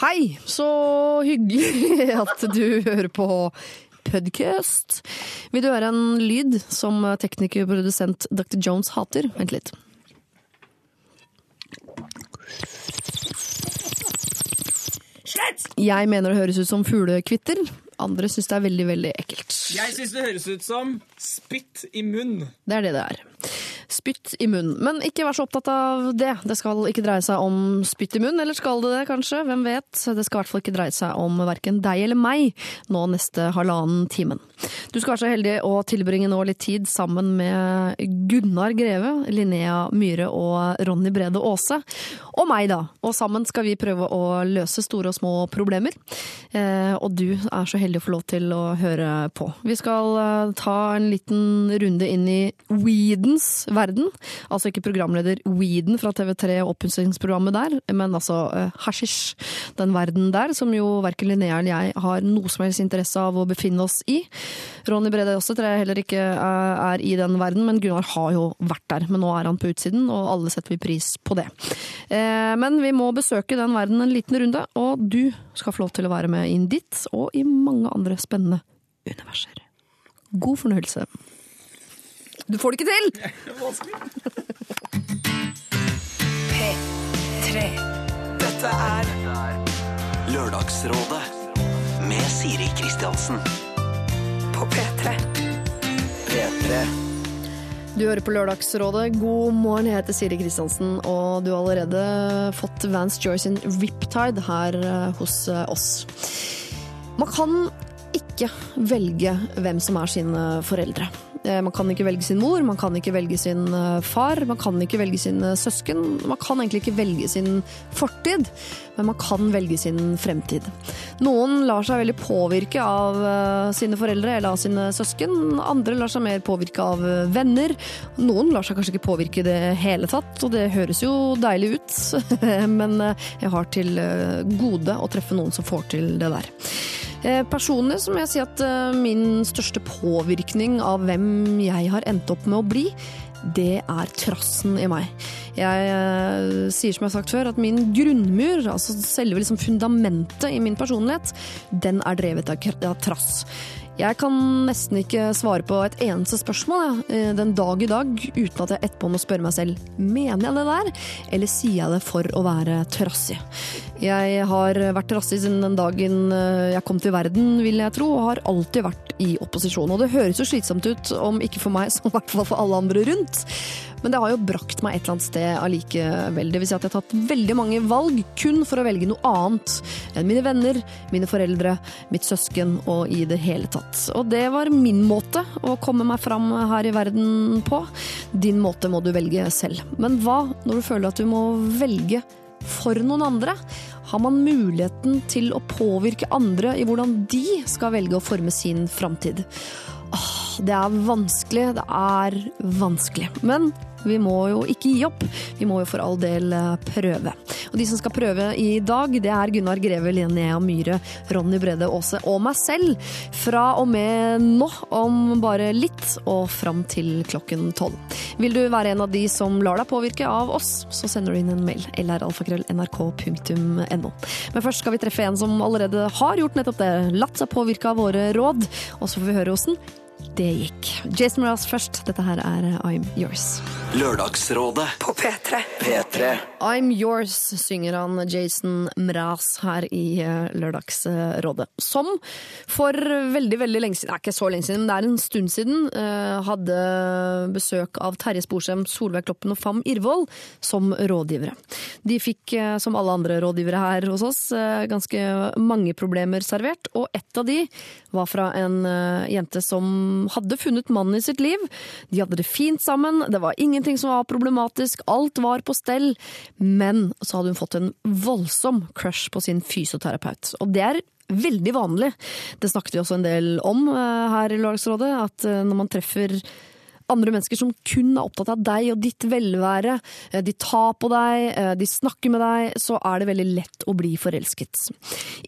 Hei, så hyggelig at du hører på podcast. Vil du høre en lyd som tekniker og produsent Dr. Jones hater? Vent litt. Jeg mener det høres ut som fuglekvitter. Andre syns det er veldig, veldig ekkelt. Jeg syns det høres ut som spytt i munn. Det er det det er. Spytt i munnen. Men ikke vær så opptatt av det. Det skal ikke dreie seg om spytt i munnen, eller skal det det, kanskje? Hvem vet? Det skal i hvert fall ikke dreie seg om verken deg eller meg nå neste halvannen timen. Du skal være så heldig å tilbringe nå litt tid sammen med Gunnar Greve, Linnea Myhre og Ronny Brede Aase. Og meg, da. Og sammen skal vi prøve å løse store og små problemer. Eh, og du er så heldig å få lov til å høre på. Vi skal eh, ta en liten runde inn i Weedens verden. Altså ikke programleder Weeden fra TV3 og oppussingsprogrammet der, men altså uh, hasjisj. Den verden der som jo verken Linnea eller jeg har noe som helst interesse av å befinne oss i. Ronny Brede også tror jeg heller ikke uh, er i den verden, men Gunnar har jo vært der. Men nå er han på utsiden, og alle setter vi pris på det. Uh, men vi må besøke den verden en liten runde, og du skal få lov til å være med inn dit, og i mange andre spennende universer. God fornøyelse. Du får det ikke til! P3. Dette er Lørdagsrådet med Siri Kristiansen. på P3. P3. Du hører på Lørdagsrådet. God morgen, jeg heter Siri Kristiansen, og du har allerede fått Vance Joy sin Riptide her eh, hos eh, oss. Man kan ikke velge hvem som er sine foreldre. Eh, Man kan ikke velge sin mor, man kan ikke velge sin eh, far, man kan ikke velge sine søsken. Man kan egentlig ikke velge sin fortid, men man kan velge sin fremtid. Noen lar seg veldig påvirke av eh, sine foreldre eller av sine søsken. Andre lar seg mer påvirke av eh, venner. Noen lar seg kanskje ikke påvirke i det hele tatt, og det høres jo deilig ut, men eh, jeg har til gode å treffe noen som får til det der. Personlig så må jeg si at min største påvirkning av hvem jeg har endt opp med å bli, det er trassen i meg. Jeg eh, sier som jeg har sagt før, at min grunnmur, altså selve liksom fundamentet i min personlighet, den er drevet av, av trass. Jeg kan nesten ikke svare på et eneste spørsmål jeg, eh, den dag i dag uten at jeg etterpå må spørre meg selv mener jeg det der, eller sier jeg det for å være trassig. Jeg har vært trassig siden den dagen eh, jeg kom til verden, vil jeg tro, og har alltid vært i opposisjon. Og det høres jo slitsomt ut, om ikke for meg, så i hvert fall for alle andre rundt. Men det har jo brakt meg et eller annet sted allikevel. Det vil si at jeg har tatt veldig mange valg kun for å velge noe annet enn mine venner, mine foreldre, mitt søsken og i det hele tatt. Og det var min måte å komme meg fram her i verden på. Din måte må du velge selv. Men hva når du føler at du må velge for noen andre? Har man muligheten til å påvirke andre i hvordan de skal velge å forme sin framtid? Det er vanskelig, det er vanskelig. Men vi må jo ikke gi opp. Vi må jo for all del eh, prøve. Og de som skal prøve i dag, det er Gunnar Greve, Linnea Myhre, Ronny Brede Aase og meg selv. Fra og med nå, om bare litt, og fram til klokken tolv. Vil du være en av de som lar deg påvirke av oss, så sender du inn en mail. lralfakrøll.nrk.no. Men først skal vi treffe en som allerede har gjort nettopp det. Latt seg påvirke av våre råd. Og så får vi høre åssen det gikk. Jason Mraz først. Dette her er I'm Yours. Lørdagsrådet. På P3. P3. I'm Yours synger han Jason Mraz her i eh, Lørdagsrådet. Som for veldig veldig lenge siden, det er ikke så lenge siden, men det er en stund siden, eh, hadde besøk av Terje Sporsem, Solveig Kloppen og Fam Irvold som rådgivere. De fikk, eh, som alle andre rådgivere her hos oss, eh, ganske mange problemer servert, og ett av de var fra en eh, jente som hadde funnet mannen i sitt liv. De hadde det fint sammen, det var ingenting som var problematisk, alt var på stell. Men så hadde hun fått en voldsom crush på sin fysioterapeut. Og det er veldig vanlig. Det snakket vi også en del om eh, her i Lørdagsrådet, at eh, når man treffer andre mennesker som kun er opptatt av deg og ditt velvære, eh, de tar på deg, eh, de snakker med deg, så er det veldig lett å bli forelsket.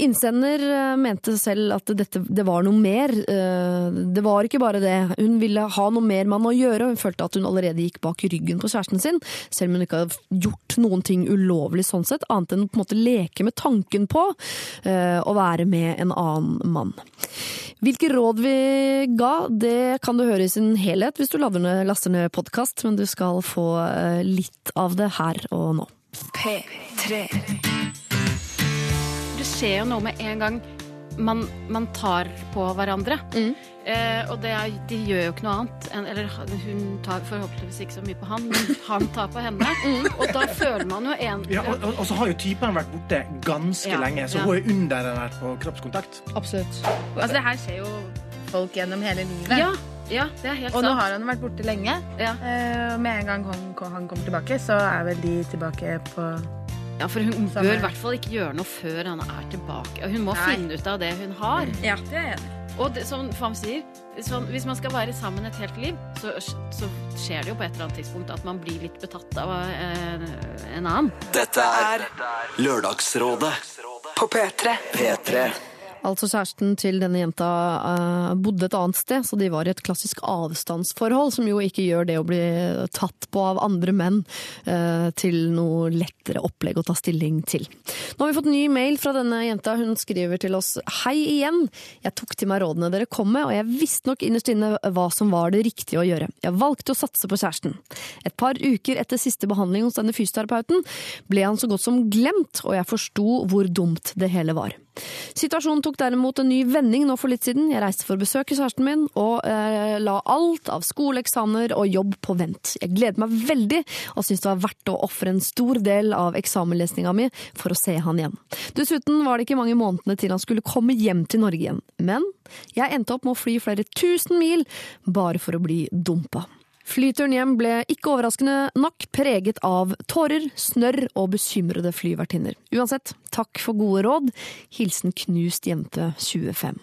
Innsender eh, mente selv at dette, det var noe mer. Det var ikke bare det. Hun ville ha noe mer med han å gjøre, og hun følte at hun allerede gikk bak ryggen på kjæresten sin, selv om hun ikke hadde gjort noen ting ulovlig sånn sett, annet enn å på en måte leke med tanken på å være med en annen mann. Hvilke råd vi ga, det kan du høre i sin helhet hvis du lader ned, laster ned podkast, men du skal få eh, litt av det her og nå. P3. Det skjer jo noe med en gang man, man tar på hverandre. Eh, og det er, de gjør jo ikke noe annet. En, eller hun tar forhåpentligvis ikke så mye på han, men han tar på henne. Og da føler man jo en Ja, og, og, og så har jo typen vært borte ganske Ja, lenge, så ja. hun er under den der på kroppskontakt. Absolutt. Altså, det her skjer jo folk gjennom hele livet. Ja, ja, det er helt Og nå har han vært borte lenge. Ja. Eh, med en gang han, han kommer tilbake, så er vel de tilbake på ja, for hun Samme. bør i hvert fall ikke gjøre noe før han er tilbake. Og hun må Nei. finne ut av det hun har. Ja, det er enig. Og det, som Fam sier, sånn, hvis man skal være sammen et helt liv, så, så skjer det jo på et eller annet tidspunkt at man blir litt betatt av eh, en annen. Dette er Lørdagsrådet På P3. P3. Altså kjæresten til denne jenta uh, bodde et annet sted, så de var i et klassisk avstandsforhold, som jo ikke gjør det å bli tatt på av andre menn uh, til noe lettere opplegg å ta stilling til. Nå har vi fått ny mail fra denne jenta. Hun skriver til oss Hei igjen. Jeg tok til meg rådene dere kom med, og jeg visste nok innerst inne hva som var det riktige å gjøre. Jeg valgte å satse på kjæresten. Et par uker etter siste behandling hos denne fysioterapeuten ble han så godt som glemt, og jeg forsto hvor dumt det hele var. Situasjonen tok derimot en ny vending nå for litt siden. Jeg reiste for å besøke kjæresten min, og eh, la alt av skoleeksamener og jobb på vent. Jeg gleder meg veldig, og syns det var verdt å ofre en stor del av eksamenlesninga mi for å se han igjen. Dessuten var det ikke mange månedene til han skulle komme hjem til Norge igjen. Men jeg endte opp med å fly flere tusen mil bare for å bli dumpa. Flyturen hjem ble ikke overraskende nok preget av tårer, snørr og bekymrede flyvertinner. Uansett, takk for gode råd. Hilsen knust jente 25.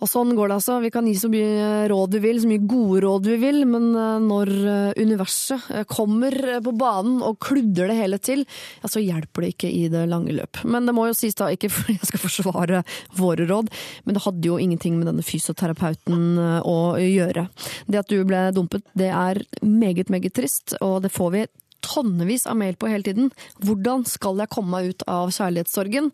Og sånn går det altså. Vi kan gi så mye råd vi vil, så mye gode råd vi vil, men eh, når eh, universet eh, kommer på banen og kludder det hele til, ja, så hjelper det ikke i det lange løp. Men det må jo sies da, ikke fordi jeg skal forsvare våre råd, men det hadde jo ingenting med denne fysioterapeuten å gjøre. Det at du ble dumpet, det er meget, meget trist, og det får vi tonnevis av mail på hele tiden. Hvordan skal jeg komme meg ut av kjærlighetssorgen?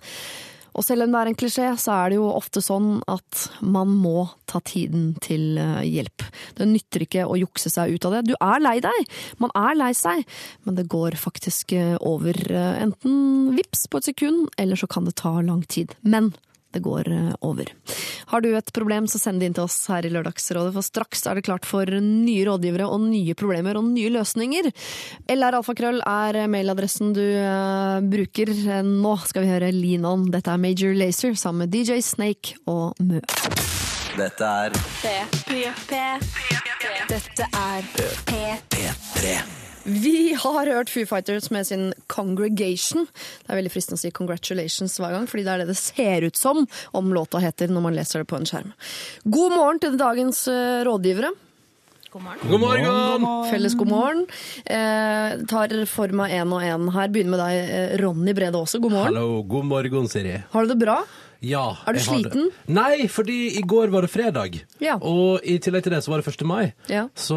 Og selv om det er en klisjé, så er det jo ofte sånn at man må ta tiden til eh, hjelp. Det nytter ikke å jukse seg ut av det. Du er lei deg, man er lei seg, men det går faktisk eh, over eh, enten vips på et sekund, eller så kan det ta lang tid. Men det går eh, over. Har du et problem, så send det inn til oss her i Lørdagsrådet, for straks er det klart for nye rådgivere og nye problemer og nye løsninger. LR-alfakrøll er mailadressen du eh, bruker. Nå skal vi høre Lean On. Dette er Major Lazer sammen med DJ Snake og Mø. Dette er P3. Dette er P3. Vi har hørt Foo Fighters med sin Congregation. Det er veldig fristende å si congratulations hver gang, fordi det er det det ser ut som om låta heter når man leser det på en skjerm. God morgen til dagens eh, rådgivere. God morgen! God morgen. Felles god morgen. Eh, tar for meg én og én her. Begynner med deg, eh, Ronny Brede Aase. God morgen. Hallo, god morgen, Siri. Har du det bra? Ja, Er du sliten? Nei, fordi i går var det fredag. Ja. Og i tillegg til det så var det 1. mai. Ja. Så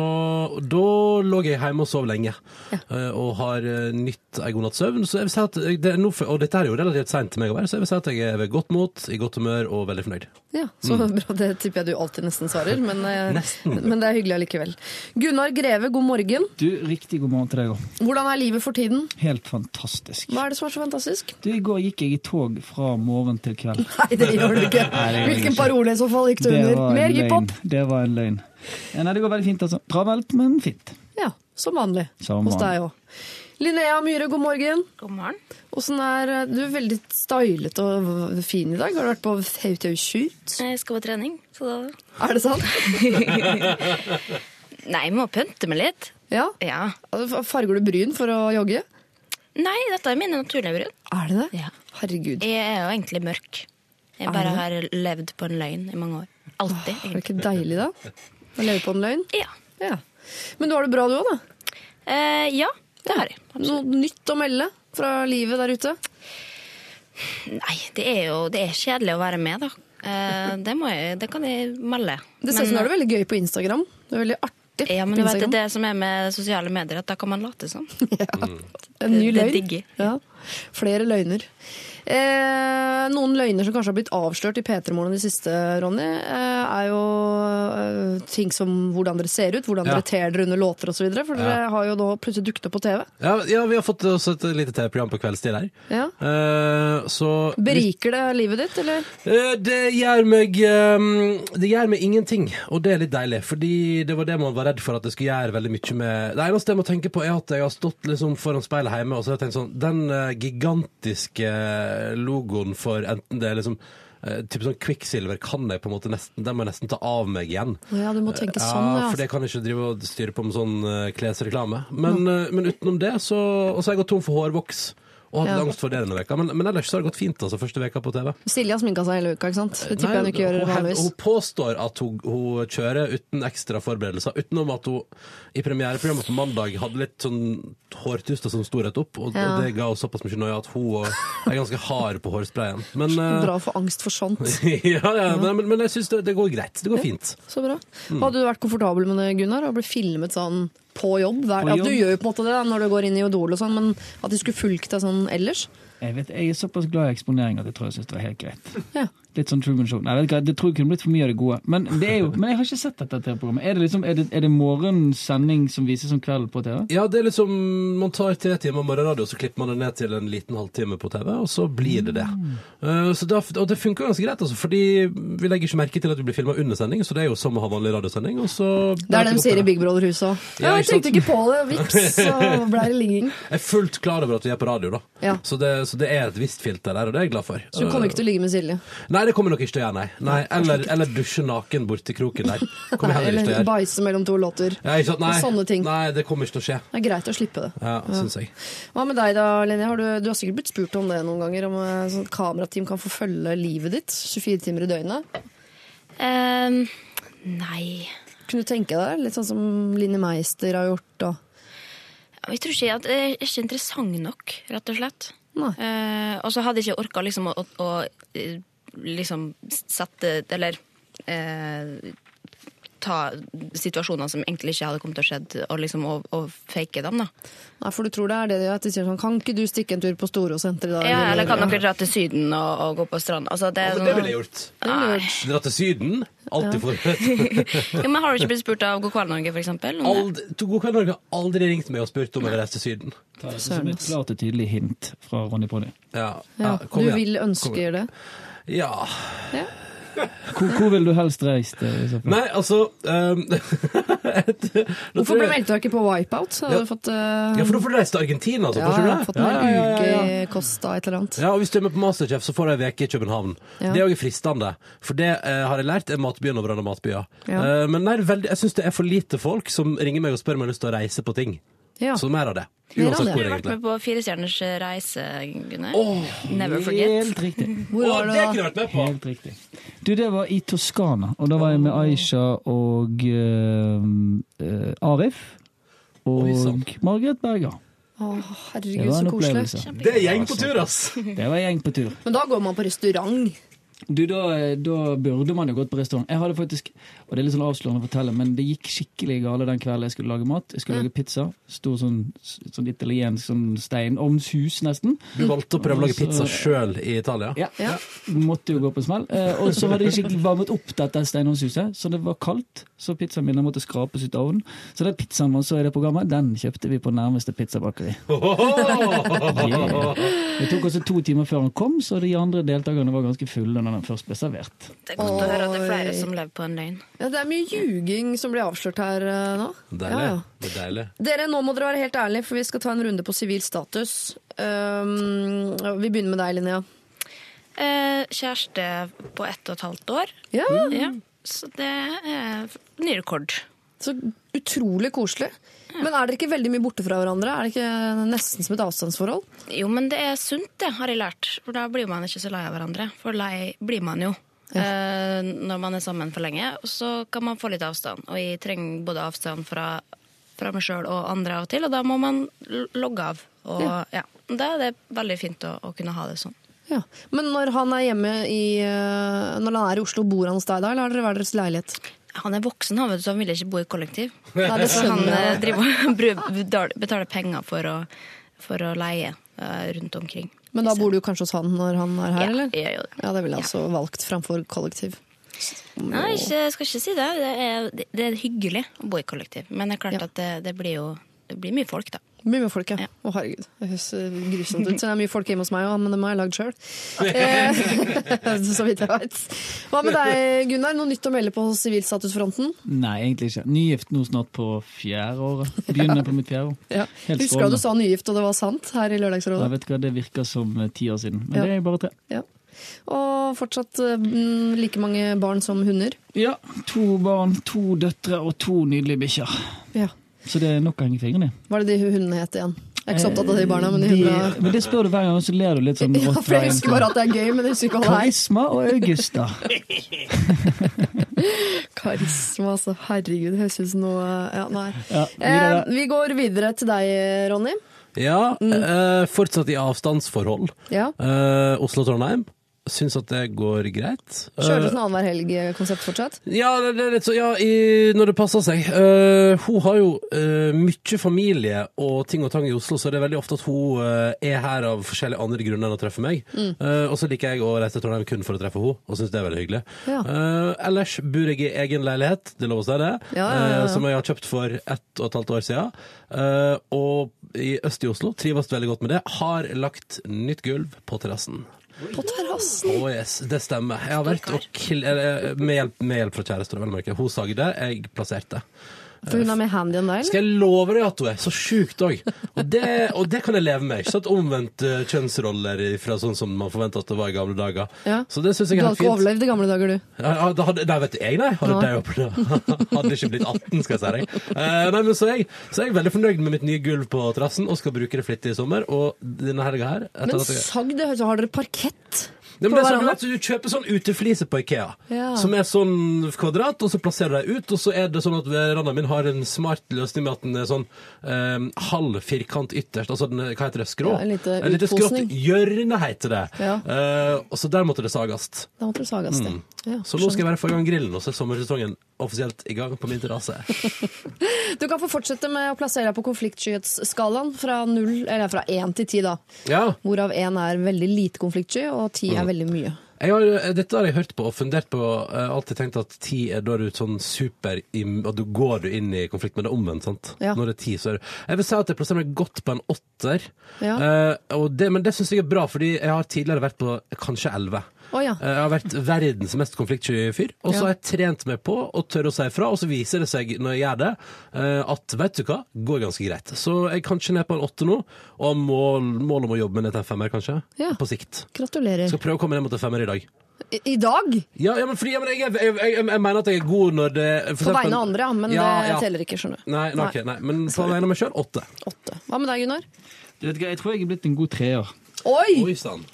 da lå jeg hjemme og sov lenge. Ja. Og har eh, nytt ei god natts søvn. Så jeg vil si at det er noe... og dette er jo relativt seint til meg å være, så jeg vil si at jeg er ved godt mot, i godt humør og veldig fornøyd. Ja, så bra. Det tipper jeg du alltid nesten svarer, men, eh, Mm. Nesten. men det er hyggelig allikevel. Gunnar Greve, god morgen. Du, Riktig god morgen til deg òg. Hvordan er livet for tiden? Helt fantastisk. Hva er det som er så fantastisk? Du, I går gikk jeg i tog fra morgen til kveld. Nei, det gjør du ikke. Hvilken parole i så fall gikk du under? Mer hiphop? Det var en løgn. Nei, det går veldig fint, altså. Travelt, men fint. Ja, som vanlig. Som Hos deg òg. Linnea Myhre, god morgen. God morgen. Hvordan er eh, Du er veldig stylet og fin i dag. Har du vært på Hautau-shoot? Jeg skal på trening, så da Er det sant? Nei, jeg må pynte meg litt. Ja. Ja. Altså, Farger du bryn for å jogge? Nei, dette er mine naturlige bryn. Er det det? Ja. Herregud. Jeg er jo egentlig mørk. Jeg bare har levd på en løgn i mange år. Alltid, Er det ikke deilig, da? Å leve på en løgn? Ja. Ja. Men du har det bra du òg, da? Eh, ja, det har jeg. Noe nytt å melde fra livet der ute? Nei, det er jo det er kjedelig å være med, da. Eh, det, må jeg, det kan jeg melde. Det ser ut som du har det veldig gøy på Instagram. Det er veldig artig. Ja, men du vet, det er det som er med sosiale medier, at da kan man late som. En ny det- det digger. Ja. Flere løgner. Eh, noen løgner som kanskje har blitt avslørt i P3 Morgen i det siste, Ronny, eh, er jo eh, ting som hvordan dere ser ut, hvordan Ja. dere ter dere under låter osv. For dere har jo da plutselig dukket opp på TV. Ja, ja, vi har fått oss et lite TV-program på kveldstid. Ja. Eh, så Beriker det livet ditt, eller? Eh, Det gjør meg eh, Det gjør meg ingenting, og det er litt deilig. Fordi det var det man var redd for at det skulle gjøre veldig mye med Det eneste jeg må tenke på, er at jeg har stått liksom foran speilet hjemme og så har jeg tenkt sånn Den eh, gigantiske logoen for enten det er liksom eh, Typ sånn Quicksilver kan jeg på en måte nesten Den må jeg nesten ta av meg igjen. Ja, du må tenke sånn, ja. for det kan jeg ikke drive og styre på med sånn uh, klesreklame. Men, eh, men utenom det, så Og så har jeg gått tom for hårvoks. Og hadde Ja. angst for det denne veka. Men, men ellers så har det gått fint, altså, første veka på TV. Silje har sminka seg hele uka, ikke sant? Det tipper jeg hun ikke gjør vanligvis. hun påstår at hun, hun kjører uten ekstra forberedelser. Utenom at hun i premiereprogrammet på mandag hadde litt sånn hårtuster som sto rett opp. Og, Ja. og det ga henne såpass mye noia at hun er ganske hard på hårsprayen. Men, eh, Bra å få angst for sånt. ja, ja, men, men, men jeg syns det, det går greit. Det går fint. Så bra. Mm. Hadde du vært komfortabel med det, Gunnar? Å bli filmet sånn på jobb? Hver, På Ja, du gjør jo på en måte det da, når du går inn i Odol og sånn, men at de skulle fulgt deg sånn ellers? Jeg, vet, jeg er såpass glad i eksponering at jeg tror jeg synes det var helt greit. Ja. Litt sånn Truman Show. Nei, vet du det tror jeg kunne blitt for mye av det gode. Men, det er jo, men jeg har ikke sett dette TV-programmet. Er det liksom, er det, er det morgens sending som vises som kveld på TV? Ja, det er liksom Man tar tre timer morgenradio, så klipper man det ned til en liten halvtime på TV, og så blir det det. Mm. så da, og det funker ganske greit, altså, fordi vi legger ikke merke til at vi blir filma under sending, så det er jo som å ha vanlig radiosending. Og så Det er det de sier i Big Brother-huset òg. Ja, jeg tenkte ikke på det, vips, så ble det ligging. Jeg er fullt klar over at vi er på radio, da. Ja. Så, det, så det er et visst filter der, og det er jeg glad for. Så du kommer ikke til å ligge med Silje? Nei, det kommer nok ikke til å gjøre, nei. nei eller, eller dusje naken borti kroken der. Kommer heller ikke til å Eller gjøre. bæsje mellom to låter? Ja, ikke sant? Nei, Sånne ting. nei, det kommer ikke til å skje. Det er greit å slippe det. Ja, synes jeg. Hva med deg da, Linje? Har du, du har sikkert blitt spurt om det noen ganger, om eh, sånn kamerateam kan få følge livet ditt 24 timer i døgnet? Eh, nei Kunne du tenke deg det? Litt sånn som Linni Meister har gjort? Og... Jeg tror ikke at jeg er ikke interessant nok, rett og slett. Nei. Eh, og så hadde jeg ikke orka liksom å, å, å eh, liksom sette Eller eh, ta situasjoner som egentlig ikke hadde kommet til å skje, og liksom og, og fake dem, da. Nei, for du tror det er det de gjør? At de sier sånn Kan ikke du stikke en tur på Storosenteret i dag? Ja, eller kan dere dra til Syden og, og gå på strand? Altså, det, Altså, det ville jeg gjort. Dra til Syden. Alltid forberedt. Ja, men har du ikke blitt spurt av God kveld Norge, to God kveld Norge har aldri ringt meg og spurt om jeg vil reise til Syden. Ta det som et klart og tydelig hint fra Ronny Proddy. Ja, Ja, ja, kom du igjen. vil Kom ønske igjen. det? Ja. Hvor, hvor vil du helst reist? eh? Nei, altså um, Hvorfor ble meldte deg ikke på Wipeout? Så hadde Ja. du fått uh, Ja, for da får du reise til Argentina, altså. ja, jeg har ja, fått en hel Ja, ja, ja, uke ja. i Costa et eller annet. Ja, og Hvis du er med på Masterchef, så får du ei uke i København. Ja. Det er òg fristende, for det uh, har jeg lært er matbyen over andre matbyer. Ja. Eh, men nei, veldig, jeg syns det er for lite folk som ringer meg og spør om jeg har lyst til å reise på ting. Ja. Så mer av det. Uansett hvor, Har du vært med på Firestjerners reise, Gunnar? Åh, Never forget. Helt riktig. Hvor var det det kunne jeg vært med på! Helt riktig. Du, det var i Toskana, og da var jeg med Aisha og uh, eh, Arif. Og Margaret Berger. Oh, Det herregud, var så en koselig. Det er gjeng på tur, ass! Det var gjeng på tur. Men da går man på restaurant. Du, da, da burde man jo gått på restaurant. Jeg hadde faktisk, og det er litt sånn avslørende å fortelle, men det gikk skikkelig gale den kvelden jeg skulle lage mat. Jeg skulle lage pizza. Stor sånn, sånn italiensk sånn steinovnshus, nesten. Du valgte å prøve å lage pizza sjøl i Italia. Ja, måtte jo gå på smell. Eh, og så hadde jeg ikke varmet opp dette steinovnshuset, så det var kaldt. Så pizzaen min måtte skrapes ut av ovnen. Så den pizzaen man så i det programmet, den kjøpte vi på nærmeste pizzabakeri. Yeah. Det tok også to timer før han kom, så de andre deltakerne var ganske fulle når den først ble servert. Det er godt å høre at det er flere som lever på en løgn. Ja, det er mye ljuging som blir avslørt her eh, nå. Deilig. Ja, ja. Det er deilig. Dere, nå må dere være helt ærlige, for vi skal ta en runde på sivil status. Um, vi begynner med deg, Linnea. Eh, kjæreste på ett og et halvt år. Ja, Ja, så det er ny rekord. Så utrolig koselig. Men er dere ikke veldig mye borte fra hverandre? Er det ikke nesten som et avstandsforhold? Jo, men det er sunt, det, har jeg lært. For da blir man ikke så lei av hverandre. For lei blir man jo eh, når man er sammen for lenge. Og så kan man få litt avstand. Og jeg trenger både avstand fra, fra meg sjøl og andre av og til, og da må man logge av. Og Ja. ja. Da er det veldig fint å, å kunne ha det sånn. Ja. Men når han er hjemme i eh, Når han er i Oslo, bor han hos deg da, eller har dere hver deres leilighet? Han er voksen, han, vet du, så han vil ikke bo i kollektiv. Nei, det så han skjønner eh, driver betaler penger for å, for å leie eh, rundt omkring. Men da bor du kanskje hos han når han er her, Ja, eller? jeg gjør det. Ja, det ville jeg altså valgt framfor kollektiv. Nei, jeg skal ikke si det. Det er, det er hyggelig å bo i kollektiv. Men det er klart Ja. at det, det blir jo det blir mye folk, da. Mye med folk, ja. Å, herregud. Det høres eh, grusomt ut. Så det er mye folk hjemme hos meg òg, men dem har jeg lagd sjøl. så vidt jeg veit. Hva med deg, Gunnar? Noe nytt å melde på sivilstatusfronten? Nei, egentlig ikke. Nygift nå snart på fjerde året. Begynner på mitt fjerde år. Ja. Helt Husker du du sa nygift, og det var sant her i Lørdagsrådet? Jeg vet hva, Det virker som eh, ti år siden, men Ja. det er bare tre. Ja. Og fortsatt eh, mm, like mange barn som hunder? Ja, to barn, to døtre og to nydelige bikkjer. Ja. Så det er nok å henge fingrene i. Hva er det de hundene het igjen? Jeg er ikke så opptatt av de barna, men de De- hundene men det spør du hver gang, og så ler du litt sånn Ja, for jeg husker bare at det er gøy, men jeg husker ikke hva det er. Karisma og Augusta. Karisma, altså. Herregud, det høres ut som noe Ja, nei. Ja, Eh, vi går videre til deg, Ronny. Ja, eh, fortsatt i avstandsforhold. Ja. Eh, Oslo-Trondheim. Syns at det går greit. Kjører du Eh, sånn annenhver helg-konsept fortsatt? Ja, det er litt så, ja i, når det passer seg. Uh, hun har jo uh, mye familie og ting og tang i Oslo, så det er veldig ofte at hun uh, er her av forskjellige andre grunner enn å treffe meg. Mm. Eh, og så liker jeg å reise til Trondheim kun for å treffe henne, og syns det er veldig hyggelig. Ja. Eh, ellers bor jeg i egen leilighet, det lover lov å si det, Ja, ja, eh, som jeg har kjøpt for ett og et halvt år siden. Eh, og i øst i Oslo, trives veldig godt med det, har lagt nytt gulv på terrassen. På terrassen? Å yes, det stemmer. Jeg har vært og kill, med, hjelp, med hjelp fra kjæresten, vel å merke. Hun sagde, jeg plasserte. For hun er med handy enn deg, eller? Skal jeg love deg at hun er så sjukt òg. Og, det- og det kan jeg leve med. Ikke sant omvendt eh, kjønnsroller fra sånn som man forventa at det var i gamle dager. Ja. Så det syns Du jeg er hadde har ikke overlevd i gamle dager, du. Ja, ja, da hadde, nei, vet du, jeg nei. Hadde, Nei. det hadde ikke blitt 18, skal jeg si deg. Uh, nei, men så, er jeg, så er jeg veldig fornøyd med mitt nye gulv på terrassen og skal bruke det flittig i sommer. Og denne helga her Men sagd, har dere parkett? Ja, men det er sånn, at du kjøper sånn uteflise på Ikea, Ja. som er sånn kvadrat, og så plasserer du deg ut, og så er det sånn at verandaen min har en smart løsning med at den er sånn eh, halv firkant ytterst, altså den, er- hva heter det, skrå? Ja, en lite lite skrått hjørne heter det. Ja. Eh, og så der måtte det sagast. Da måtte det sages, det. Ja, Mm. Så nå skal jeg bare få i gang grillen, og så er sommersesongen offisielt i gang på min terrasse. Du kan få fortsette med å plassere deg på konfliktskyhetsskalaen fra null, eller fra én til ti, da. Ja. Hvorav én er veldig lite konfliktsky, og ti er veldig mye. Jeg har, dette har jeg hørt på og fundert på. Jeg har alltid tenkt at ti er da du er sånn super Og du går du inn i konflikt, men det er omvendt, sant? Ja. Når det er ti, så er det Jeg vil si at jeg plasserer meg godt på en åtter. Ja. Eh, og det, men det syns jeg er bra, fordi jeg har tidligere vært på kanskje elleve. Å ja. Eh, Jeg har vært verdens mest konfliktsky fyr, og så Ja. har jeg trent meg på å tørre å si ifra, og så viser det seg når jeg gjør det, eh, at vet du hva, går ganske greit. Så jeg er kanskje ned på en åtte nå, og har mål, mål om å jobbe med ned til en femmer, kanskje. Ja. På sikt. Gratulerer. Skal prøve å komme ned mot en femmer i dag. I, I dag? Ja, ja men fordi ja, men jeg, jeg, jeg, jeg, jeg mener at jeg er god når det for På vegne av andre, ja. Men Ja, det ja. teller ikke, skjønner du. Nei, nei, ok, nei, men på vegne av meg sjøl åtte. Åtte. Hva med deg, Gunnar? Du vet hva, Jeg tror jeg er blitt en god treer. Oi! Oi sann.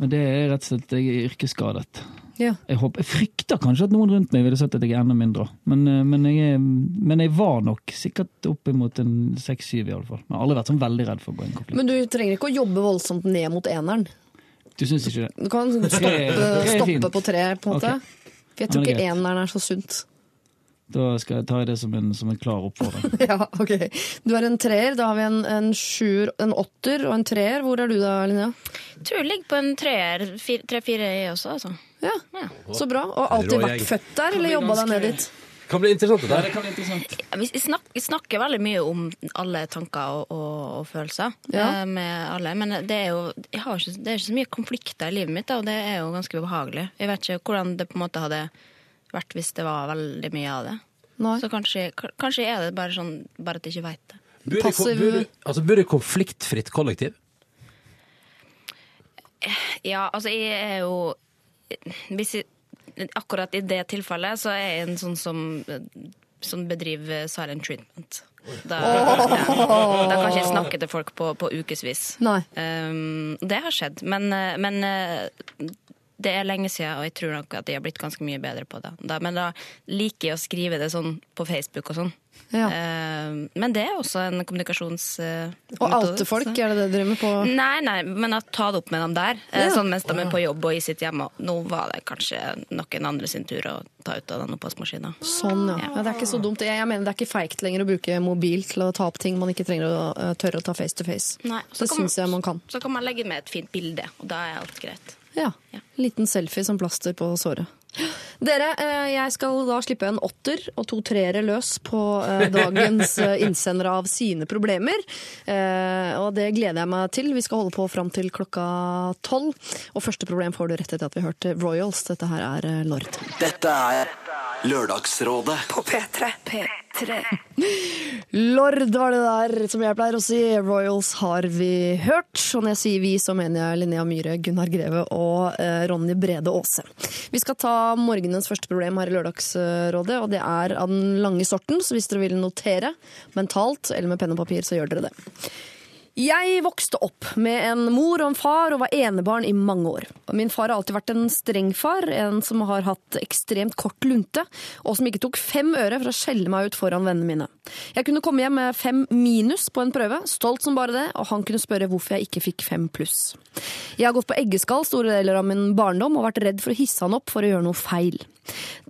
Men det er rett og slett jeg er yrkesskadet. Ja. Jeg, håper, jeg frykter kanskje at noen rundt meg ville sett at jeg er enda mindre. Men, eh, men, jeg, men jeg var nok sikkert oppimot en seks-syv, iallfall. Men jeg har aldri vært sånn veldig redd for å gå i en konflikt. Men du trenger ikke å jobbe voldsomt ned mot eneren. Du syns ikke det? Du kan stoppe, stoppe på tre, på en måte. Okay. For jeg tror ikke eneren er så sunt. Da skal jeg ta det som en, som en klar oppfordring. Ja, ok. Du er en treer, da har vi en, en sjuer, en åtter og en treer. Hvor er du da, Linnea? Tror jeg ligger på en treer, tre-fire jeg også, altså. Ja, Ja. så bra. Og alltid vært født der, eller jobba deg ned dit? Kan bli interessant, det der. kan bli interessant. Vi snakker, vi snakker veldig mye om alle tanker og, og, og følelser Ja. eh, med alle, men det er jo jeg har ikke, det er ikke så mye konflikter i livet mitt, da, og det er jo ganske ubehagelig. Jeg vet ikke hvordan det på en måte hadde vært hvis det var veldig mye av det. Nei. Så kanskje, kanskje er det bare sånn bare at jeg ikke veit det. Bor Passiv- altså, konfliktfritt kollektiv? Ja, altså jeg er jo hvis jeg, Akkurat i det tilfellet så er jeg en sånn som, som bedriver silent treatment. Da, ja, da kan ikke jeg snakke til folk på, på ukevis. Um, det har skjedd, men, eh, men eh, det er lenge siden, og jeg tror nok at de har blitt ganske mye bedre på det. Da, men da liker jeg å skrive det sånn på Facebook og sånn. Ja. Eh, men det er også en kommunikasjonsmetode. Og alte folk, er det det du driver med på Nei, nei, men å ta det opp med dem der. eh, Ja. Sånn mens de er på jobb og i sitt hjem. Nå var det kanskje noen andre sin tur å ta ut av den oppvaskmaskina. Sånn, ja. ja. Det er ikke så dumt. Jeg, mener det er ikke feigt lenger å bruke mobil til å ta opp ting man ikke trenger å eh, tørre å ta face to face. Nei, så Det syns jeg man kan. Så kan man legge med et fint bilde, og da er alt greit. Ja. Liten selfie som plaster på såret. Dere, eh, jeg skal da slippe en åtter og to treere løs på eh, dagens eh, innsendere av sine problemer. Eh, Og det gleder jeg meg til. Vi skal holde på fram til klokka tolv. Og første problem får du rett etter at vi hørte Royals. Dette her er Lord. Dette er Lørdagsrådet På P3. P3. Lord var det der, som jeg pleier å si. Royals har vi hørt. Og når jeg sier vi, så mener jeg Linnea Myhre, Gunnar Greve og eh, Ronny Brede Aase. Vi skal ta morgenens første problem her i Lørdagsrådet, og det er av den lange sorten. Så hvis dere vil notere mentalt eller med penn og papir, så gjør dere det. Jeg vokste opp med en mor og en far og var enebarn i mange år. Min far har alltid vært en streng far, en som har hatt ekstremt kort lunte, og som ikke tok fem øre for å skjelle meg ut foran vennene mine. Jeg kunne komme hjem med fem minus på en prøve, stolt som bare det, og han kunne spørre hvorfor jeg ikke fikk fem pluss. Jeg har gått på eggeskall store deler av min barndom og vært redd for å hisse han opp for å gjøre noe feil.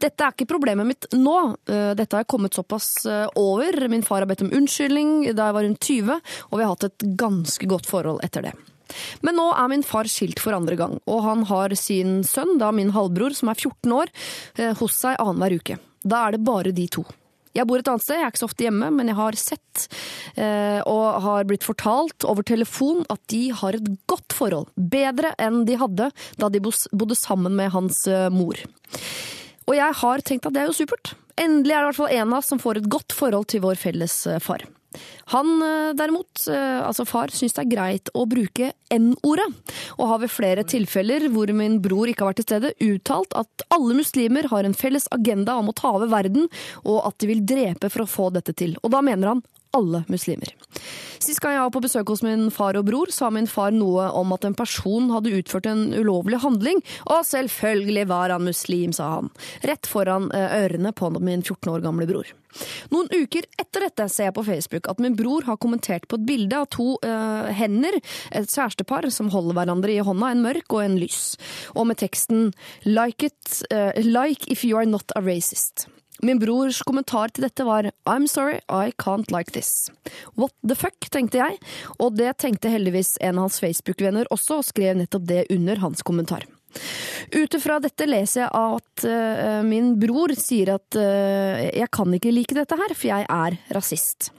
Dette er ikke problemet mitt nå. Eh, Dette har jeg kommet såpass eh, over. Min far har bedt om unnskyldning da jeg var rundt 20, og vi har hatt et ganske godt forhold etter det. Men nå er min far skilt for andre gang, og han har sin sønn, da min halvbror, som er 14 år, eh, hos seg annenhver uke. Da er det bare de to. Jeg bor et annet sted, jeg er ikke så ofte hjemme, men jeg har sett eh, og har blitt fortalt over telefon at de har et godt forhold. Bedre enn de hadde da de bodde sammen med hans eh, mor. Og jeg har tenkt at det er jo supert. Endelig er det i hvert fall en av oss som får et godt forhold til vår felles eh, far. Han eh, derimot, eh, altså far, syns det er greit å bruke N-ordet, og har ved flere tilfeller hvor min bror ikke har vært til stede, uttalt at alle muslimer har en felles agenda om å ta over verden, og at de vil drepe for å få dette til. Og da mener han alle muslimer. Sist gang jeg var på besøk hos min far og bror, sa min far noe om at en person hadde utført en ulovlig handling, og selvfølgelig var han muslim, sa han. Rett foran eh, ørene på min 14 år gamle bror. Noen uker etter dette ser jeg på Facebook at min bror har kommentert på et bilde av to eh, hender, et kjærestepar som holder hverandre i hånda, en mørk og en lys, og med teksten like, it, uh, like if you are not a racist. Min brors kommentar til dette var I'm sorry, I can't like this. What the fuck, tenkte jeg, og det tenkte heldigvis en av hans Facebook-venner også, og skrev nettopp det under hans kommentar. Ut ifra dette leser jeg at eh, min bror sier at eh, jeg kan ikke like dette her, for jeg er rasist.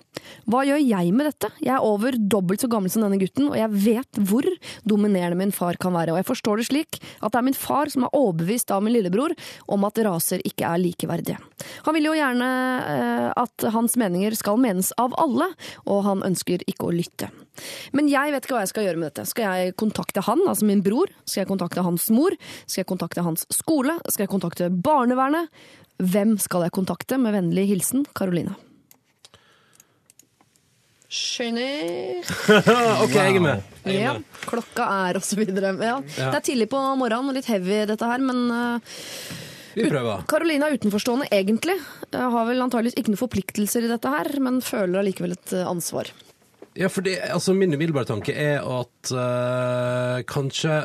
Hva gjør jeg med dette? Jeg er over dobbelt så gammel som denne gutten, og jeg vet hvor dominerende min far kan være. Og jeg forstår det slik at det er min far som er overbevist av min lillebror om at raser ikke er likeverdige. Han vil jo gjerne eh, at hans meninger skal menes av alle, og han ønsker ikke å lytte. Men jeg vet ikke hva jeg skal gjøre med dette. Skal jeg kontakte han, altså min bror? Skal jeg kontakte hans mor? Skal jeg kontakte hans skole? Skal jeg kontakte barnevernet? Hvem skal jeg kontakte? Med vennlig hilsen Karoline. Skjønner. OK, jeg er med. Jeg er Ja, klokka er og så videre. Ja. Ja. Det er tidlig på morgenen og litt heavy dette her, men Vi prøver. Karoline er utenforstående egentlig. Jeg har vel antageligvis ikke noen forpliktelser i dette her, men føler allikevel et uh, ansvar. Ja, fordi altså, min umiddelbare tanke er at øh, kanskje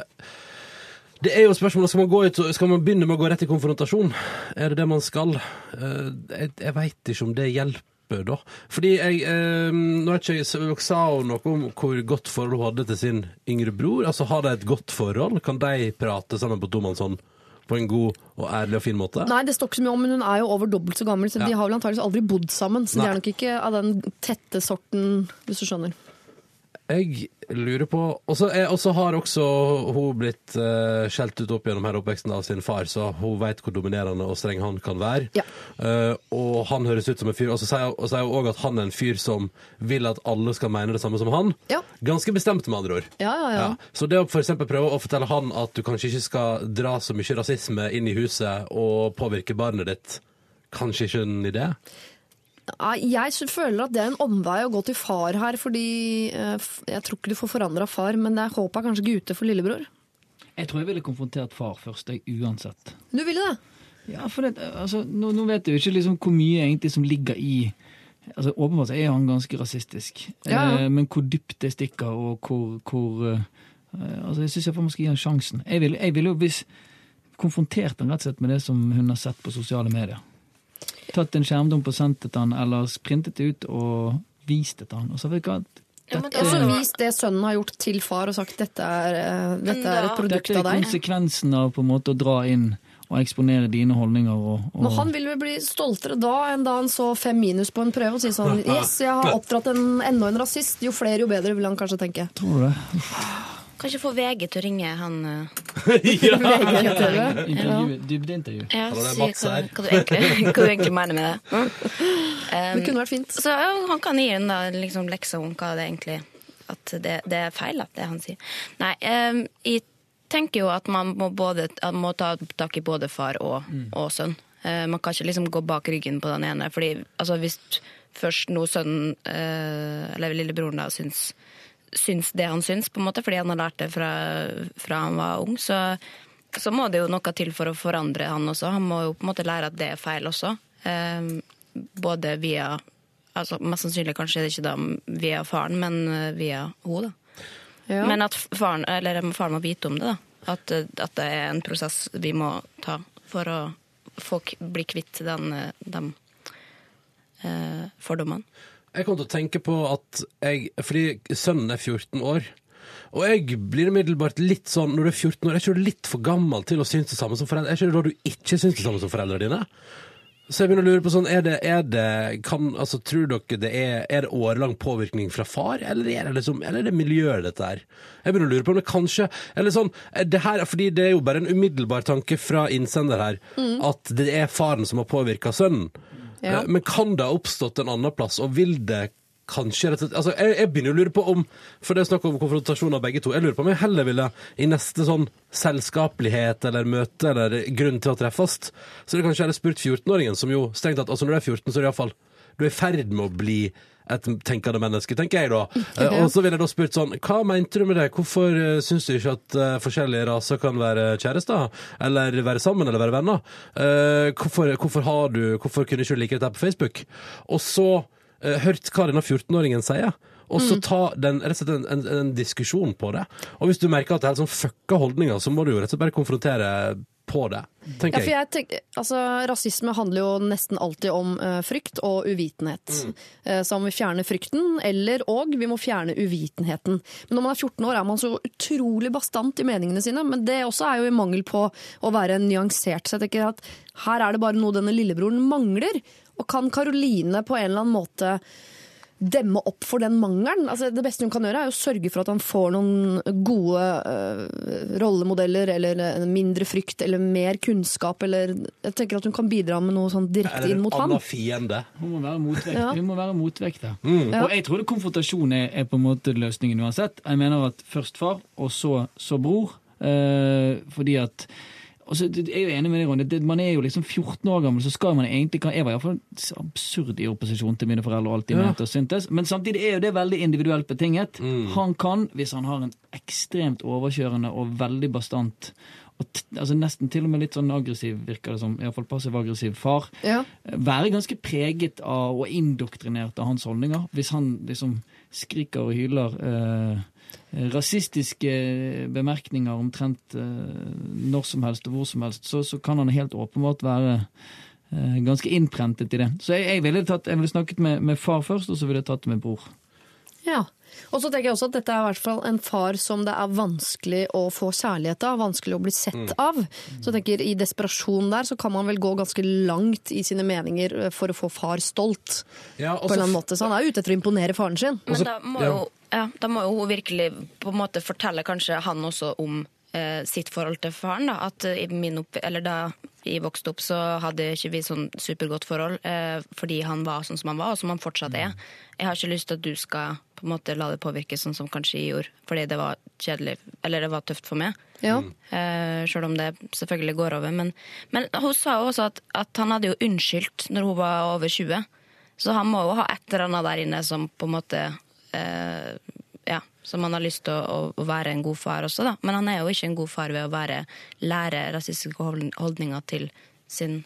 det er jo spørsmålet, skal man, gå ut, skal man begynne med å gå rett i konfrontasjon? Er det det man skal? Eh, jeg jeg veit ikke om det hjelper, da. Fordi jeg eh, nå vet ikke, jeg- Dere sa noe om hvor godt forhold hun hadde til sin yngre bror. Altså, Har de et godt forhold? Kan de prate sammen på tomannshånd på en god og ærlig og fin måte? Nei, det står ikke så mye om, men hun er jo over dobbelt så gammel, så Ja. de har vel antakeligvis aldri bodd sammen. Så de er nok ikke av den tette sorten, hvis du skjønner. Jeg lurer på Og så har også hun blitt uh, skjelt ut opp gjennom her oppveksten av sin far, så hun vet hvor dominerende og streng han kan være. Ja. Uh, og han høres ut som en fyr Og så sier hun òg at han er en fyr som vil at alle skal mene det samme som han. Ja. Ganske bestemt, med andre ord. Ja, ja, ja. Så det å eksempel prøve å fortelle han at du kanskje ikke skal dra så mye rasisme inn i huset og påvirke barnet ditt, kanskje ikke en idé? Jeg føler at det er en omvei å gå til far her, fordi eh, jeg tror ikke du får forandra far, men det er håpet er kanskje gutte for lillebror. Jeg tror jeg ville konfrontert far først, jeg, uansett. Du ville det? Ja, for det, altså, nå, nå vet jeg jo ikke liksom hvor mye egentlig som ligger i altså Åpenbart er han ganske rasistisk, Ja. Eh, men hvor dypt det stikker, og hvor, hvor eh, altså Jeg syns man skal gi han sjansen. Jeg ville vil jo hvis konfrontert han rett og slett med det som hun har sett på sosiale medier. Tatt en skjermdump og sendt det til han, eller printet det ut og vist det til han. Og så vet du hva, Ja, men dette, det- vis det sønnen har gjort til far og sagt dette er, eh, dette er et produkt dette er av deg. konsekvensen av på en måte å dra inn og eksponere dine holdninger. Og, og Men han vil vel bli stoltere da enn da han så fem minus på en prøve og si sånn Yes, jeg har oppdratt en, enda en rasist. Jo flere, jo bedre, vil han kanskje tenke. Tror du det? Kan ikke få VG til å ringe han ja. VGTV. Intervju, Dybdeintervju. ja, si Mats hva, hva, du egentlig, hva du egentlig mener med det. Um, Det kunne vært fint. Så ja, han kan gi en da, liksom, lekser om hva det egentlig At det, det er feil, at det han sier. Nei, um, jeg tenker jo at man må, både, at man må ta tak i både far og, og sønn. Uh, man kan ikke liksom gå bak ryggen på den ene. fordi altså, hvis først nå sønnen, uh, eller lillebroren, da, syns, syns det han syns, på en måte, fordi han har lært det fra, fra han var ung, så, så må det jo noe til for å forandre han også. Han må jo på en måte lære at det er feil også. Eh, både via altså Mest sannsynlig kanskje det ikke da via faren, men eh, via henne. Ja. Men at faren, eller faren må vite om det. da. At, eh, at det er en prosess vi må ta for å få bli kvitt den, eh, de eh, fordommene. Jeg kom til å tenke på at jeg Fordi sønnen er 14 år. Og jeg blir umiddelbart litt sånn Når du er 14 år, er ikke du litt for gammel til å synes det samme som foreldre? Er ikke det da du ikke syns det samme som foreldrene dine? Så jeg begynner å lure på sånn, er det, er det kan, altså, Tror dere det er, er det årelang påvirkning fra far, eller er det liksom, eller er det miljøet, dette her? Jeg begynner å lure på om det kanskje Eller sånn, det her, fordi det er jo bare en umiddelbar tanke fra innsender her, at det er faren som har påvirka sønnen. Ja. Eh, Men kan det ha oppstått en annen plass, og vil det kanskje altså, jeg, jeg begynner å lure på om For det er snakk om konfrontasjon av begge to. Jeg lurer på om jeg heller ville i neste sånn selskapelighet eller møte eller grunn til å treffes, så det kanskje heller spurt 14-åringen, som jo strengt tatt Altså når du er 14, så er du iallfall i ferd med å bli et tenkende menneske, tenker jeg da. Eh, Og så ville jeg da spurt sånn Hva mente du med det? Hvorfor uh, syns du ikke at uh, forskjellige raser kan være kjærester? Eller være sammen, eller være venner? Uh, hvorfor, hvorfor har du Hvorfor kunne ikke du like dette på Facebook? Og så uh, hørt hva denne 14-åringen sier. Og så ta den, en, en, en diskusjon på det. Og hvis du merker at det er helt sånn fucka holdninger, så må du jo rett og slett bare konfrontere på det, Ja, tenker for jeg. tenker, altså, Rasisme handler jo nesten alltid om uh, frykt og uvitenhet. Eh, så om vi fjerner frykten, eller og vi må fjerne uvitenheten. Men når man er 14 år er man så utrolig bastant i meningene sine, men det også er jo i mangel på å være nyansert. Så jeg tenker at her er det bare noe denne lillebroren mangler. Og kan Karoline på en eller annen måte demme opp for den mangelen. Altså, det beste hun kan gjøre, er å sørge for at han får noen gode uh, rollemodeller, eller mindre frykt, eller mer kunnskap, eller Jeg tenker at hun kan bidra med noe sånn direkte Eller inn en mot han. annen fiende. Hun må være motvekt. Ja. Hun må være motvekt der. Ja. Og jeg tror det konfrontasjon er, er på en måte løsningen uansett. Jeg mener at først far, og så, så bror. Uh, fordi at og så Jeg er jo enig med deg, Ronny. Det- Man er jo liksom 14 år gammel, så skal man egentlig kan, Jeg var iallfall absurd i opposisjon til mine foreldre og alltid Ja. mente og syntes. Men samtidig er jo det veldig individuelt betinget. Han kan, hvis han har en ekstremt overkjørende og veldig bastant og altså nesten til og med litt sånn aggressiv, virker det som, iallfall passiv-aggressiv far, Ja. være ganske preget av og indoktrinert av hans holdninger. Hvis han liksom skriker og hyler eh, rasistiske bemerkninger omtrent eh, når som helst og hvor som helst, så, så kan han helt åpenbart være eh, ganske innprentet i det. Så jeg, jeg ville tatt, jeg ville snakket med, med far først, og så ville jeg tatt det med bror. Ja. Og så tenker jeg også at dette er i hvert fall en far som det er vanskelig å få kjærlighet av, vanskelig å bli sett av. Så jeg tenker i desperasjon der så kan man vel gå ganske langt i sine meninger eh, for å få far stolt. Ja, på en eller annen måte. Så han er ute etter å imponere faren sin. Men da må, jo, ja, da må jo hun virkelig på en måte fortelle kanskje han også om eh, sitt forhold til faren. Da. At eh, i min opp, eller da jeg vokste opp, så hadde ikke vi sånn supergodt forhold eh, fordi han var sånn som han var, og som han fortsatt er. Jeg har ikke lyst til at du skal på en måte la det påvirke sånn som kanskje jeg gjorde, fordi det var kjedelig, eller det var tøft for meg. Ja. Eh, Sjøl om det selvfølgelig går over. Men, men hun sa jo også at, at han hadde jo unnskyldt når hun var over 20. Så han må jo ha et eller annet der inne som på en måte ja, som han har lyst til å, å være en god far også, da. Men han er jo ikke en god far ved å være, lære rasistiske holdninger til sin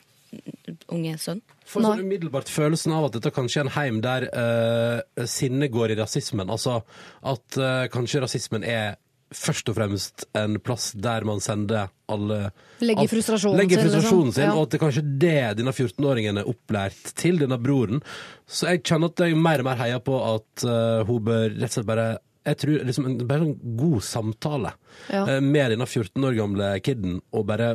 unge sønn. Får sånn umiddelbart følelsen av at dette kanskje er en heim der uh, sinnet går i rasismen. Altså at eh, kanskje rasismen er først og fremst en plass der man sender alle Legger alt- frustrasjonen legger liksom. frustrasjonen sin, Ja. og at det er kanskje det denne 14-åringen er opplært til, denne broren. Så jeg kjenner at jeg mer og mer heier på at uh, hun bør rett og slett bare jeg tror liksom en, bare en god samtale Ja. eh, med denne 14 år gamle kiden, og bare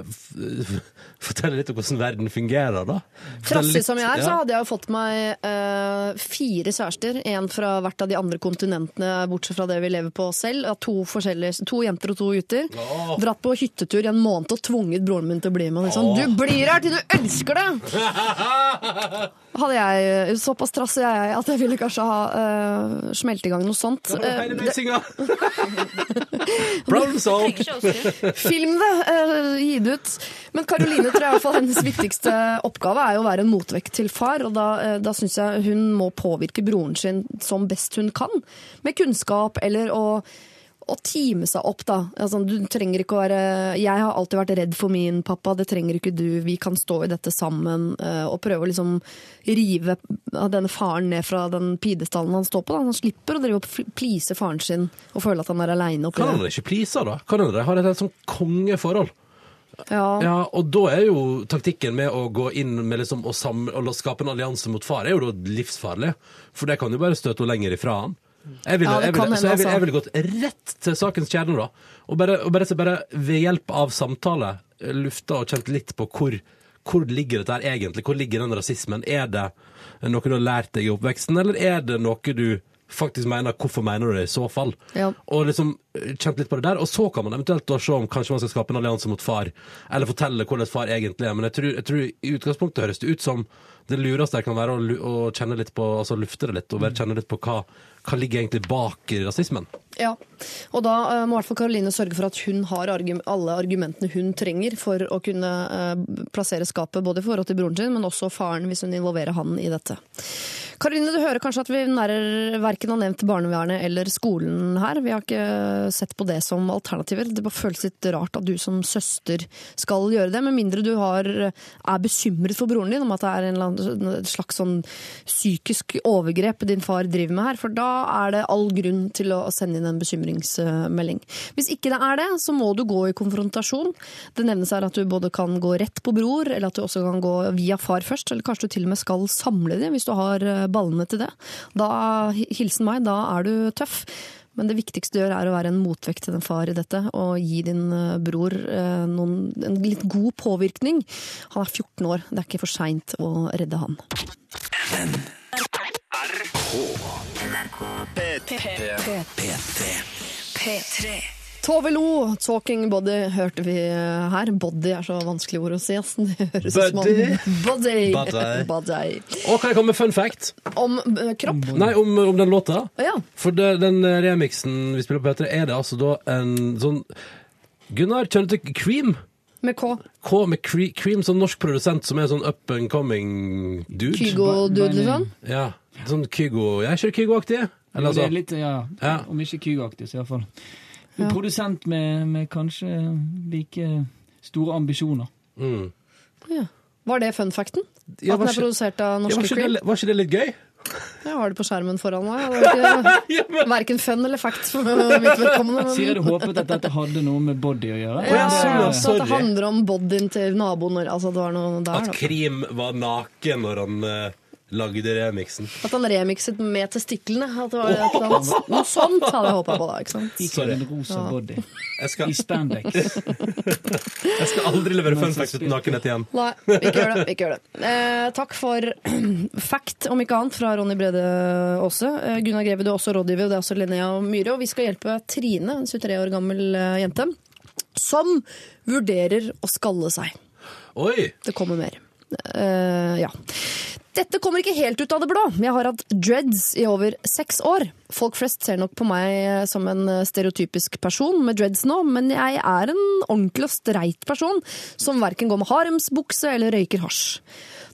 fortelle litt om hvordan verden fungerer, da. Trassig som jeg er, så hadde jeg jo fått meg eh, fire kjærester. En fra hvert av de andre kontinentene, bortsett fra det vi lever på selv. To, to jenter og to gutter. Oh. Dratt på hyttetur i en måned og tvunget broren min til å bli med. Sånn, Åh. du blir her til du elsker det! Hadde jeg Såpass trassig er jeg at jeg ville kanskje ha uh, smelt i gang noe sånt. Ja, Det- Problem solved! Film det, uh, gi det ut. Men Karoline tror jeg i hvert fall hennes viktigste oppgave er jo å være en motvekt til far. Og da, uh, da syns jeg hun må påvirke broren sin som best hun kan. Med kunnskap eller å å time seg opp, da. Altså, du trenger ikke å være Jeg har alltid vært redd for min pappa, det trenger ikke du. Vi kan stå i dette sammen. eh, Og prøve å liksom rive denne faren ned fra den pidestallen han står på. Da. Han slipper å drive og please faren sin og føle at han er aleine Kan han ikke please, da? Kan han ha et helt sånn kongeforhold. Ja. Ja, og da er jo taktikken med å gå inn med liksom å, sam å skape en allianse mot far, er jo da livsfarlig. For det kan jo bare støte henne lenger ifra han. Jeg ville, Ja, jeg ville, så jeg ville, altså. jeg ville gått rett til sakens kjerne, da. Og bare, og bare, så bare ved hjelp av samtale eh, lufta og kjent litt på hvor, hvor ligger dette her egentlig? Hvor ligger den rasismen? Er det noe du har lært deg i oppveksten, eller er det noe du faktisk mener? Hvorfor mener du det i så fall? Ja. Og liksom eh, kjent litt på det der. Og så kan man eventuelt da se om kanskje man skal skape en allianse mot far, eller fortelle hvordan far egentlig er. Men jeg tror, jeg tror i utgangspunktet høres det ut som det lureste der kan være å, å kjenne litt på, altså lufte det litt, og bare kjenne litt på hva, hva ligger egentlig bak rasismen. Ja, og da eh, må i hvert fall Karoline sørge for at hun har alle argumentene hun trenger for å kunne eh, plassere skapet, både i forhold til broren sin, men også faren, hvis hun involverer han i dette. Karoline, du hører kanskje at vi nærer verken har nevnt barnevernet eller skolen her. Vi har ikke sett på det som alternativer. Det bare føles litt rart at du som søster skal gjøre det, med mindre du har, er bekymret for broren din om at det er en slags sånn psykisk overgrep din far driver med her. For da er det all grunn til å sende inn en bekymringsmelding. Hvis ikke det er det, så må du gå i konfrontasjon. Det nevnes her at du både kan gå rett på bror, eller at du også kan gå via far først. Eller kanskje du til og med skal samle dem, hvis du har eh, ballene til det. Da, hilsen meg, da er du tøff. Men det viktigste du gjør, er å være en motvekt til den far i dette, og gi din eh, bror eh, noen, en litt god påvirkning. Han er 14 år, det er ikke for seint å redde han. P3. Tove Lo, 'Talking Body', hørte vi eh, her. Body er så vanskelig ord å si. Det høres ut som om- Body. Body. Body. Body. Og kan jeg komme med fun fact? Om uh, kropp. Nei, om, om den låta. Ja. For det, den eh, remixen vi spiller på P3, er det altså da en sånn Gunnar, kjenner du til Cream? Med K. K med Cre Cream, sånn norsk produsent som er sånn up and coming dude. Kygo-dude, liksom. Ja, sånn Kygo Jeg er ikke Kygo-aktig? Eller altså litt, ja, Ja. Om ikke Kygo-aktig, så iallfall. Ja. Produsent med, med kanskje like store ambisjoner. mm. Ja. Var det fun facten? Ja, At den er ikke- produsert av ja, var, ikke Cream? det, var ikke det litt gøy? Jeg har det på skjermen foran meg. Det verken fun eller fact for mitt vedkommende. Sier du håpet at dette hadde noe med body å gjøre? Ja, ja, så at det handler om bodyen til naboen. Altså det var noe der, At Krim var naken når han lagde remixen. At han remixet med testiklene. At det var et eller annet. Noe sånt hadde jeg håpa på. da, ikke sant? Ikke en rosa Ja. body skal, i spandex. jeg skal aldri levere fun fact uten nakenhet igjen. Nei, ikke gjør det. ikke gjør det. Eh, takk for fact, om ikke annet, fra Ronny Brede Aase. Eh, Gunnar Greve, du er også rådgiver, og det er også Linnea Myhre. Og vi skal hjelpe Trine, en 23 år gammel eh, jente, som vurderer å skalle seg. Oi! Det kommer mer. Uh, ja. Dette kommer ikke helt ut av det blå. Jeg har hatt dreads i over seks år. Folk flest ser nok på meg eh, som en eh, stereotypisk person med dreads nå, men jeg er en ordentlig og streit person som verken går med haremsbukse eller røyker hasj.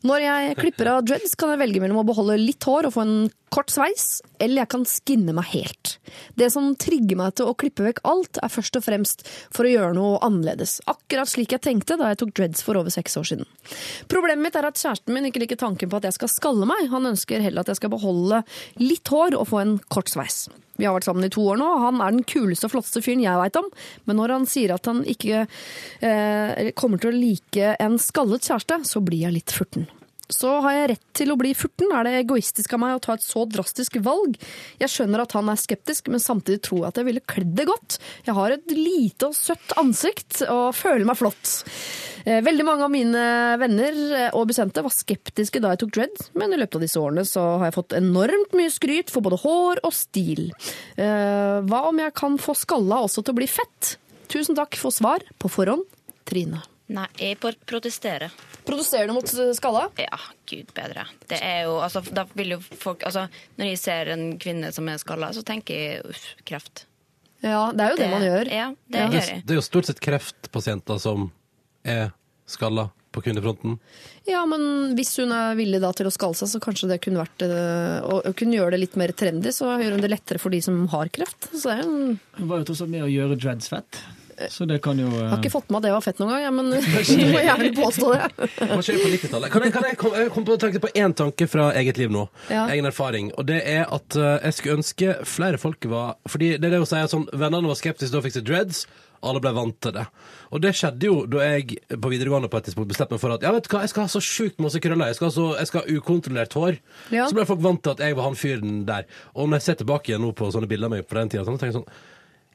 Når jeg klipper av dreads, kan jeg velge mellom å beholde litt hår og få en kort sveis, eller jeg kan skinne meg helt. Det som trigger meg til å klippe vekk alt, er først og fremst for å gjøre noe annerledes. Akkurat slik jeg tenkte da jeg tok dreads for over seks år siden. Problemet mitt er at kjæresten min ikke liker tanken på at jeg skal skalle meg. Han ønsker heller at jeg skal beholde litt hår og få en kort sveis. Vi har vært sammen i to år nå, og han er den kuleste og flotteste fyren jeg veit om. Men når han sier at han ikke eh, kommer til å like en skallet kjæreste, så blir jeg litt furten. Så har jeg rett til å bli furten. Er det egoistisk av meg å ta et så drastisk valg? Jeg skjønner at han er skeptisk, men samtidig tror jeg at jeg ville kledd det godt. Jeg har et lite og søtt ansikt og føler meg flott. Eh, Veldig mange av mine venner og bekjente var skeptiske da jeg tok dread, men i løpet av disse årene så har jeg fått enormt mye skryt for både hår og stil. Eh, Hva om jeg kan få skalla også til å bli fett? Tusen takk for svar på forhånd, Trine. Nei, jeg protesterer. Produserer du mot skalla? Ja, gud bedre. Det er jo, altså, da vil jo folk, altså, når jeg ser en kvinne som er skalla, så tenker jeg uff, kreft. Ja, det er jo det, man gjør. Ja, det ja. gjør jeg. det er jo stort sett kreftpasienter som er skalla på kvinnefronten. Ja, men hvis hun er villig da til å skalle seg, så kanskje det kunne vært eh, Å kunne gjøre det litt mer trendy, så gjør hun det lettere for de som har kreft. Så det er jo Hun var jo tross alt med å gjøre dreads fett. Så det kan jo Jeg eh, har ikke fått med at det var fett noen gang, ja, men du må gjerne påstå det. Kanskje på 90-tallet. Kan jeg, kan jeg komme jeg kom på, tenke på én tanke fra eget liv nå? Ja. Egen erfaring. Og det er at eh, jeg skulle ønske flere folk var Fordi det er det å si at sånn, vennene var skeptiske da fikk seg dreads. Alle ble vant til det. Og det skjedde jo da jeg på videregående på et tidspunkt bestemte meg for at ja, vet du hva, jeg skal ha så sjukt masse krøller. Jeg skal ha, så, jeg skal ha ukontrollert hår. Ja. Så ble folk vant til at jeg var han fyren der. Og når jeg ser tilbake igjen nå på sånne bilder av meg på den tida, så tenker jeg sånn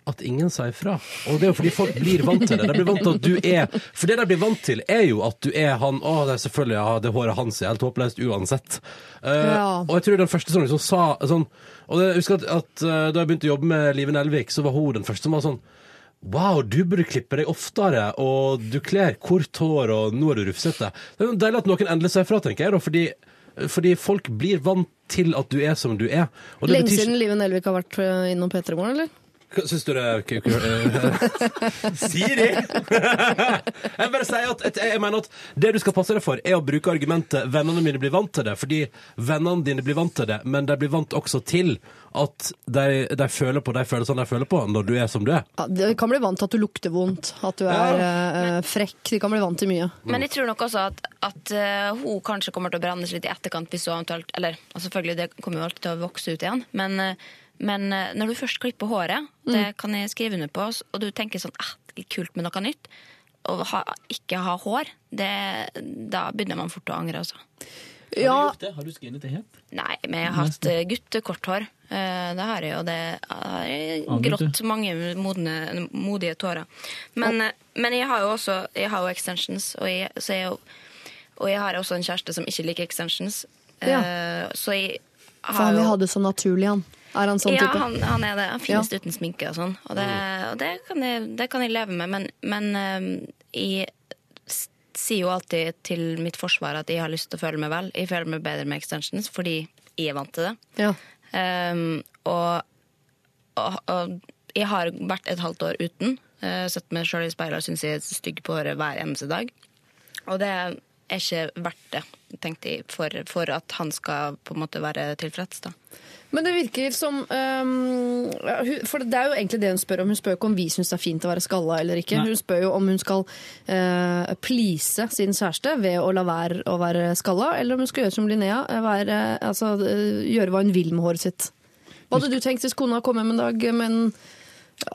at ingen sier fra. Og det er jo fordi folk blir vant til det. De blir vant til at du er For det de blir vant til, er jo at du er han Å, det er selvfølgelig, ja, det håret hans er helt håpløst uansett. Uh, Ja. Og jeg tror den første som liksom sa sånn Og jeg husker at, at uh, da jeg begynte å jobbe med Live Nelvik, så var hun den første som var sånn Wow, du burde klippe deg oftere, og du kler kort hår, og nå er du rufsete. Det er jo deilig at noen endelig sier fra, tenker jeg, da, fordi, fordi folk blir vant til at du er som du er. Og det Lenge siden Live Nelvik har vært eh, innom P3 Morgen, eller? Hva Syns du det er k- k- eh, Siri! jeg bare sier at at jeg mener at det du skal passe deg for, er å bruke argumentet 'vennene mine blir vant til det', fordi vennene dine blir vant til det, men de blir vant også til at de, de føler på de følelsene de føler på når du er som du er. Ja, de kan bli vant til at du lukter vondt, at du er eh, frekk. De kan bli vant til mye. Men jeg tror nok også at, at eh, hun kanskje kommer til å brannes litt i etterkant hvis hun eventuelt Eller altså selvfølgelig, det kommer jo alltid til å vokse ut igjen, men, eh, men eh, når du først klipper håret, det kan jeg skrive under på, og du tenker sånn eh, det er kult med noe nytt, og ha, ikke ha hår, det, da begynner man fort å angre, altså. Ja, Har du skinnet det helt? Nei, men jeg har hatt uh, guttekort hår. Eh, det har jeg, og det har jeg grått mange modne, modige tårer. Men, eh, men jeg har jo også jeg har jo extensions, og jeg, så jeg, og jeg har også en kjæreste som ikke liker extensions. Ja. Så jeg har faen, vi jo hadde så naturlig han. Er han sånn ja, type? han, han er det. Han finnes uten sminke og sånn. Og, det, og det, kan jeg, det kan jeg leve med, men, men eh, jeg sier jo alltid til mitt forsvar at jeg har lyst til å føle meg vel. Jeg føler meg bedre med extensions fordi jeg er vant til det. Ja. Um, og, og, og jeg har vært et halvt år uten. Uh, sett meg sjøl i speilet og syns jeg er stygg på håret hver eneste dag. Og det er ikke verdt det, tenkte jeg, for, for at han skal på en måte være tilfreds. da. Men det virker som um, For det er jo egentlig det hun spør om. Hun spør ikke om vi syns det er fint å være skalla eller ikke. Nei. Hun spør jo om hun skal uh, please sin kjæreste ved å la være å være skalla, eller om hun skal gjøre som Linnea, øh, være, altså, øh, gjøre hva hun vil med håret sitt. Hva hadde du tenkt hvis kona kom hjem en dag med en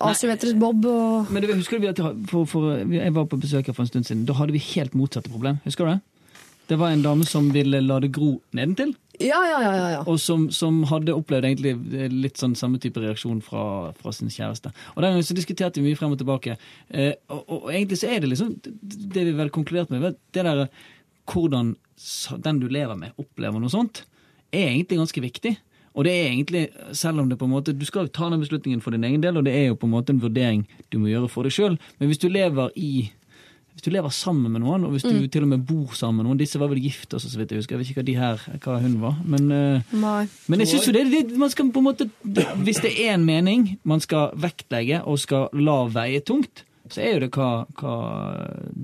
asymmetrisk bob og Men du, husker du vi at for, for, Jeg var på besøk her for en stund siden. Da hadde vi helt motsatte problem. Husker du det? Det var en dame som ville la det gro nedentil, Ja, ja, ja. ja, og som, som hadde opplevd egentlig litt sånn samme type reaksjon fra, fra sin kjæreste. Og Den gangen så diskuterte vi mye frem og tilbake. Eh, og, og, egentlig så er det liksom det vi vel konkluderte med, det der hvordan den du lever med, opplever noe sånt, er egentlig ganske viktig. Og det er egentlig, selv om det på en måte, Du skal jo ta den beslutningen for din egen del, og det er jo på en måte en vurdering du må gjøre for deg sjøl. Men hvis du lever i hvis du lever sammen med noen, og hvis du Mm. til og med bor sammen med noen Disse var vel gift også, så vidt jeg husker. Jeg vet ikke hva de her, hva hun var. Men, eh, men jeg synes jo det, det man skal på en måte Hvis det er en mening man skal vektlegge og skal la veie tungt, så er jo det hva, hva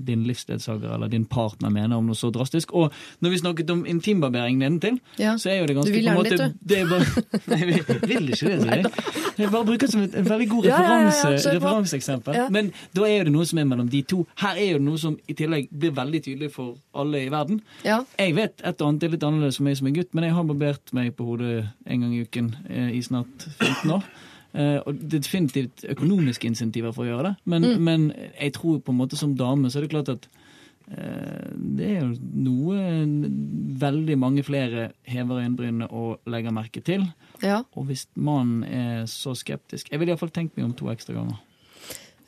din livsledsager eller din partner mener om noe så drastisk. Og når vi snakket om intimbarbering nedentil, Ja. så er jo det ganske Du vil lære gjerne litt, du. det er bare, Nei, jeg vil ikke det, jeg. Jeg bare bruker det som et en veldig god Ja, ja, ja, referanse, referanseeksempel. Men da er det noe som er mellom de to. Her er det noe som i tillegg blir veldig tydelig for alle i verden. Ja. Jeg vet et og annet er litt annerledes for meg som er gutt, men jeg har barbert meg på hodet en gang i uken eh, i snart 15 år. Eh, og det er definitivt økonomiske insentiver for å gjøre det, men, Mm. men jeg tror på en måte som dame så er det klart at eh, det er jo noe veldig mange flere hever øyenbrynene og legger merke til. Ja. Og hvis mannen er så skeptisk Jeg ville iallfall tenkt meg om to ekstra ganger.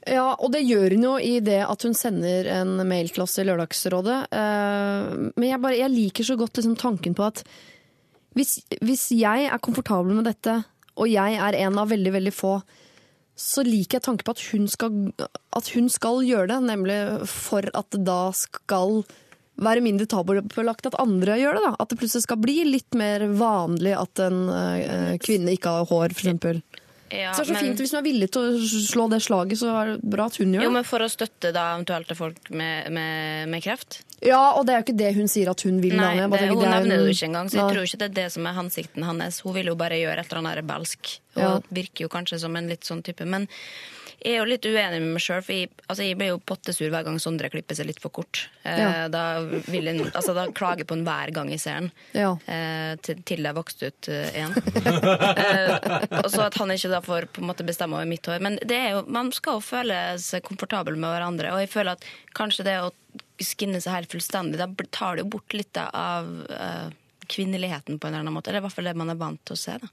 Ja, og det gjør hun jo i det at hun sender en mail til oss i Lørdagsrådet. Eh, Men jeg, bare, jeg liker så godt liksom tanken på at hvis, hvis jeg er komfortabel med dette, og jeg er en av veldig, veldig få, så liker jeg tanken på at hun skal, at hun skal gjøre det. Nemlig for at det da skal være mindre tabubelagt at andre gjør det. da. At det plutselig skal bli litt mer vanlig at en eh, kvinne ikke har hår, f.eks. Ja, så det er så men- fint Hvis hun er villig til å slå det slaget, så er det bra at hun gjør Jo, det. men For å støtte da eventuelt folk med, med, med kreft? Ja, og det er jo ikke det hun sier at hun vil. Nei, det, hun det er nevner det jo ikke engang, så jeg da. tror ikke det er det som er hensikten hans. Hun vil jo bare gjøre et eller annet rebelsk, og Ja. virker jo kanskje som en litt sånn type. Men jeg er jo litt uenig med meg sjøl, for jeg, altså, jeg blir jo pottesur hver gang Sondre klipper seg litt for kort. Eh, Ja. da, vil jeg, altså, da klager jeg på den hver gang jeg ser den, Ja. eh, til, til er vokst ut igjen. eh, og så at han ikke da får på en måte bestemme over mitt hår. Men det er jo, man skal jo føle seg komfortabel med hverandre, og jeg føler at kanskje det å skinne seg helt fullstendig, da tar det jo bort litt av uh, kvinneligheten på en eller annen måte. Eller i hvert fall det man er vant til å se. da.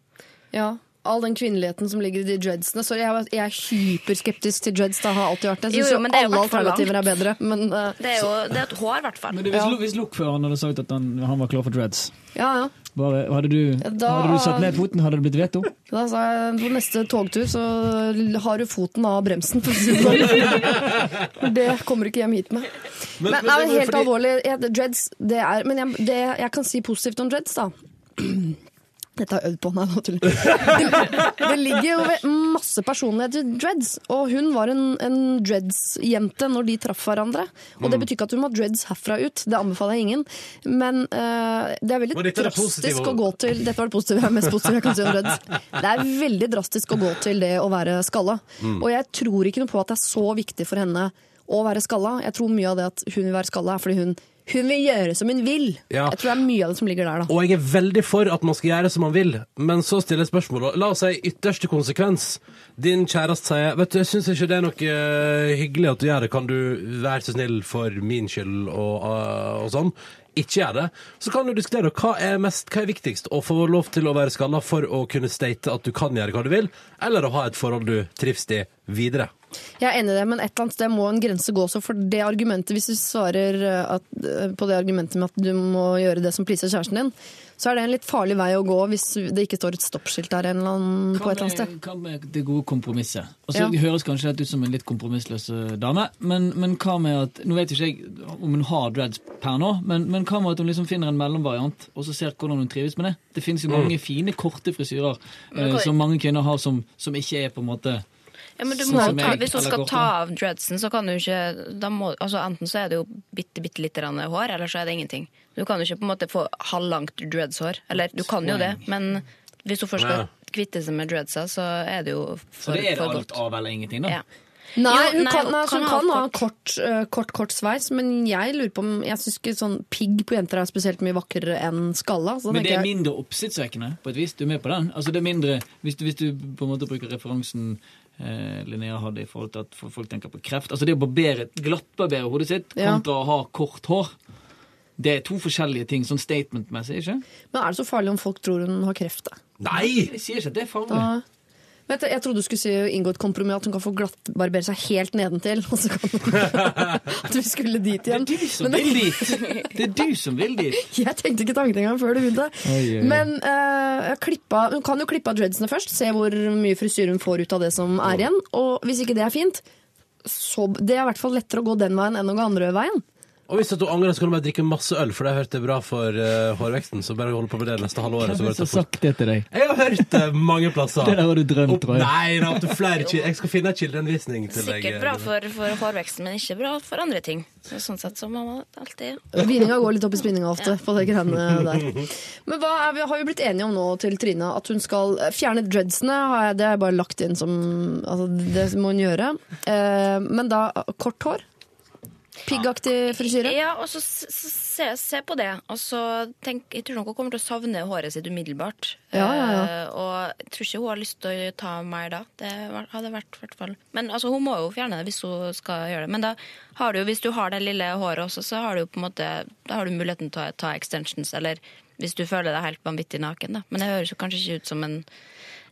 Ja, all den kvinneligheten som ligger i de dreadsene. Sorry, jeg, var- jeg er hyperskeptisk til dreads. Det har alltid vært det. Jeg syns er alle alternativer langt. er bedre. Men uh, Det er jo det er et hår, i hvert fall. Men det, hvis, hvis lokføreren hadde sagt at han, han var klar for dreads, ja, ja. bare, hadde, du, da- hadde du satt ned foten? Hadde det blitt veto? Da sa jeg på neste togtur så har du foten av bremsen. For det sånn. Det kommer du ikke hjem hit med. Men, men men helt fordi- alvorlig, dreads det er Men jeg, det, jeg kan si positivt om dreads, da. Dette har jeg øvd på. Nei, nå tuller jeg. det, ligger jo ved masse personlighet i dreads, og hun var en, en dreads-jente når de traff hverandre. Og det Mm. betyr ikke at hun må ha dreads herfra ut, det anbefaler jeg ingen. Men uh, det er veldig er drastisk å gå til Dette var det positive, jeg er mest positive jeg kan si om dreads. Det er veldig drastisk å gå til det å være skalla. Mm. Og jeg tror ikke noe på at det er så viktig for henne å være skalla. Jeg tror mye av det at hun vil være skalla, er fordi hun, hun vil gjøre som hun vil. Ja. Jeg tror det er mye av det som ligger der, da. Og jeg er veldig for at man skal gjøre som man vil, men så stiller jeg spørsmålet. La oss si ytterste konsekvens. Din kjæreste sier Vet du, jeg syns ikke det er noe eh, hyggelig at du gjør det, kan du være så snill for min skyld og, eh, og sånn. Ikke gjør det. Så kan du diskutere hva er, mest, hva er viktigst. Å få lov til å være skalla for å kunne state at du kan gjøre hva du vil, eller å ha et forhold du trives i videre. Jeg er enig i det, men et eller annet sted må en grense gå også. For det argumentet, hvis du svarer eh, at, eh, på det argumentet med at du må gjøre det som pleaser kjæresten din, så er det en litt farlig vei å gå hvis det ikke står et stoppskilt der en eller annen, på et eller annet sted. Hva med det gode kompromisset? Altså, Ja. Det høres kanskje ut som en litt kompromissløs eh, dame, men, men hva med at Nå vet ikke jeg om hun har dreads per nå, men, men hva med at hun liksom finner en mellomvariant, og så ser hvordan hun trives med det? Det finnes jo Mm. mange fine, korte frisyrer eh, som mange kvinner har som, som ikke er på en måte Ja, men du Sånn må ta, hvis hun skal ta av dreadsen, så kan du ikke da må, altså Enten så er det jo bitte, bitte lite grann hår, eller så er det ingenting. Du kan jo ikke på en måte få halvlangt dreadshår. Eller du kan jo det, men hvis hun først skal kvitte seg med dreadsa, så er det jo Så for, det er det alt av eller ingenting, da? Ja. Nei, hun nei, kan, nei, kan hun ha kan ha kort. kort, eh, kort, kort sveis, men jeg lurer på om Jeg syns ikke sånn pigg på jenter er spesielt mye vakrere enn skalla. Så Men det er mindre oppsiktsvekkende, på et vis. Du er med på den? Altså det er mindre, Hvis du, hvis du på en måte bruker referansen Linnea hadde i forhold til at folk tenker på kreft Altså det å barbere, glattbarbere hodet sitt Ja. kontra å ha kort hår, det er to forskjellige ting, sånn statement-messig, ikke? men er det så farlig om folk tror hun har kreft? da? Nei! Jeg sier ikke at det er farlig. Da, Vet du, jeg trodde du skulle si inngå et kompromiss, at hun kan få glattbarbere seg helt nedentil. Og så kan At vi skulle dit igjen. Det er du som Men- vil dit! Det er du som vil dit! Jeg tenkte ikke tanken engang før du begynte. Oh, oi. Men uh, klippa, hun kan jo klippe av dreadsene først, se hvor mye frisyre hun får ut av det som er igjen. Og hvis ikke det er fint, så Det er i hvert fall lettere å gå den veien enn å gå andre veien. Og hvis at du angrer, så kan du bare drikke masse øl, for det har jeg hørt er bra for uh, hårveksten. Så bare hold på med det neste halvåret. så Hvem det det har sagt det til deg? Jeg har hørt det mange plasser. Det der har du drømt, tror jeg. Nei, det opptil flere Jeg skal finne en kildeanvisning til deg. Sikkert bra for, for hårveksten, men ikke bra for andre ting. Så sånn sett så må man alltid Vininga går litt opp i spinninga ofte på det greiene der. Men hva er vi, har vi blitt enige om nå til Trine? At hun skal fjerne dreadsene? Har jeg, det har jeg bare lagt inn som altså, Det må hun gjøre. Eh, men da kort hår? Piggaktig frisyre? Ja, og så se, se på det. Og så tenk, Jeg tror nok hun kommer til å savne håret sitt umiddelbart. Ja, ja, ja. Uh, og jeg tror ikke hun har lyst til å ta mer da. Det hadde vært hvert fall Men altså, hun må jo fjerne det hvis hun skal gjøre det. Men da har du, jo- hvis du har det lille håret også, så har du jo på en måte Da har du muligheten til å ta extensions, eller hvis du føler deg helt vanvittig naken, da. Men det høres jo kanskje ikke ut som en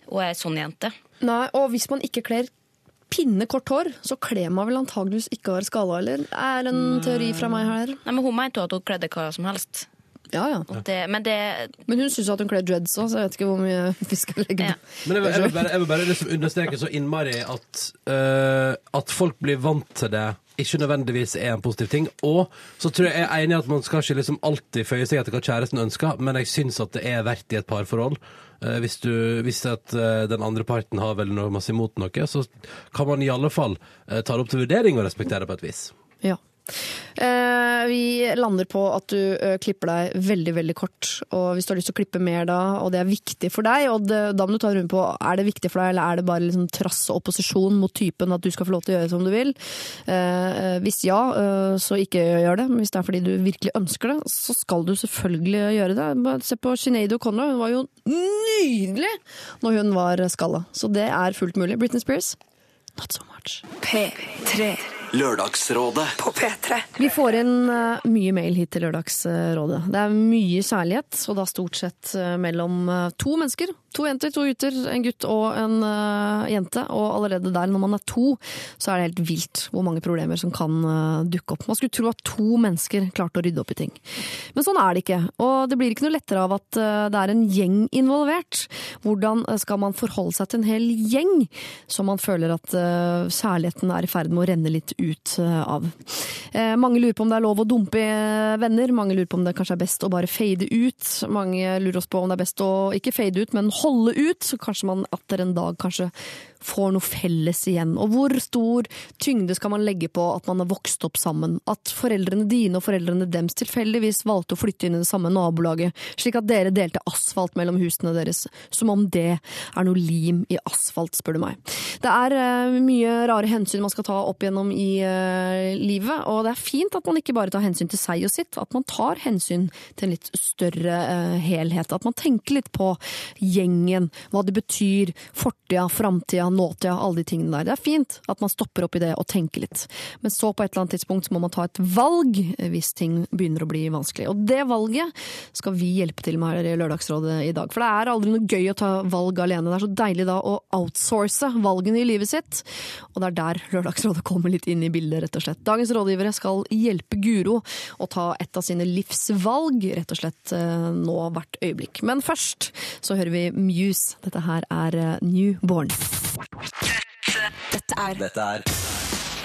Hun er sånn jente. Nei, og hvis man ikke kler pinnekort hår, så kler man vel antageligvis ikke har skala, skalla, eller? Er en teori fra meg her? Nei, men hun mente jo at hun kledde hva som helst. Ja, ja. Det, men det Men hun syns at hun kler dreads òg, så jeg vet ikke hvor mye vi skal legge Ja. Men jeg vil, jeg vil bare, jeg vil bare liksom understreke så innmari at, uh, at folk blir vant til det, ikke nødvendigvis er en positiv ting. Og så tror jeg jeg er enig i at man skal ikke liksom alltid føye seg etter hva kjæresten ønsker, men jeg syns at det er verdt i et parforhold. Eh, hvis, du, hvis at eh, den andre parten har veldig noe masse imot noe, så kan man i alle fall eh, ta det opp til vurdering og respektere på et vis. Ja. Eh, vi lander på at du eh, klipper deg veldig, veldig kort. Og hvis du har lyst til å klippe mer da, og det er viktig for deg, og det, da må du ta en runde på er det viktig for deg, eller er det bare liksom trass og opposisjon mot typen at du skal få lov til å gjøre som du vil? Eh, hvis ja, eh, så ikke gjør det. Men hvis det er fordi du virkelig ønsker det, så skal du selvfølgelig gjøre det. Se på Sinead O'Connor, hun var jo nydelig når hun var skalla. Så det er fullt mulig. Britney Spears, not so much. P3 Lørdagsrådet på P3. Vi får inn eh, mye mail hit til Lørdagsrådet. Det er mye kjærlighet, og da stort sett eh, mellom eh, to mennesker. To jenter, to gutter, en gutt og en uh, jente. Og allerede der, når man er to, så er det helt vilt hvor mange problemer som kan uh, dukke opp. Man skulle tro at to mennesker klarte å rydde opp i ting. Men sånn er det ikke. Og det blir ikke noe lettere av at uh, det er en gjeng involvert. Hvordan skal man forholde seg til en hel gjeng som man føler at særligheten er i ferd med å renne litt ut av? Mange lurer på om det er lov å dumpe venner. Mange lurer på om det kanskje er best å bare fade ut. Mange lurer oss på om det er best å ikke fade ut, men holde ut. Så kanskje man atter en dag kanskje får noe felles igjen. Og hvor stor tyngde skal man legge på at man har vokst opp sammen? At foreldrene dine og foreldrene dems tilfeldigvis valgte å flytte inn i det samme nabolaget, slik at dere delte asfalt mellom husene deres. Som om det er noe lim i asfalt, spør du meg. Det er eh, mye rare hensyn man skal ta opp gjennom i eh, livet, og det er fint at man ikke bare tar hensyn til seg og sitt, at man tar hensyn til en litt større eh, helhet. At man tenker litt på gjengen, hva det betyr, fortida, framtida, nåtida, alle de tingene der. Det er fint at man stopper opp i det og tenker litt. Men så på et eller annet tidspunkt må man ta et valg hvis ting begynner å bli vanskelig. Og det valget skal vi hjelpe til med her i Lørdagsrådet i dag. For det er aldri noe gøy å ta valg alene. Det er så deilig da å outsource valgene i livet sitt. Og det er der Lørdagsrådet kommer litt inn i bildet, rett og slett. Dagens rådgivere skal hjelpe Guro å ta et av sine livsvalg, rett og slett eh, nå hvert øyeblikk. Men først så hører vi Muse. Dette her er eh, Newborn. Dette er Dette er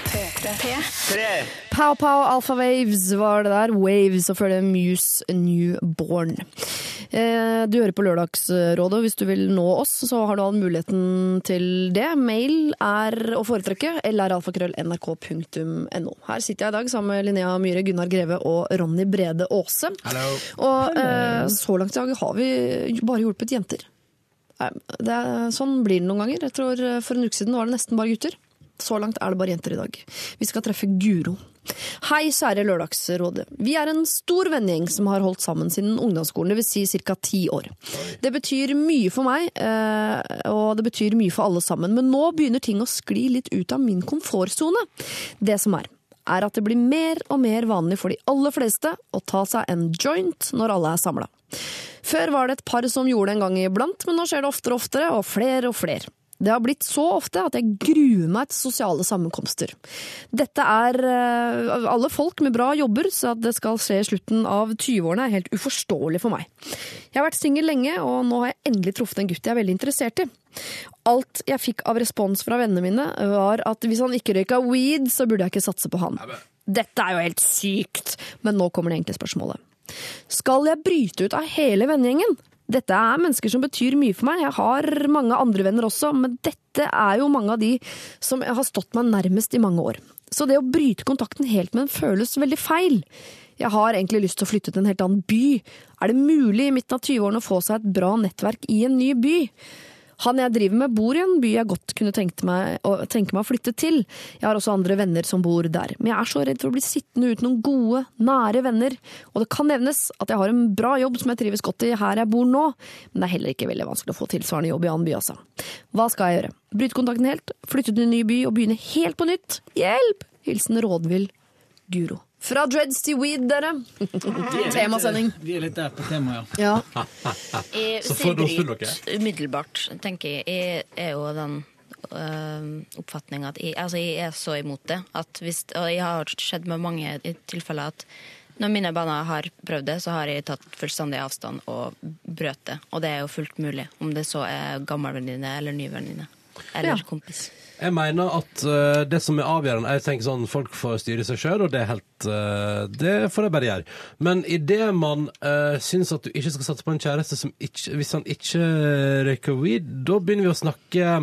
P3. Pow Pow Alpha Waves var det der. Waves, og følge Muse Newborn. Eh, Du hører på Lørdagsrådet. Hvis du vil nå oss, så har du all muligheten til det. Mail er å foretrekke. eller alfakrøll.nrk.no. Her sitter jeg i dag sammen med Linnea Myhre, Gunnar Greve og Ronny Brede Aase. Og eh, så langt i dag har vi bare hjulpet jenter. Er, sånn blir det noen ganger. Jeg tror eh, For en uke siden var det nesten bare gutter. Så langt er det bare jenter i dag. Vi skal treffe Guro. Hei, kjære Lørdagsrådet. Vi er en stor vennegjeng som har holdt sammen siden ungdomsskolen, dvs. Si ca. ti år. Det betyr mye for meg, eh, og det betyr mye for alle sammen, men nå begynner ting å skli litt ut av min komfortsone. Det som er, er at det blir mer og mer vanlig for de aller fleste å ta seg en joint når alle er samla. Før var det et par som gjorde det en gang iblant, men nå skjer det oftere og oftere, og flere og flere. Det har blitt så ofte at jeg gruer meg til sosiale sammenkomster. Dette er eh, alle folk med bra jobber, så at det skal skje i slutten av 20-årene er helt uforståelig for meg. Jeg har vært singel lenge, og nå har jeg endelig truffet en gutt jeg er veldig interessert i. Alt jeg fikk av respons fra vennene mine, var at hvis han ikke røyka weed, så burde jeg ikke satse på han. Dette er jo helt sykt! Men nå kommer det enkle spørsmålet. Skal jeg bryte ut av hele vennegjengen? Dette er mennesker som betyr mye for meg. Jeg har mange andre venner også, men dette er jo mange av de som har stått meg nærmest i mange år. Så det å bryte kontakten helt med en føles veldig feil. Jeg har egentlig lyst til å flytte til en helt annen by. Er det mulig i midten av 20-årene å få seg et bra nettverk i en ny by? Han jeg driver med bor i en by jeg godt kunne tenke meg, tenke meg å flytte til. Jeg har også andre venner som bor der, men jeg er så redd for å bli sittende uten noen gode, nære venner. Og det kan nevnes at jeg har en bra jobb som jeg trives godt i her jeg bor nå, men det er heller ikke veldig vanskelig å få tilsvarende jobb i annen by, altså. Hva skal jeg gjøre? Bryte kontakten helt, flytte til en ny by og begynne helt på nytt? Hjelp! Hilsen rådvill Guro. Fra dreads til weed, dere. Temasending. Vi er litt der på temaet, ja. Ja. Så får du oss bryt dere. umiddelbart, tenker jeg. Jeg er jo den øh, oppfatning at jeg, altså jeg er så imot det. At hvis, og jeg har skjedd med mange i tilfeller at når mine barn har prøvd det, så har jeg tatt fullstendig avstand og brøt det. Og det er jo fullt mulig, om det så er gammel venninne eller ny venninne. Eller Ja. kompis. Jeg mener at uh, det som er avgjørende Jeg tenker sånn, Folk får styre seg sjøl, og det er helt uh, Det får de bare gjøre. Men idet man uh, syns at du ikke skal satse på en kjæreste som ikke Hvis han ikke røyker weed, da begynner vi å snakke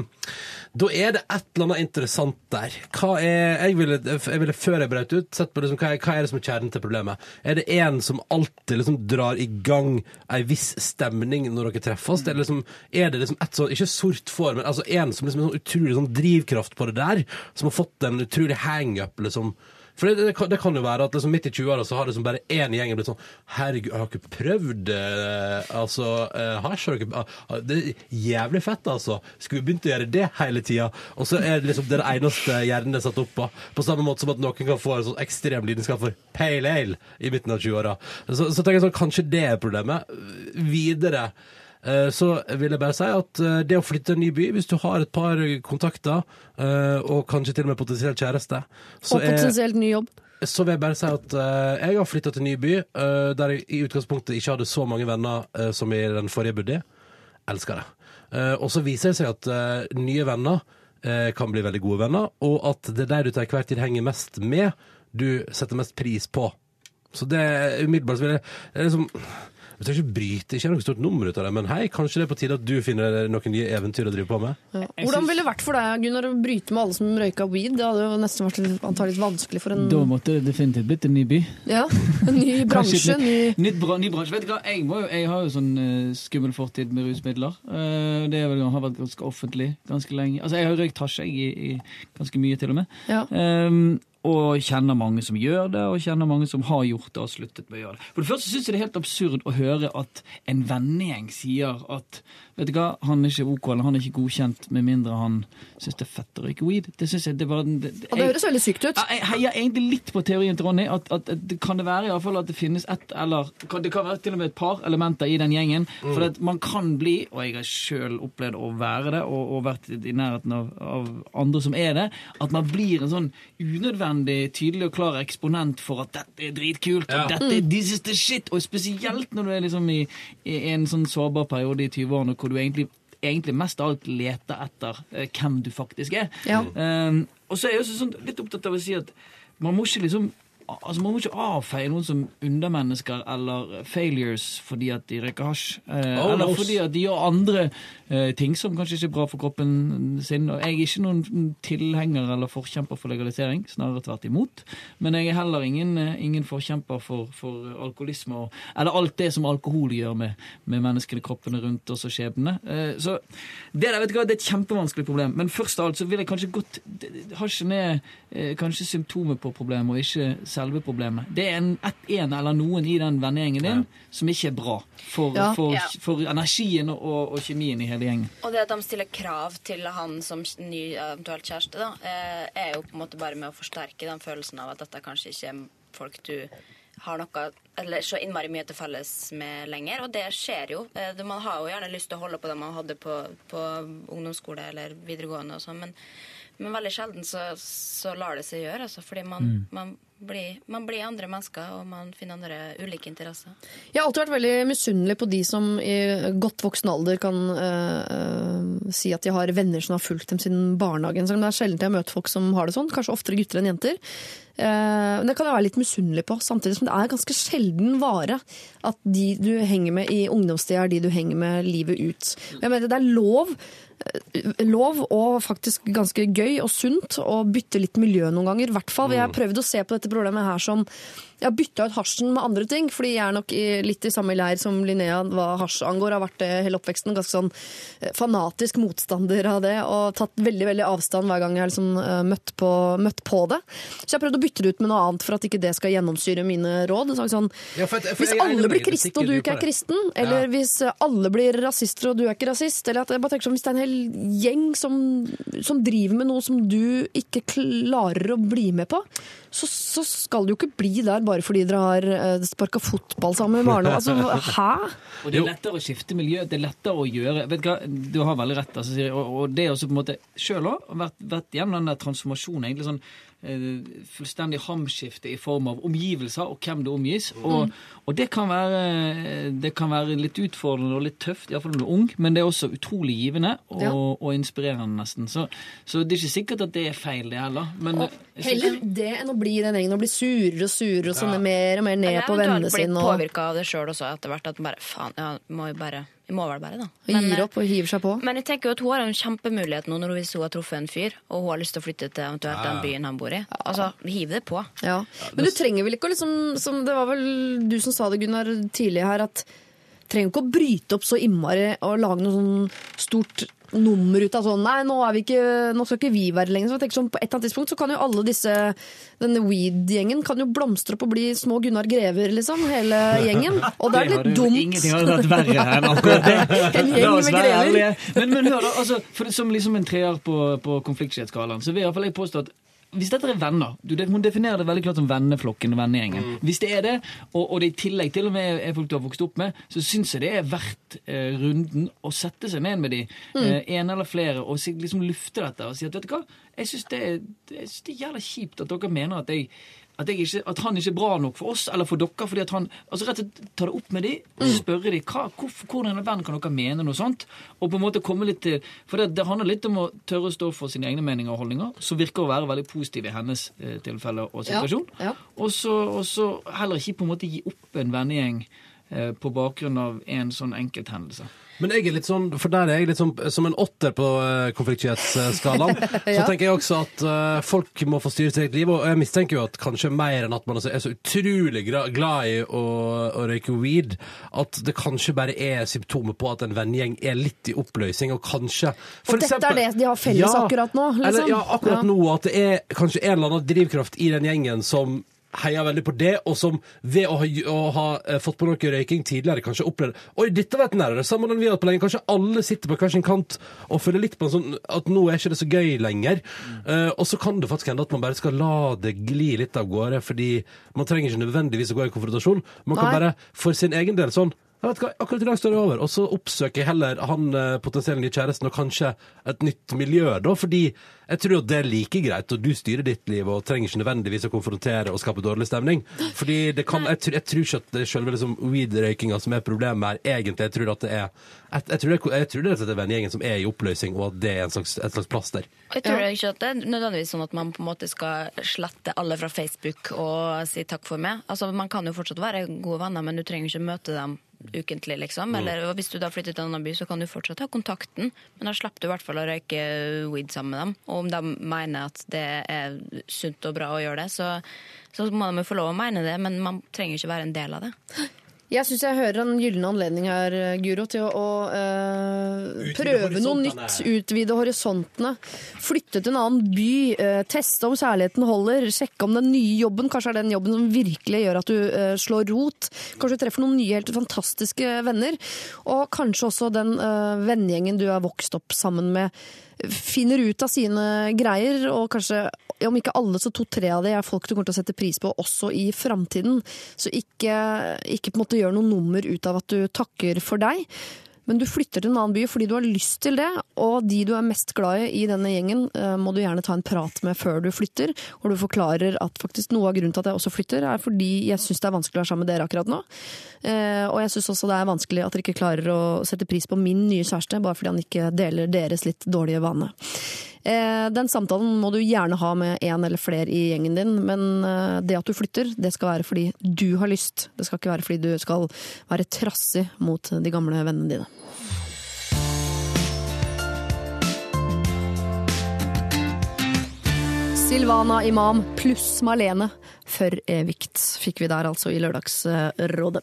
Da er det et eller annet interessant der. Er Jeg ville, jeg ville før jeg brøt ut, sett på liksom, hva, er, hva er det som er kjernen til problemet. Er det en som alltid liksom drar i gang ei viss stemning når dere treffes? Mm. liksom, er det liksom et sånn, ikke sort får, men altså en som liksom er sånn utrolig sånn drivkraft på det der, som har fått en utrolig hang-up, liksom. For det, det, kan, det kan jo være at liksom midt i 20-åra så har liksom bare én gjeng blitt sånn Herregud, jeg har ikke prøvd eh, altså eh, hasj? Har ikke ah, det er jævlig fett, altså. Skulle vi begynt å gjøre det hele tida? Og så er det liksom det, eneste hjernen er satt opp på. På samme måte som at noen kan få en sånn ekstrem lidenskap for pale ale i midten av 20-åra. Så, så tenker jeg sånn, kanskje det er problemet. Videre så vil jeg bare si at eh, det å flytte til en ny by, hvis du har et par kontakter, eh, og kanskje til og med potensielt kjæreste, så Og potensielt ny jobb. så vil jeg bare si at eh, jeg har flytta til en ny by, eh, der jeg i utgangspunktet ikke hadde så mange venner eh, som i den forrige bodde. Elsker det. Eh, og så viser det seg at eh, nye venner eh, kan bli veldig gode venner, og at det er de du til enhver tid henger mest med, du setter mest pris på. Så det er umiddelbart så vil jeg det er liksom Vi tror ikke bryte, ikke noe stort nummer ut av det, men hei, kanskje det er på tide at du finner noen nye eventyr å drive på med? Ja. Hvordan ville det vært for deg Gunnar, å bryte med alle som røyka weed? Det hadde jo nesten vært litt- antageligvis vanskelig for en Da måtte det definitivt blitt en ny by. ja, en ny bransje. Ny... nytt, bra, ny bransje. Vet du hva, jeg, må jo, jeg har jo sånn eh, skummel fortid med rusmidler. Eh, det er vel, har vært ganske offentlig ganske lenge. Altså, jeg har røykt hasj jeg, i, i ganske mye, til og med. Ja. Ehm, og kjenner mange som gjør det, og kjenner mange som har gjort det og sluttet med å gjøre det. For det første syns jeg det er helt absurd å høre at en vennegjeng sier at vet du hva, han er ikke OK, eller han er ikke godkjent med mindre han syns det er fett å røyke weed. Det synes jeg det var det, det, Og det høres veldig sykt ut. Jeg heier egentlig litt på teorien til Ronny. At, at, det kan det være i alle fall at det finnes ett eller kan, Det kan være til og med et par elementer i den gjengen. For at man kan bli, og jeg har sjøl opplevd å være det, og, og vært i nærheten av, av andre som er det, at man blir en sånn unødvendig tydelig og klar eksponent for at dette er dritkult, Ja. og dette er this is the shit. Og spesielt når du er liksom i, i en sånn sårbar periode i 20-årene hvor du egentlig egentlig mest av alt leter etter eh, hvem du faktisk er. Ja. Um, og så er jeg også sånn, litt opptatt av å si at man må ikke liksom Altså Man må ikke avfeie noen som undermennesker eller failures fordi at de røyker hasj. Eh, Oh, eller fordi at de gjør andre ting som kanskje ikke er bra for kroppen sin. Og jeg er ikke noen tilhenger eller forkjemper for legalisering, snarere tvert imot. Men jeg er heller ingen, eh, ingen forkjemper for, for alkoholisme og Eller alt det som alkohol gjør med, med menneskene, kroppene rundt oss og skjebnene. Eh, så det der, vet du hva, det er et kjempevanskelig problem. Men først av alt så vil jeg kanskje godt er eh, kanskje symptomet på problemet, og ikke selve problemet. Det er en, et, en eller noen i den vennegjengen din som ikke er bra for, Ja. for, Ja. for energien og, og kjemien i hele gjengen. Og det at de stiller krav til han som ny eventuelt kjæreste, da, eh, er jo på en måte bare med å forsterke den følelsen av at dette kanskje ikke er folk du har noe eller så innmari mye til felles med lenger, og det skjer jo. Eh, Man har jo gjerne lyst til å holde på det man hadde på, på ungdomsskole eller videregående og sånn, men, men veldig sjelden så, så lar det seg gjøre, altså, fordi man, Mm. man, blir, man blir andre mennesker, og man finner andre ulike interesser. Jeg har alltid vært veldig misunnelig på de som i godt voksen alder kan eh, eh, si at de har venner som har fulgt dem siden barnehagen. Så Det er sjelden jeg møter folk som har det sånn, kanskje oftere gutter enn jenter. Eh, men det kan jeg være litt misunnelig på, samtidig som det er ganske sjelden vare at de du henger med i ungdomstida, er de du henger med livet ut. Jeg mener, det er lov lov og faktisk ganske gøy og sunt å bytte litt miljø noen ganger. I hvert fall. Jeg har prøvd å se på dette problemet her som jeg har bytta ut hasjen med andre ting, fordi jeg er nok i, litt i samme leir som Linnea hva hasj angår. Har vært det hele oppveksten. Ganske sånn eh, fanatisk motstander av det, og tatt veldig veldig avstand hver gang jeg har liksom, eh, møtt, på, møtt på det. Så jeg har prøvd å bytte det ut med noe annet for at ikke det skal gjennomsyre mine råd. Så sånn, Ja, for for hvis jeg alle blir kristne og du ikke er kristen, eller Ja. hvis eh, alle blir rasister og du er ikke rasist, eller at jeg bare tenker sånn, hvis det er en hel gjeng som, som driver med noe som du ikke klarer å bli med på, så, så skal du jo ikke bli der bare fordi dere har uh, sparka fotball sammen i barndommen. Altså, hæ? Og det er lettere å skifte miljø. Det er lettere å gjøre Vet Du hva, du har veldig rett. Altså, Siri, og, og det er også på en måte Sjøl òg vært, vært gjennom den der transformasjonen. egentlig sånn eh, Fullstendig hamskifte i form av omgivelser og hvem det omgis. Og, og det, kan være, det kan være litt utfordrende og litt tøft, iallfall når du er ung, men det er også utrolig givende og, Ja. og inspirerende, nesten. Så, så det er ikke sikkert at det er feil, det heller. Men Og heller det enn å bli den gjengen og bli surere og surere og sånne mer og mer ned på vennene eventuelt jeg har Og, påvirka av det sjøl også etter hvert. At bare faen, ja, må jo bare Vi må vel bare, da. Men, gir opp og hiver seg på. Men jeg tenker jo at hun har en kjempemulighet nå når hvis hun har truffet en fyr, og hun har lyst til å flytte til eventuelt den byen han bor i. Altså, hiv det på. Ja. Men du trenger vel ikke å liksom som Det var vel du som sa det, Gunnar, tidlig her, at trenger ikke å bryte opp så innmari og lage noe sånn stort nummer ut av sånn Nei, nå, vi ikke, nå skal ikke vi være lenger. Så jeg tenker sånn, På et eller annet tidspunkt så kan jo alle disse denne weed-gjengen kan jo blomstre opp og bli små Gunnar Grever, liksom. Hele gjengen. Og det er litt dumt. Ingenting hadde vært verre enn akkurat det. En gjeng med grever. Men, men hør da, altså, for som liksom en treer på, på konfliktskjetsskalaen, så vil jeg påstå at hvis dette er venner du, det- Hun definerer det veldig klart som venneflokken og vennegjengen. Hvis det er det, og, og det i tillegg til og med er folk du har vokst opp med, så syns jeg det er verdt eh, runden å sette seg ned med de, eh, en eller flere, og liksom lufte dette og si at vet du hva, jeg syns det, synes det er jævla kjipt at dere mener at jeg at, ikke, at han ikke er bra nok for oss eller for dere. fordi at han, altså rett og slett Ta det opp med de, spørre dem hva, hvor, hvordan i verden kan dere mene noe sånt? Og på en måte komme litt til For det, det handler litt om å tørre å stå for sine egne meninger og holdninger, som virker å være veldig positive i hennes eh, tilfelle og situasjon. Ja, ja. Og så heller ikke på en måte gi opp en vennegjeng eh, på bakgrunn av en sånn enkelthendelse. Men jeg er litt sånn, for der er jeg litt sånn som en åtter på uh, konfliktskhetsskalaen. Så Ja. tenker jeg også at uh, folk må få styre sitt eget liv, og jeg mistenker jo at kanskje mer enn at man altså er så utrolig glad i å, å røyke weed, at det kanskje bare er symptomer på at en vennegjeng er litt i oppløsning, og kanskje for Og dette er det de har felles akkurat nå, liksom. Eller, ja, akkurat Ja. nå, at det er kanskje en eller annen drivkraft i den gjengen som heier veldig på det, og som ved å ha, å ha eh, fått på noe røyking tidligere, kanskje opplever, Oi, dette var et nærere sammen enn vi har hatt på lenge. Kanskje alle sitter på hver sin kant og føler litt på en sånn at nå er ikke det så gøy lenger. Eh, og så kan det faktisk hende at man bare skal la det gli litt av gårde, fordi man trenger ikke nødvendigvis å gå i konfrontasjon. Man kan Nei. bare for sin egen del sånn jeg vet hva, Akkurat i dag står det over, og så oppsøker jeg heller han eh, potensielle nye kjæresten og kanskje et nytt miljø, da, fordi jeg tror at det er like greit, og du styrer ditt liv og trenger ikke nødvendigvis å konfrontere og skape dårlig stemning. Fordi det kan, jeg, tror- jeg tror ikke at det er selve liksom weed-røykinga som er problemet her, egentlig. Jeg tror at det er jeg, jeg tror det, er- jeg tror det er vennegjengen som er i oppløsning, og at det er en slags, et slags plaster. Jeg tror ikke at det er nødvendigvis sånn at man på en måte skal slette alle fra Facebook og si takk for meg. Altså, Man kan jo fortsatt være gode venner, men du trenger ikke møte dem ukentlig, liksom. Eller og hvis du da flytter til en annen by, så kan du fortsatt ha kontakten, men da slipper du i hvert fall å røyke weed sammen med dem. Og om de mener at det er sunt og bra å gjøre det, så, så må de jo få lov å mene det, men man trenger ikke være en del av det. Jeg syns jeg hører en gyllen anledning her, Guro, til å, å eh, prøve noe nytt. Utvide horisontene. Flytte til en annen by. eh, teste om kjærligheten holder. Sjekke om den nye jobben kanskje er den jobben som virkelig gjør at du eh, slår rot. Kanskje du treffer noen nye, helt fantastiske venner. Og kanskje også den uh, vennegjengen du har vokst opp sammen med, finner ut av sine greier, og kanskje om ikke alle, så to-tre av de er folk du kommer til å sette pris på også i framtiden. Så ikke, ikke på en måte gjør noe nummer ut av at du takker for deg. Men du flytter til en annen by fordi du har lyst til det, og de du er mest glad i i denne gjengen, eh, må du gjerne ta en prat med før du flytter. hvor du forklarer at faktisk noe av grunnen til at jeg også flytter, er fordi jeg syns det er vanskelig å være sammen med dere akkurat nå. Eh, Og jeg syns også det er vanskelig at dere ikke klarer å sette pris på min nye kjæreste, bare fordi han ikke deler deres litt dårlige vane. Eh, Den samtalen må du gjerne ha med en eller flere i gjengen din, men eh, det at du flytter, det skal være fordi du har lyst. Det skal ikke være fordi du skal være trassig mot de gamle vennene dine. Silvana Imam pluss Malene for evigt fikk vi der altså i Lørdagsrådet.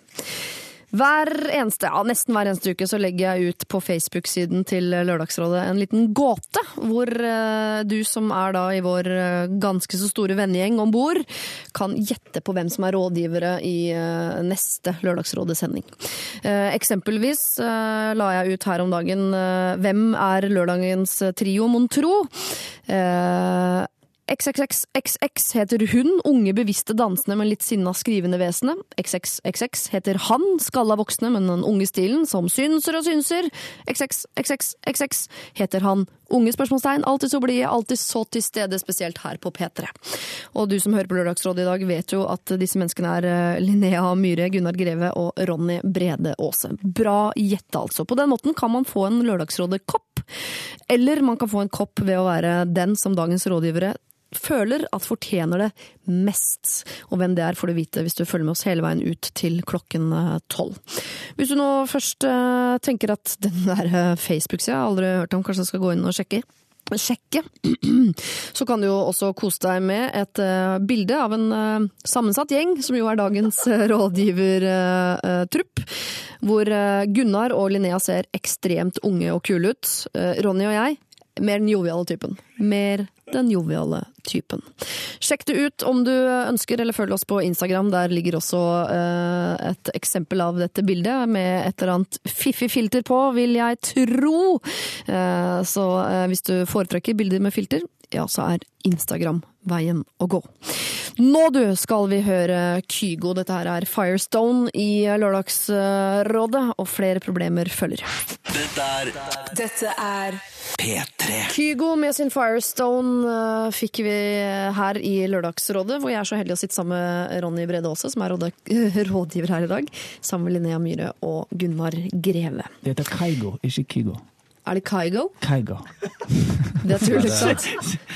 Hver eneste, ja, Nesten hver eneste uke så legger jeg ut på Facebook-siden til Lørdagsrådet en liten gåte, hvor eh, du som er da i vår eh, ganske så store vennegjeng om bord, kan gjette på hvem som er rådgivere i eh, neste Lørdagsrådet-sending. Eksempelvis la jeg ut her om dagen Hvem er lørdagens trio, mon tro? Eh, XXXXX heter hun, unge bevisste dansende, men litt sinna skrivende vesenet. XXXX heter han, skalla voksne, men den unge stilen, som synser og synser. XXXXX heter han, unge spørsmålstegn, alltid så blide, alltid så til stede, spesielt her på P3. Og du som hører på Lørdagsrådet i dag, vet jo at disse menneskene er eh, Linnea Myhre, Gunnar Greve og Ronny Brede Aase. Bra gjette, altså. På den måten kan man få en Lørdagsrådet-kopp. Eller man kan få en kopp ved å være den som dagens rådgivere føler at fortjener det mest. Og hvem det er får du vite hvis du følger med oss hele veien ut til klokken eh, tolv. Hvis du nå først eh, tenker at den der eh, Facebook-sida aldri hørt om, kanskje jeg skal gå inn og sjekke. Sjekke. Så kan du jo også kose deg med et uh, bilde av en uh, sammensatt gjeng, som jo er dagens uh, rådgivertrupp. hvor eh, Gunnar og Linnea ser ekstremt unge og kule ut. Eh, Ronny og jeg mer den joviale typen. Mer den joviale typen. Sjekk det ut om du ønsker, eller følg oss på Instagram. Der ligger også uh, et eksempel av dette bildet, med et eller annet fiffig filter på, vil jeg tro. Uh, så uh, hvis du foretrekker bilder med filter, ja, så er Instagram veien å gå. Nå du skal vi høre Kygo. Dette her er Firestone i Lørdagsrådet, og flere problemer følger. Dette er Dette er P3. Kygo med sin Firestone eh, fikk vi her i Lørdagsrådet, hvor jeg er så heldig å sitte sammen med Ronny Brede Aase, som er rådgiver her i dag, sammen med Linnea Myhre og Gunnar Greve. Det heter Kygo, ikke Kygo. Er det Kygo? Kaigo. Det er tullete.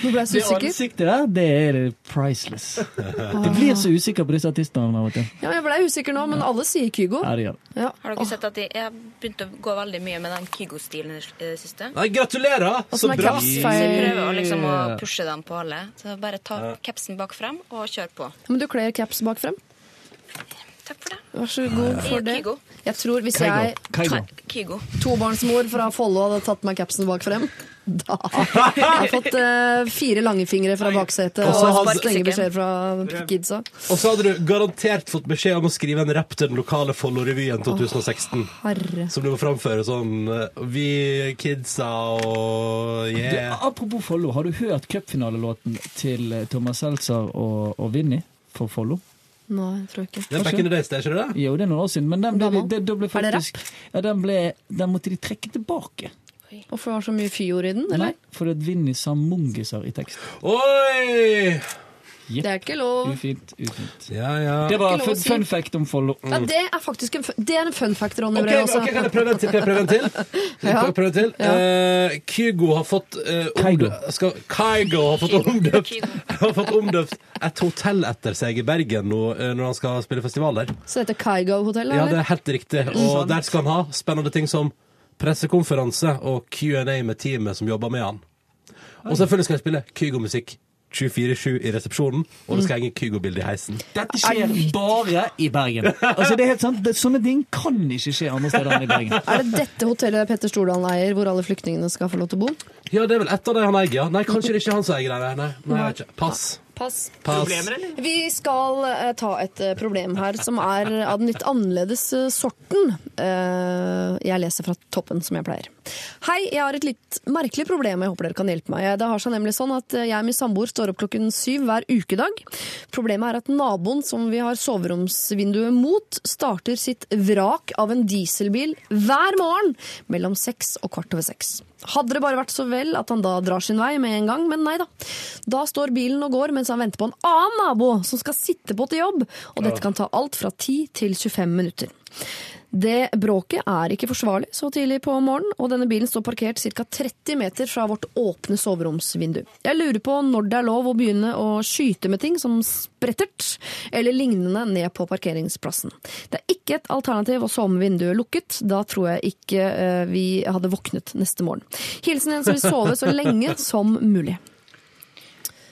Nå ble jeg så Det usikker. ansiktet der, det er priceless. Du blir så usikker på disse artistene av og til. Ja, jeg ble usikker nå, men alle sier Kygo. Ja, det gjør det. Ja. Har dere sett at jeg, jeg har begynt å gå veldig mye med den Kygo-stilen i det siste? Nei, gratulerer! Så bra! caps. Så jeg prøver liksom, å pushe dem på alle. Så bare ta capsen bak frem og kjør på. Men du kler caps bak frem. Takk for det. Vær så god for det. Kygo. Jeg tror hvis Kygo. jeg, Kaigo. Kygo. tobarnsmor fra Follo, hadde tatt meg capsen bak frem, da Jeg jeg fått uh, fire langfingre fra baksetet Og strenge beskjeder fra kidsa. Og så hadde du garantert fått beskjed om å skrive en rapp til den lokale Follo-revyen 2016. Herre. Som du må framføre sånn Vi kidsa og Du, apropos Follo, har du hørt cupfinalelåten til eh, Thomas Seltzer og, og Vinni for Follo? Nei, jeg tror ikke. Det er back in the days, det er ikke det? Jo, det er noen år siden, men den ble, det, det ble faktisk Ja, den, ble, den måtte de trekke tilbake. Hvorfor var det så mye fyord i den, eller? Nei, fordi Vinni sa mongiser i teksten. Oi! Det er ikke lov. Ufint, ufint. Ja, ja. Det var fun, fun fact om Follo. Ja, det er faktisk en, det er en fun fact, Ronny Ok, Brede. også. okay, kan jeg prøve en til? Prøve en til? Kan prøve en til? Ja. Uh, Kygo har fått uh, Kygo. skal, Kygo har fått omdøpt Har fått omdøpt et hotell etter seg i Bergen nå, eh, når han skal spille festival der. Så det heter Kygo-hotellet? Ja, det er helt riktig. Og der skal han ha spennende ting som pressekonferanse og Q&A med teamet som jobber med han. Og selvfølgelig skal jeg spille Kygo-musikk 24-7 i resepsjonen, og det skal henge Kygo-bilde i heisen. Dette skjer bare i Bergen. Altså, det er helt sant, Sånne ting kan ikke skje andre steder enn i Bergen. Er det dette hotellet Petter Stordalen eier, hvor alle flyktningene skal få lov til å bo? Ja, det er vel ett av de han eier. Nei, kanskje det er ikke han som eier det. Nei, nei, jeg vet ikke. Pass. Pass. Pass. Vi skal eh, ta et eh, problem her som er av den litt annerledes eh, sorten. Eh, jeg leser fra toppen, som jeg pleier. Hei, jeg har et litt merkelig problem jeg håper dere kan hjelpe meg. Det har seg nemlig sånn at jeg og min samboer står opp klokken syv hver ukedag. Problemet er at naboen som vi har soveromsvinduet mot, starter sitt vrak av en dieselbil hver morgen mellom seks og kvart over seks. Hadde det bare vært så vel at han da drar sin vei med en gang, men nei da. Da står bilen og går mens han venter på en annen nabo som skal sitte på til jobb, og dette kan ta alt fra 10 til 25 minutter. Det bråket er ikke forsvarlig så tidlig på morgenen, og denne bilen står parkert ca. 30 meter fra vårt åpne soveromsvindu. Jeg lurer på når det er lov å begynne å skyte med ting som sprettert eller lignende ned på parkeringsplassen. Det er ikke et alternativ å sove med vinduet lukket. Da tror jeg ikke eh, vi hadde våknet neste morgen. Hilsen en som vil sove så lenge som mulig.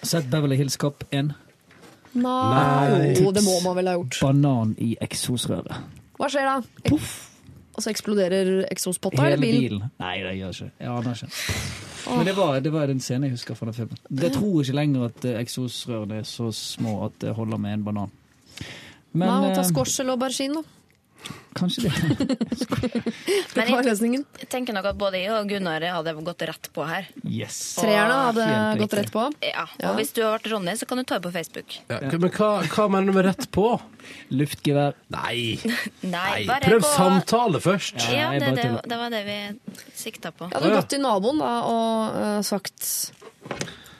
Sett Beverly Hills Cop 1. Nei. Jo, det må man vel ha gjort. Banan i eksosrøret. Hva skjer da? Poff! Og så eksploderer eksospotta eller bilen? bilen. Nei, det gjør ikke. Jeg aner ikke. Men det var, det var en scene jeg husker fra den filmen. Jeg tror ikke lenger at eh, eksosrørene er så små at det holder med en banan. Men Nei, ta eh, squash eller aubergine, da. Kanskje det. Det var løsningen. Jeg tenker nok at både jeg og Gunnar hadde gått rett på her. Yes. Treerne hadde gått rett på. Ja, og Ja. hvis du har vært Ronny, så kan du ta det på Facebook. Ja, men hva, hva mener du med rett på? Luftgevær. Nei, Nei, nei. prøv på... samtale først. Ja, Ja, det, det, det var det vi sikta på. Jeg hadde gått til naboen da og uh, sagt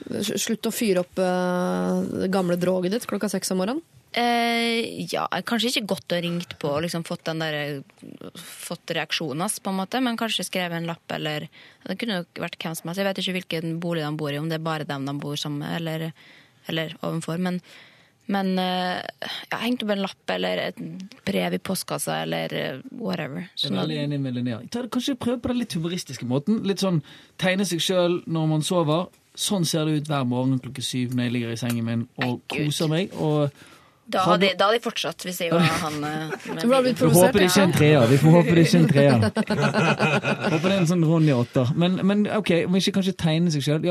Slutt å fyre opp det gamle droget ditt klokka seks om morgenen. Eh, ja, kanskje ikke gått og ringt på og liksom fått der, fått reaksjonen hans, på en måte, men kanskje skrevet en lapp, eller Det kunne jo vært hvem som helst. Jeg vet ikke hvilken bolig de bor i, om det er bare dem de bor sammen med, eller, eller ovenfor. Men, men eh, jeg hengte opp en lapp eller et brev i postkassa, eller eh, whatever. Jeg er veldig enig med Linnea. Kanskje prøve på den litt humoristiske måten. Litt sånn tegne seg sjøl når man sover. Sånn ser det ut hver morgen klokken syv når jeg ligger i sengen min og koser meg. Og da hadde de da hadde jeg fortsatt, hvis jeg var han eh, Du har vi får provosert. håpe det ikke er en treer. Vi får håpe det ikke er en treer. Håper det er en sånn Ronny åtter. Men, men ok, om ikke kanskje tegne seg sjøl.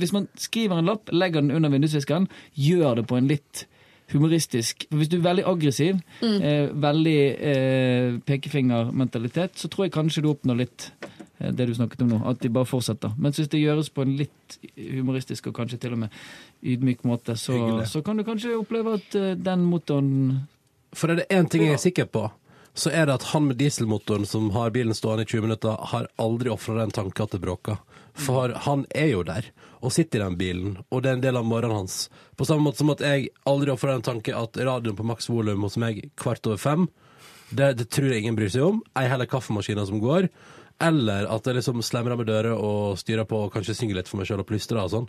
Hvis man skriver en lapp, legger den under vindusviskeren, gjør det på en litt humoristisk For Hvis du er veldig aggressiv, eh, veldig eh, pekefingermentalitet, så tror jeg kanskje du oppnår litt det du snakket om nå. At de bare fortsetter. Men hvis det gjøres på en litt humoristisk og kanskje til og med ydmyk måte, så, så kan du kanskje oppleve at eh, den motoren For er det én ting jeg er sikker på, så er det at han med dieselmotoren som har bilen stående i 20 minutter, har aldri ofra den tanken at det bråker. For han er jo der, og sitter i den bilen, og det er en del av morgenen hans. På samme måte som at jeg aldri ofrer den tanke at radioen på maks volum hos meg kvart over fem, det, det tror jeg ingen bryr seg om. Ei heller kaffemaskina som går. Eller at jeg liksom slemrer med dører og styrer på og kanskje synger litt for meg sjøl og plystrer og sånn.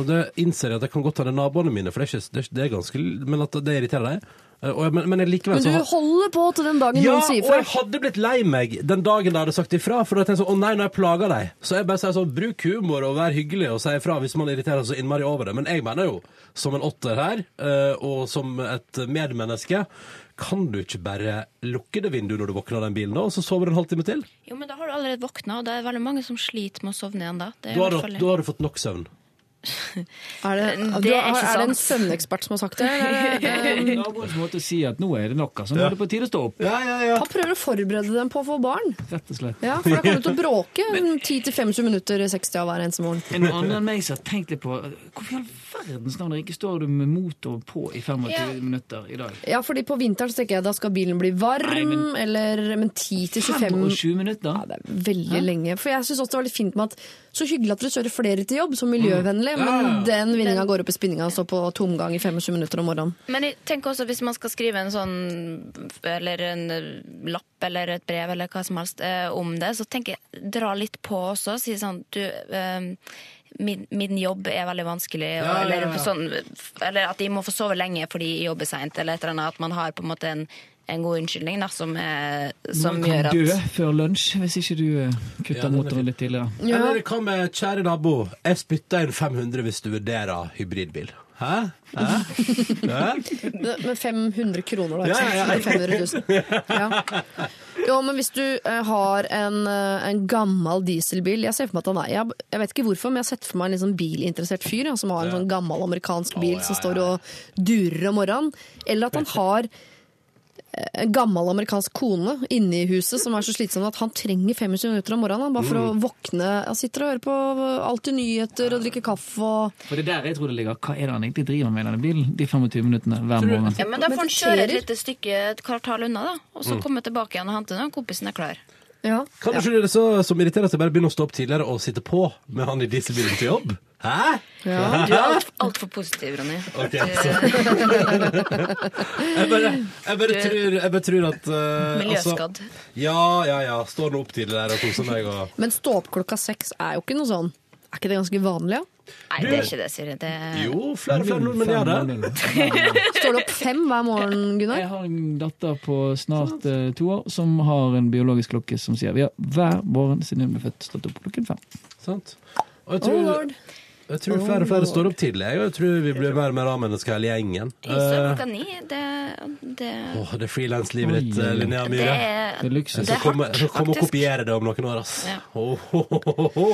Og det innser jeg at jeg kan godt ta det naboene mine, for det er, ikke, det er, ganske Men at det irriterer deg. Eh, Og, jeg- men, men jeg likevel Men du holder på til den dagen ja, noen sier og jeg hadde blitt lei meg den dagen de hadde sagt ifra. For da tenkte jeg sånn, å nei, når jeg plager deg Så jeg bare sier sånn, bruk humor og vær hyggelig og si ifra hvis man irriterer seg innmari over det. Men jeg mener jo, som en åtter her, eh, og som et medmenneske, kan du ikke bare lukke det vinduet når du våkner av den bilen, da, og så sover du en halvtime til? Jo, men da har du allerede våkna, og det er veldig mange som sliter med å sovne igjen da. Det er Da har, du, fall- da har du fått nok søvn. Er det, Det er har, er det en søvnekspert som har sagt det? Naboens måte å si at nå er det nok. Altså, nå er det på tide å stå opp. Ja, ja, ja. Han prøver å forberede dem på å få barn. Rett og slett. Ja, For da kommer du til å bråke 10-25 minutter 60 av hver eneste morgen. En annen enn meg som har tenkt litt på Hvorfor i verdens navn ikke står du med motor på i 25 Ja. minutter i dag? Ja, fordi på vinteren så tenker jeg da skal bilen bli varm, Nei, men- eller Men 10-25 25 minutter? ja, Det er veldig lenge. For jeg syns også det var litt fint med at så hyggelig at dere kjører flere til jobb, så miljøvennlig, men den vinninga går opp i spinninga og står på tomgang i 25 minutter om morgenen. Men jeg tenker også hvis man skal skrive en sånn Eller en lapp eller et brev eller hva som helst eh, om det, så tenker jeg dra litt på også. Si sånn du eh, Min, min jobb er veldig vanskelig, og, Ja, ja, ja. Eller, sånn, eller at de må få sove lenge fordi de jobber seint, eller et eller annet. At man har på en måte en, en god unnskyldning da, som, er, som Man kan dø før lunsj hvis ikke du eh, kutter er motoren litt tidligere. Ja. Eller hva med kjære nabo, jeg spytter inn 500 hvis du vurderer hybridbil. Hæ? Hæ? Hæ? Med 500 kroner, da. Ja, ja, ja, 500 000. Ja. Jo, men hvis du eh, har en, eh, en gammel dieselbil Jeg ser for meg at han er jeg, jeg vet ikke hvorfor, men jeg har sett for meg en sånn bilinteressert fyr som har en sånn gammel amerikansk bil ja, som står og durer om morgenen. Eller at han har gammel amerikansk kone inne i huset som er så slitsom at han trenger 25 minutter om morgenen bare for å våkne. Han sitter og hører på alltid nyheter og drikker kaffe og For det er der jeg tror det ligger. Hva er det han egentlig driver med i denne bilen? De 25 minuttene hver morgen. Ja, men da får han kjøre et lite stykke et kvartal unna, da. Og så komme tilbake igjen og hente når kompisen er klar. Ja. Kanskje det er så, som irriterer seg, bare begynne å stå opp tidligere og sitte på med han i dieselbilen til jobb? Hæ? Ja. Du er altfor alt positiv, Ronny. Okay, så- Jeg bare, jeg bare, tror, jeg bare tror at uh, Miljøskadd. Altså, ja, ja, ja. Står nå opp tidlig der og koser meg og Men stå opp klokka seks er jo ikke noe sånn Er ikke det ganske vanlig? Ja? Nei, det er ikke det, Siri. Det... Jo, flere og flere nordmenn gjør det. Står du opp fem hver morgen, Gunnar? Jeg har en datter på snart uh, to år som har en biologisk klokke som sier vi har hver morgen siden hun ble født stått opp klokken fem. Sant? Og jeg Oh, tror, lord. jeg tror flere og flere står opp tidlig. Jeg, og jeg tror vi blir mer og mer A-mennesker hele gjengen. Jeg står Eh, klokka ni. Det, det, Åh, det er frilanslivet ditt. Linnea det Myhre. er Det er luksus. Det er hardt, kom, og kopiere det om noen år, ass. Ja. Åh, oh, ho.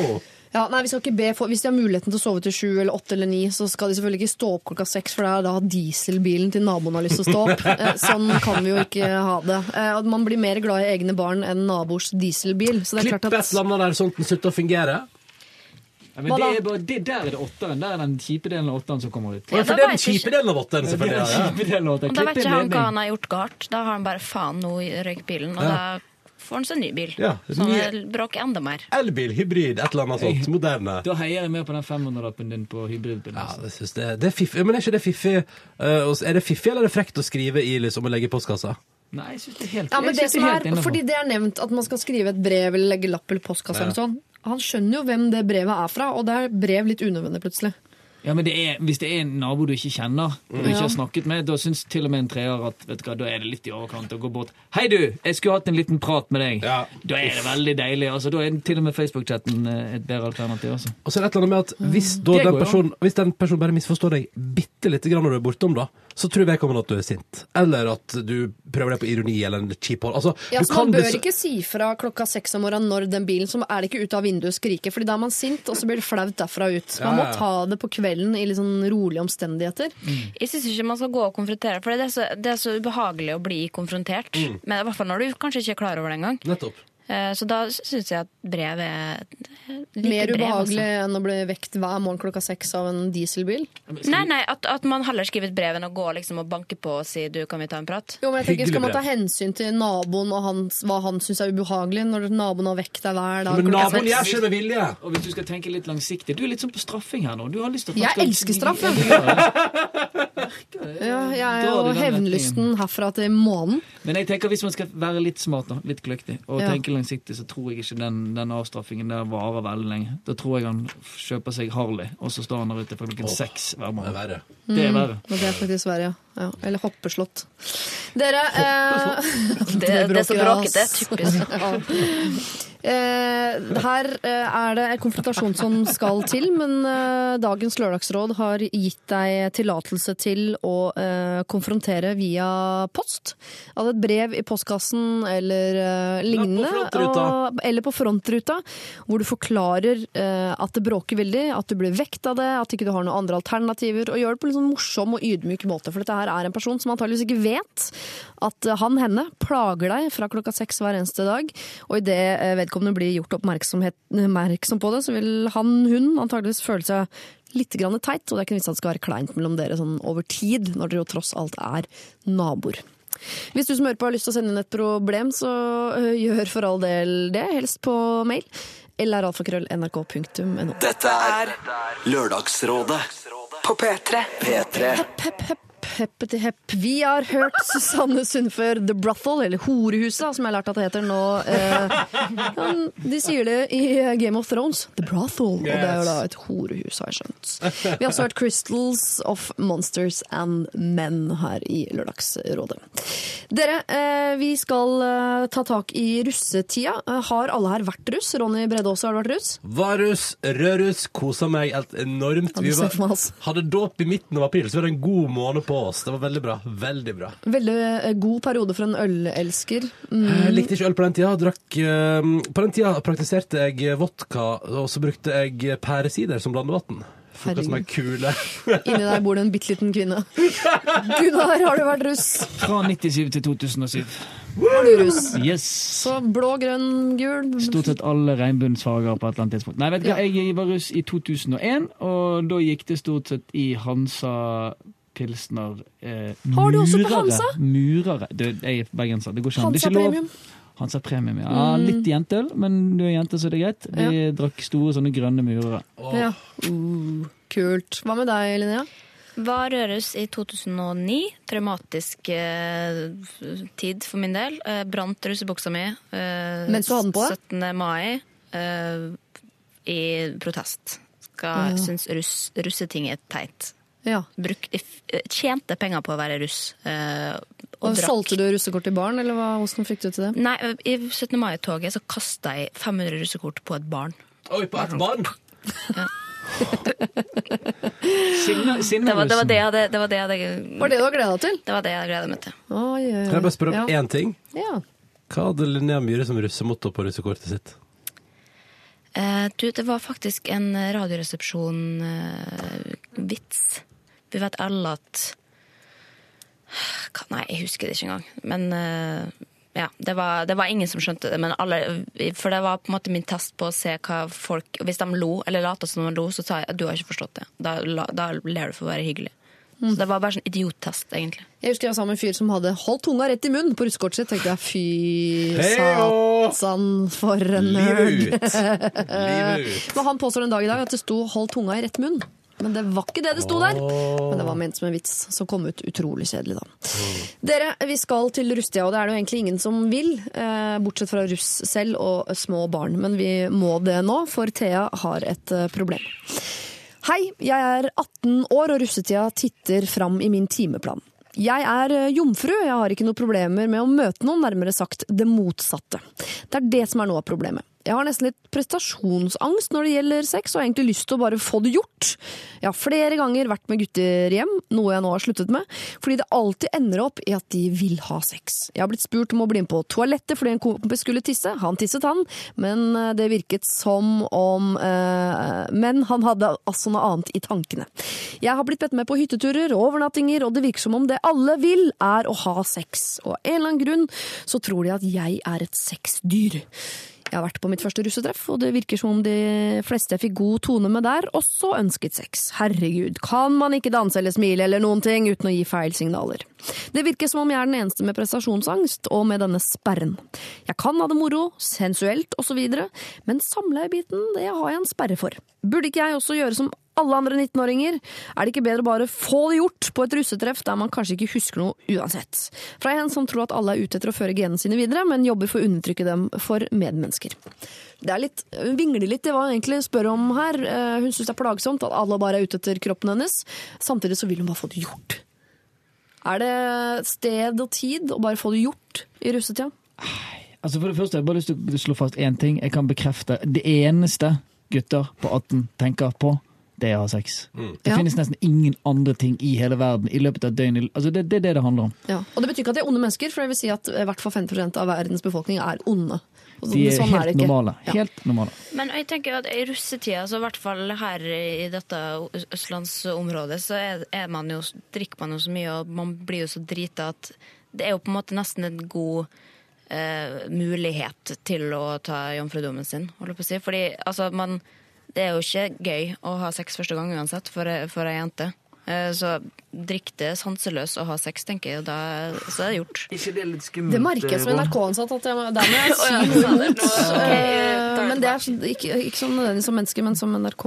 Ja, nei, vi skal ikke be for, Hvis de har muligheten til å sove til sju eller åtte eller ni, så skal de selvfølgelig ikke stå opp klokka seks, for det er da dieselbilen til naboen har lyst til å stå opp. Eh, Sånn kan vi jo ikke ha det. At Man blir mer glad i egne barn enn nabors dieselbil. Så det er Klipp klart et at eller annet der sånn at den slutter å fungere. Ja, men Hva det da? er bare, det, der er det åtteren. Der er den kjipe delen av åtteren som kommer ut. Ja, for da det er vet den jeg kjipe delen av åtteren, Det er selvfølgelig. Ja, ja. kjipe delen av åtteren. Og da vet Klipp ikke han hva ledning. han har gjort galt. Da har han bare faen, nå røyk bilen. Og Ja. da får han seg ny bil. Ja, så ny- bråker enda mer. Elbil, hybrid, et eller annet sånt. Moderne. Da heier jeg mer på den 500-lappen din på hybridbilen. Ja, altså. det synes jeg. det er fiffig. Men er ikke det fiffig? eh, er det fiffig, eller er det frekt å skrive i liksom, og legge i postkassa? Nei, jeg syns det er helt Ja, men det som er er, fordi det er nevnt at man skal skrive et brev eller legge lapp eller postkasse Ja. eller sånn. Han skjønner jo hvem det brevet er fra, og det er brev litt unødvendig plutselig. Ja, men det er, Hvis det er en nabo du ikke kjenner, og du ikke har snakket med, da syns til og med en treer at vet du hva, da er det litt i overkant å gå bort. 'Hei, du! Jeg skulle hatt en liten prat med deg.' Ja. Da er det veldig deilig. altså Da er til og med Facebook-chatten eh, et bedre alternativ. altså. Og så er det et eller annet med at hvis, da den personen, hvis den personen bare misforstår deg bitte lite grann når du er bortom, da, så tror vedkommende at du er sint. Eller at du prøver deg på ironi eller en kjip hold. Altså, Ja, du så kan Man bør bli ikke si fra klokka seks om morgenen når den bilen som er det ikke ute av vinduet skriker, Fordi da er man sint, og så blir det flaut derfra ut. Man Ja, må ta det på kvelden i litt sånn rolige omstendigheter. Jeg syns ikke man skal gå og konfrontere, for det er så, det er så ubehagelig å bli konfrontert. Mm. Men i hvert fall når du kanskje ikke er klar over det engang. Eh, Så da syns jeg at brev er like Mer brev, ubehagelig altså. enn å bli vekt hver morgen klokka seks av en dieselbil. Nei, nei, at, at man heller skriver et brev enn å gå liksom og banke på og si du, kan vi ta en prat? Jo, men jeg tenker, Skal man ta hensyn til naboen og hans, hva han syns er ubehagelig, når naboen har vekt deg hver dag Men naboen gjør ikke med vilje. Og hvis du skal tenke litt langsiktig Du er litt sånn på straffing her nå. Du har lyst til å Jeg elsker straff, Ja, jeg. det. Ja, er jo hevnlysten herfra til månen. Men jeg tenker hvis man skal være litt smart, nå, litt kløktig, og Ja. tenke langsiktig, så tror jeg ikke den, den avstraffingen der varer veldig lenge. Da tror jeg han kjøper seg Harley, og så står han der ute for klokken seks hver Det er morgen. verre. Det er verre. Og det er faktisk verre, Ja. Eller hoppeslott. Dere eh, Det, det er så bråker, bråkete. ass. Typisk. Eh, her eh, er det en konfrontasjon som skal til, men eh, dagens lørdagsråd har gitt deg tillatelse til å konfrontere via post. Altså et brev i postkassen eller uh, lignende. frontruta. og- eller på frontruta, hvor du forklarer uh, at det bråker veldig, at du blir vekt av det, at ikke du har noen andre alternativer, og gjør det på en sånn morsom og ydmyk måte. For dette her er en person som antageligvis ikke vet at eh, han, henne, plager deg fra klokka seks hver eneste dag. Og idet eh, vedkommende blir gjort oppmerksom på det, så vil han, hun, antageligvis føle seg litt grann teit, og det er ikke noe vits at det skal være kleint mellom dere sånn over tid, når dere jo tross alt er naboer. Hvis du som hører på har lyst til å sende inn et problem, så øh, gjør for all del det, helst på mail. Eller alfakrøll.nrk.no. Dette er Lørdagsrådet På P3. P3. Hepp, hepp, hepp, heppeti hepp. Vi har hørt Susanne Sundfør The Brothel, eller Horehuset, som jeg har lært at det heter nå. Eh, de sier det i Game of Thrones. The Brothel. Og det er jo da et horehus, har jeg skjønt. Vi har også hørt Crystals of Monsters and Men her i Lørdagsrådet. Dere, eh, vi skal eh, ta tak i russetida. Eh, Har alle her vært russ? Ronny Brede også, har du vært russ? Varus, rødruss, kosa meg helt enormt. Vi var, altså. hadde dåp i midten av april, så vi hadde en god måned på oss. Det var veldig bra. Veldig bra. Veldig eh, god periode for en ølelsker. Mm. Jeg likte ikke øl på den tida. Drakk, eh, på den tida praktiserte jeg vodka, og så brukte jeg pæresider som blandevann. Herregud. er. Inni der bor det en bitte liten kvinne. Gunnar, har du vært russ? Fra 97 til 2007. Var du russ? Yes. Så blå, grønn, gul? Stort sett alle regnbuensfarger på et eller annet tidspunkt. Nei, vet du hva, jeg var russ i 2001, og da gikk det stort sett i Hansa Pilsner eh, Har du også på. Hansa? Murere. Du, jeg er bergenser. Det går ikke an. Hansa. Premium. Hansa Premium, ja. Mm. Litt jenteøl, men du er jente, så det er greit. Vi drakk store sånne grønne murere. Ja. Uh, kult. Hva med deg, Linnea? Var røres i 2009. Traumatisk eh, tid for min del. Eh, brant russebuksa mi eh, Mens du hadde den på 17. mai eh, i protest. Skal Ja. synes russ, russeting er teit. Ja. Bruk, eh, tjente penger på å være russ. eh, og Og solgte du russekort til barn, eller hva, hvordan fikk du til det? Nei, i 17. mai-toget så kasta jeg 500 russekort på et barn. Oi, på et barn? Sinne, Det var, det var det jeg hadde Det var det jeg hadde Var det du hadde gleda deg til? Det var det jeg gleda meg til. Oi, oi, oi. Kan jeg bare spørre om ja. én ting? Ja. Hva hadde Linnea Myhre som russemotto på russekortet sitt? Eh, du, det var faktisk en radioresepsjon-vits. Vi vet alle at Nei, jeg husker det ikke engang. Men eh, ja, det var, det var ingen som skjønte det. Men alle, for det var på en måte min test på å se hva folk Hvis de lo, eller lata som de lo, så sa jeg du har ikke forstått det. Da, da ler du for å være hyggelig. Så det var bare sånn idiottest, egentlig. Jeg husker jeg var sammen med en fyr som hadde holdt tunga rett i munnen på russekortet sitt. tenkte jeg fy satan, for en Livet nerd. ut. Livet ut. Men han påstår en dag i dag at det sto 'hold tunga i rett munn'. Men det var ikke det det sto der. Men det var ment som en vits som kom ut utrolig kjedelig, da. Dere, vi skal til Rustia, og det er det jo egentlig ingen som vil. Eh, bortsett fra russ selv og små barn. Men vi må det nå, for Thea har et eh, problem. Hei, jeg er 18 år, og russetida titter fram i min timeplan. Jeg er eh, jomfru, jeg har ikke noen problemer med å møte noen, nærmere sagt det motsatte. Det er det som er noe av problemet. Jeg har nesten litt prestasjonsangst når det gjelder sex, og har egentlig lyst til å bare få det gjort. Jeg har flere ganger vært med gutter hjem, noe jeg nå har sluttet med, fordi det alltid ender opp i at de vil ha sex. Jeg har blitt spurt om å bli med på toalettet fordi en kompis skulle tisse. Han tisset han, men eh, det virket som om eh, Men han hadde altså noe annet i tankene. Jeg har blitt bedt med på hytteturer og overnattinger, og det virker som om det alle vil, er å ha sex. Og av en eller annen grunn så tror de at jeg er et sexdyr. Jeg har vært på mitt første russetreff, og det virker som om de fleste jeg fikk god tone med der, også ønsket sex. Herregud, kan man ikke danse eller smile eller noen ting uten å gi feil signaler? Det virker som om jeg er den eneste med prestasjonsangst, og med denne sperren. Jeg kan ha det moro, sensuelt osv., men samleiebiten, det har jeg en sperre for. Burde ikke jeg også gjøre som alle andre 19-åringer? Er det ikke bedre bare få det gjort på et russetreff der man kanskje ikke husker noe uansett? Fra en som tror at alle er ute etter å føre genene sine videre, men jobber for å undertrykke dem for medmennesker. Det er litt, vingler litt i hva hun egentlig spør om her. Eh, Hun syns det er plagsomt at alle bare er ute etter kroppen hennes. Samtidig så vil hun bare få det gjort. Er det sted og tid å bare få det gjort i russetida? Altså For det første, jeg bare lyst til å slå fast én ting. Jeg kan bekrefte det eneste gutter på 18 tenker på, det er å ha sex. Det Ja. finnes nesten ingen andre ting i hele verden i løpet av et døgn. Altså det, det er det det handler om. Ja. Og det betyr ikke at de er onde mennesker, for det vil si at i hvert fall 50 av verdens befolkning er onde. Og De er sånn helt det ikke. normale. Ja. Helt normale. Men jeg tenker at i russetida, så i hvert fall her i dette østlandsområdet, så er, er man jo, drikker man jo så mye, og man blir jo så drita at det er jo på en måte nesten en god eh, mulighet til å ta jomfrudommen sin, holder jeg på å si. Fordi altså, man, det er jo ikke gøy å ha sex første gang uansett for, for ei jente. Eh, Så drikk det sanseløs og ha sex, tenker jeg, og da så er det gjort. ikke det litt skummelt? Det merkes som NRK-ansatt at jeg, der må jeg si noe imot. Men det er ikke, ikke som nødvendigvis som menneske, men som NRK.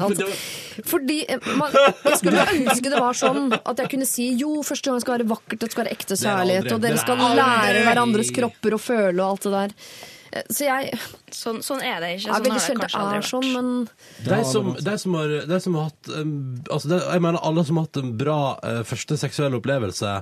Fordi eh, man, Jeg skulle ønske det var sånn at jeg kunne si jo, første gang skal være vakkert, det skal være ekte er kjærlighet, og dere er skal lære hverandres kropper og føle og alt det der. Så jeg Sånn, sånn er det ikke. Sånn har det kanskje aldri vært. sånn, men De som, de som, har, de som har hatt um, altså de, Jeg mener alle som har hatt en bra uh, første seksuell opplevelse,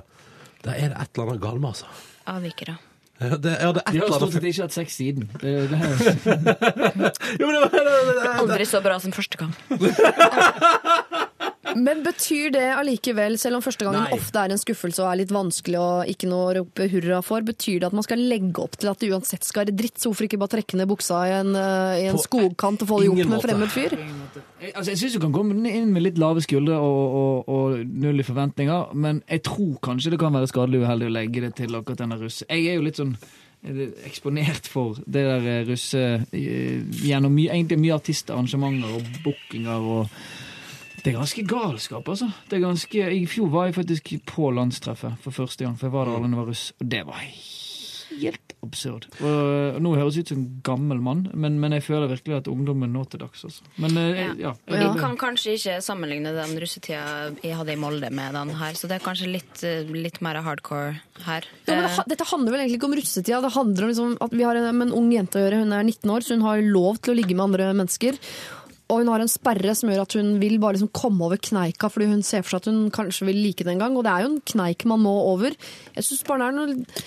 da er det et eller annet galt med, altså. Avvikere. Ja, det, ja, det er et De har eller stort annet sett ikke hatt sex siden. Det, det Jo, men det, det, det, det, Aldri så bra som første gang. Men betyr det allikevel, selv om første gangen Nei. ofte er en skuffelse og er litt vanskelig og ikke noe å rope hurra for, betyr det at man skal legge opp til at det uansett skal være dritt? Så hvorfor ikke bare trekke ned buksa i en, eh, i en skogkant og få det gjort med en fremmed fyr? Jeg, altså, jeg syns du kan komme inn med litt lave skuldre og, og, og null i forventninger, men jeg tror kanskje det kan være skadelig uheldig å legge det til akkurat denne russ. Jeg er jo litt sånn eksponert for det der eh, russe eh, gjennom mye, egentlig mye artistarrangementer og bookinger og Det er ganske galskap, altså. Det er ganske, I fjor var jeg faktisk på landstreffet for første gang, for jeg var der da jeg var russ, og det var helt absurd. Og, nå høres jeg ut som en gammel mann, men, men jeg føler virkelig at ungdommen nå til dags. Altså. Men ja. ja. Vi kan kanskje ikke sammenligne den russetida jeg hadde i Molde med den her, så det er kanskje litt, eh, litt mer hardcore her. Ja, men det, dette handler vel egentlig ikke om russetida. Det handler om liksom at vi har en, med en ung jente å gjøre. Hun er 19 år, så hun har lov til å ligge med andre mennesker. Og hun har en sperre som gjør at hun vil bare liksom komme over kneika, fordi hun ser for seg at hun kanskje vil like det en gang. Og det er jo en kneik man må over. Jeg synes bare det er noe,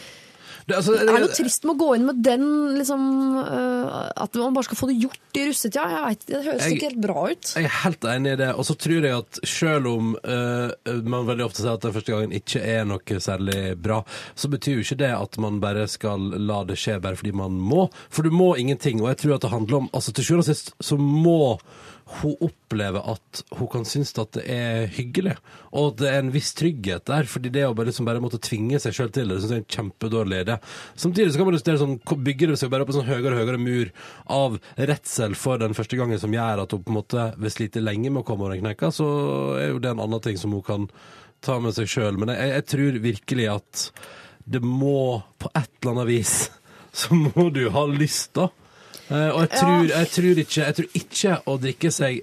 Det, altså, det er noe trist med å gå inn med den liksom øh, At man bare skal få det gjort i russetida. Jeg vet, det høres Jeg- ikke helt bra ut. Jeg er helt enig i det. Og så tror jeg at selv om uh, man veldig ofte sier at den første gangen ikke er noe særlig bra, så betyr jo ikke det at man bare skal la det skje bare fordi man må. For du må ingenting. Og jeg tror at det handler om altså Til sjuende og sist så må hun opplever at hun kan synes at det er hyggelig, og at det er en viss trygghet der. fordi det å bare, liksom bare måtte tvinge seg sjøl til det, det jeg er en kjempedårlig idé. Samtidig så kan man jo sånn, bygge det seg bare opp en sånn høyere og høyere mur av redsel for den første gangen som gjør at hun på en måte vil slite lenge med å komme over den kneika, så er jo det en annen ting som hun kan ta med seg sjøl. Men jeg, jeg tror virkelig at det må på et eller annet vis så må du ha lyst, da. Eh, og jeg tror, jeg, tror ikke, jeg tror ikke å drikke seg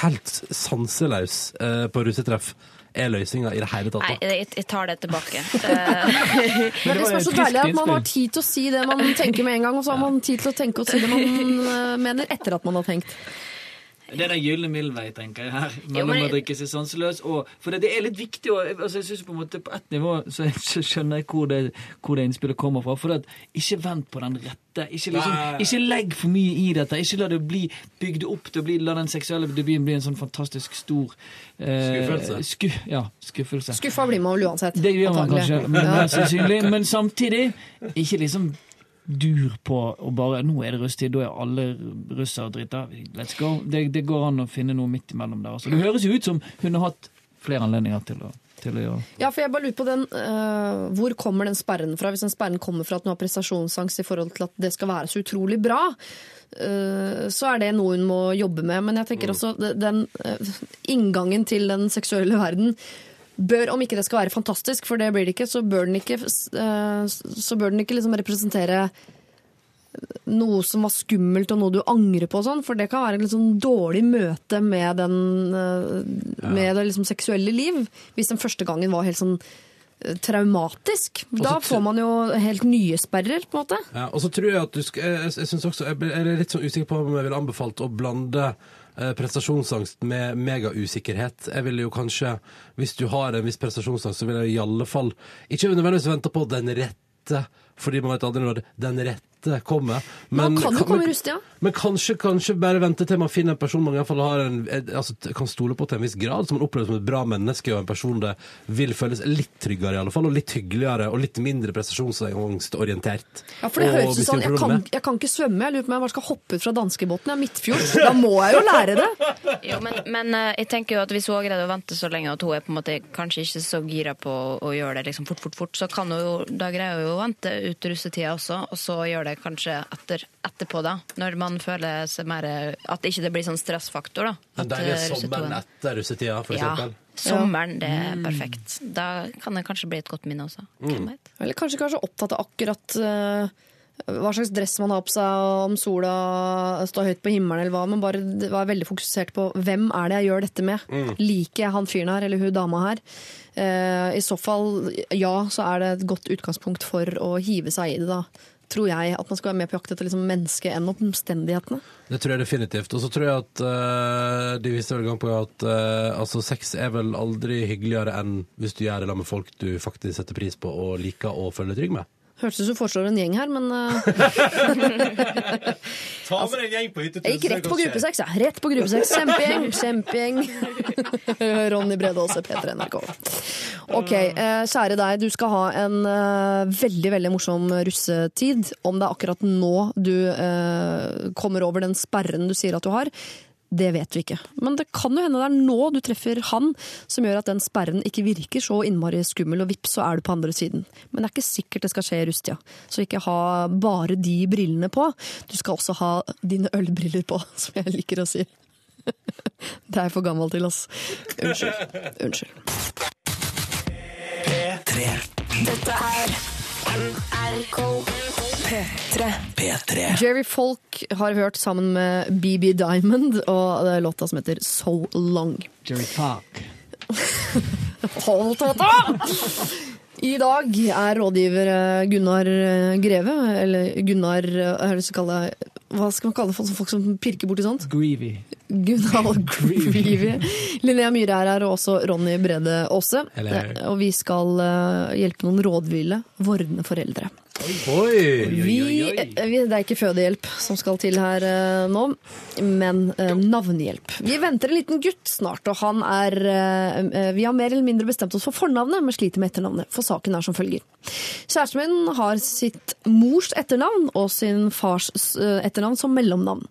helt sanseløs eh, på russetreff er løsninga i det hele tatt. Nei, jeg, jeg tar det tilbake. Men Det er det som er så deilig at man har tid til å si det man tenker med en gang, og så har man tid til å tenke og si det man mener etter at man har tenkt. Det er den gylne middelvei, tenker jeg her. Mellom men- å drikke seg sanseløs og For det, det er litt viktig å altså Jeg synes på en måte på ett nivå så, så skjønner jeg hvor det, hvor det innspillet kommer fra. For at, ikke vent på den rette. Ikke, liksom, ikke legg for mye i dette. Ikke la det bli bygd opp til å bli La den seksuelle debuten bli en sånn fantastisk stor eh, Skuffelse. Sku, ja, skuffelse. Skuffa blir man vel uansett. Det gjør man antagelig. kanskje, men Ja. sannsynlig. Men samtidig, ikke liksom dur på å bare Nå er det russetid, da er alle russere drita. Let's go. Det, det går an å finne noe midt imellom der. Altså. Det høres jo ut som hun har hatt flere anledninger til å, til å gjøre Ja, for jeg bare lurer på den, uh, Hvor kommer den sperren fra? Hvis den sperren kommer fra at hun har prestasjonsangst i forhold til at det skal være så utrolig bra, øh, så er det noe hun må jobbe med. Men jeg tenker også den øh, inngangen til den seksuelle verden bør, om ikke det skal være fantastisk, for det blir det ikke, så bør den ikke, så bør den ikke liksom representere noe som var skummelt og noe du angrer på, og sånn, for det kan være et litt sånn dårlig møte med, den, øh, med det liksom seksuelle liv. Hvis den første gangen var helt sånn øh, traumatisk. Da får man jo helt nye sperrer, på en måte. Ja, og så tror jeg at du skal Jeg, jeg, synes også, jeg er litt sånn usikker på om jeg ville anbefalt å blande eh, prestasjonsangst med megausikkerhet. Jeg ville jo kanskje, hvis du har en viss prestasjonsangst, så vil jeg i alle fall ikke nødvendigvis vente på den rette, fordi man vet aldri når den rette kommer. Man kan jo komme men- ja. Men kanskje, kanskje bare vente til man finner en person man i hvert fall har en, altså, kan stole på til en viss grad, som man opplever som et bra menneske, og en person det vil føles litt tryggere i alle fall, og litt hyggeligere, og litt mindre prestasjonsangstorientert. Ja, for det Og høres ut sånn, jeg kan, jeg kan ikke svømme, jeg lurer på om jeg bare skal hoppe ut fra danskebåten. Jeg er midtfjords, da må jeg jo lære det. Jo, men, men eh, jeg tenker jo at hvis hun har greid å vente så lenge at hun er på en måte kanskje ikke så gira på å gjøre det liksom fort, fort, fort, så kan hun jo, da greier hun jo å vente ut russetida også, og så gjøre det kanskje etter, etterpå, da. Når man føler seg mer At ikke det blir sånn stressfaktor, da. Den At, deilige eh, sommeren etter russetida, for Ja. eksempel. Sommeren, det er perfekt. Da kan det kanskje bli et godt minne også. Mm. Eller kanskje kanskje opptatt av akkurat eh, hva slags dress man har på seg, og om sola står høyt på himmelen eller hva, men bare være veldig fokusert på hvem er det jeg gjør dette med. Liker jeg han fyren her, eller hun dama her? Eh, I så fall, ja, så er det et godt utgangspunkt for å hive seg i det, da. Tror jeg at man skal være mer på jakt etter liksom mennesket enn omstendighetene. Det tror jeg definitivt. Og så tror jeg at uh, de viste vel gang på at uh, altså, sex er vel aldri hyggeligere enn hvis du gjør det med folk du faktisk setter pris på og liker og føler deg trygg med. Hørtes ut som du foreslår en gjeng her, men uh... Ta med deg en gjeng på hyttetur. jeg gikk rett på gruppe seks. Ja. Rett på gruppe seks. Kjempegjeng, kjempegjeng. Ronny Brede Aase, P3 NRK. Ok, uh, kjære deg. Du skal ha en uh, veldig, veldig morsom russetid. Om det er akkurat nå du kommer over den sperren du sier at du har, det vet vi ikke. Men det kan jo hende det er nå du treffer han som gjør at den sperren ikke virker så innmari skummel, og vips, så er du på andre siden. Men det er ikke sikkert det skal skje i rusttida. Så ikke ha bare de brillene på. Du skal også ha dine ølbriller på, som jeg liker å si. Det er jeg for gammel til, ass. Unnskyld. Unnskyld. P3. Dette er NRK P3. P3. Jerry Folk har hørt sammen med BB Diamond og det er låta som heter So Long. Jerry Falk. Hold tåta! I dag er rådgiver eh, Gunnar eh, Greve, eller Gunnar eh, hva det skal Hva skal man kalle folk, folk som pirker borti sånt? Greevy. Gunnar Greevy. Linnea Myhre er her, og også Ronny Brede Aase. Eh, Og vi skal eh, hjelpe noen rådville, vordende foreldre. Oi! Vi, oi, vi, det er ikke fødehjelp som skal til her eh, nå, men eh, navnehjelp. Vi venter en liten gutt snart, og han er eh, eh, Vi har mer eller mindre bestemt oss for fornavnet, men sliter med etternavnet. For saken er som følger. Kjæresten min har sitt mors etternavn og sin fars eh, etternavn som mellomnavn.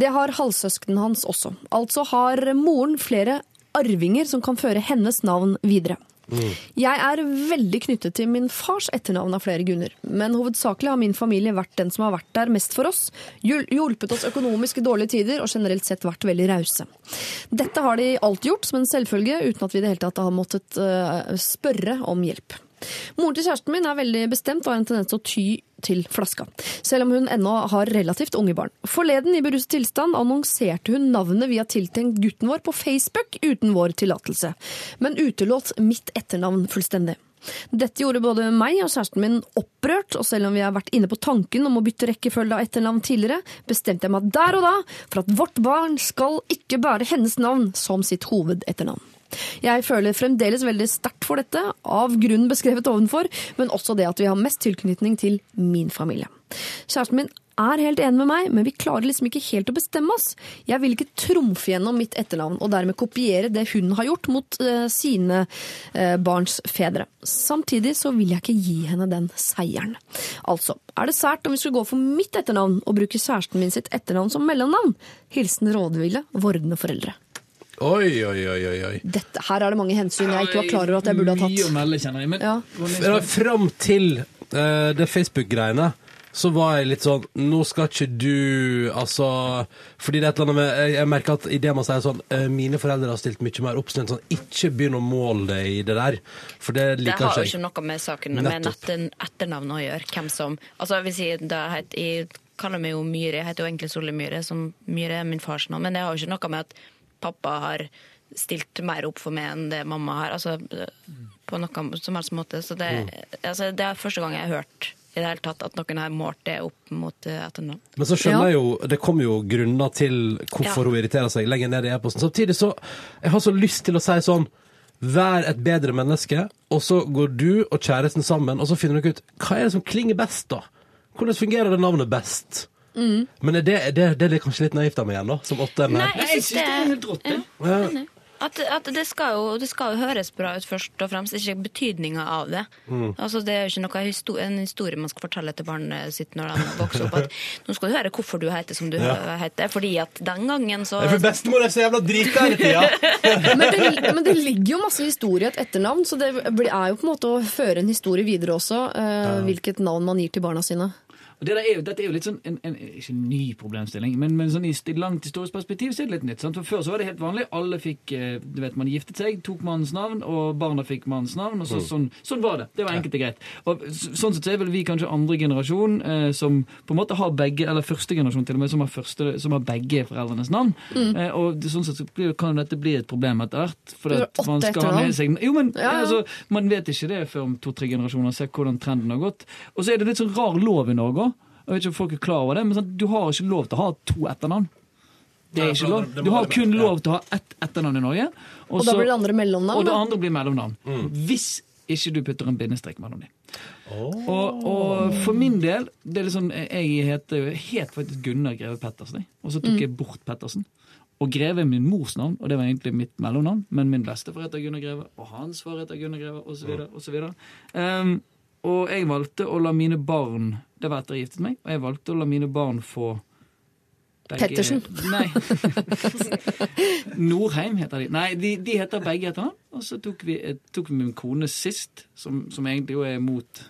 Det har halvsøskenen hans også. Altså har moren flere arvinger som kan føre hennes navn videre. Jeg er veldig knyttet til min fars etternavn av flere grunner, men hovedsakelig har min familie vært den som har vært der mest for oss, hjulpet oss økonomisk i dårlige tider og generelt sett vært veldig rause. Dette har de alltid gjort som en selvfølge, uten at vi i det hele tatt har måttet eh, spørre om hjelp. Moren til kjæresten min er veldig bestemt og har en tendens til å ty til flaska, selv om hun ennå har relativt unge barn. Forleden i beruset tilstand annonserte hun navnet vi har tiltenkt gutten vår på Facebook uten vår tillatelse, men utelåt mitt etternavn fullstendig. Dette gjorde både meg og kjæresten min opprørt, og selv om vi har vært inne på tanken om å bytte rekkefølge av etternavn tidligere, bestemte jeg meg der og da for at vårt barn skal ikke bære hennes navn som sitt hovedetternavn. Jeg føler fremdeles veldig sterkt for dette, av grunnen beskrevet ovenfor, men også det at vi har mest tilknytning til min familie. Kjæresten min er helt enig med meg, men vi klarer liksom ikke helt å bestemme oss. Jeg vil ikke trumfe gjennom mitt etternavn, og dermed kopiere det hun har gjort mot uh, sine uh, barns fedre. Samtidig så vil jeg ikke gi henne den seieren. Altså, er det sært om vi skulle gå for mitt etternavn og bruke kjæresten min sitt etternavn som mellomnavn? Hilsen rådville, vordende foreldre. Oi, oi, oi, oi. Dette, her er det mange hensyn jeg ikke var klar over at jeg burde ha Mye å tatt. melde, kjenner jeg. Men Ja. Fram til uh, det Facebook-greiene så var jeg litt sånn Nå skal ikke du Altså Fordi det er et eller annet med Jeg, jeg merker at idet man sier sånn eh, Mine foreldre har stilt mye mer opp sånn, Ikke begynn å måle deg i det der. For det Det liker har jo ikke ikke noe med saken med Nettopp. etter, etternavn å gjøre. Hvem som Altså, jeg vil si, det het, Jeg kaller meg jo Myhre. Jeg heter jo egentlig Solli Myhre, som Myhre er min fars navn. Men det har jo ikke noe med at pappa har stilt mer opp for meg enn det mamma har. Altså, på noe som helst måte. Så det, altså, det er første gang jeg har hørt i det hele tatt at noen har målt det opp mot etter etternavn. Men så skjønner Ja. jeg jo Det kommer jo grunner til hvorfor Ja. hun irriterer seg lenger ned i e-posten. Samtidig så Jeg har så lyst til å si sånn Vær et bedre menneske, og så går du og kjæresten sammen, og så finner dere ut hva er det som klinger best, da? Hvordan fungerer det navnet best? Mm. Men er det, er det, det er kanskje litt naivt av meg igjen, da, som åtte? Nei, jeg syns det er helt rått. Ja. At, at det, skal jo, det skal jo høres bra ut først og fremst, ikke betydninga av det. Mm. Altså, det er jo ikke noe historie, en historie man skal fortelle til barnet sitt når de vokser opp. At nå skal du høre hvorfor du heter som du Ja. heter. Fordi at den gangen så For bestemor er så jævla drita hele tida! Men det, men det ligger jo masse historie i et etternavn, så det er jo på en måte å føre en historie videre også, eh, hvilket navn man gir til barna sine. Og det der er jo, dette er jo litt sånn en, en, Ikke en ny problemstilling, men, men sånn i langt historisk perspektiv så er det litt nytt. Sant? For Før så var det helt vanlig. Alle fikk eh, du vet, Man giftet seg, tok mannens navn, og barna fikk mannens navn. og så, sånn, sånn var det. Det var enkelt og greit. Og Sånn sett så er vel vi kanskje andre generasjon eh, som på en måte har begge, eller første generasjon til og med, som har, første, som har begge foreldrenes navn. Eh, og sånn sett så blir, kan dette bli et problem etter hvert. For at man åtte skal ha med seg Jo, men Ja, ja. altså, man vet ikke det før om to-tre generasjoner, ser hvordan trenden har gått. Og så er det litt sånn rar lov i Norge òg. Jeg vet ikke om folk er klar over det, men sånn, du har ikke lov til å ha to etternavn. Det er ikke lov. Du har kun lov til å ha ett etternavn i Norge. Og da blir det andre mellomnavn. og det andre blir mellomnavn. Mm. Hvis ikke du putter en bindestrek mellom dem. Og, og for min del det er liksom, Jeg heter, het faktisk Gunnar Greve Pettersen, og så tok jeg bort Pettersen. Og Greve er min mors navn, og det var egentlig mitt mellomnavn. Men min bestefar heter Gunnar Greve, og hans far heter Gunnar Greve, osv. osv. Um, og jeg valgte å la mine barn Det var etter jeg giftet meg, og jeg valgte å la mine barn få begge- Pettersen. Nei. Norheim heter de. Nei, de, de heter begge etter han. Og så tok vi, eh, tok vi min kone sist, som, som egentlig jo er mot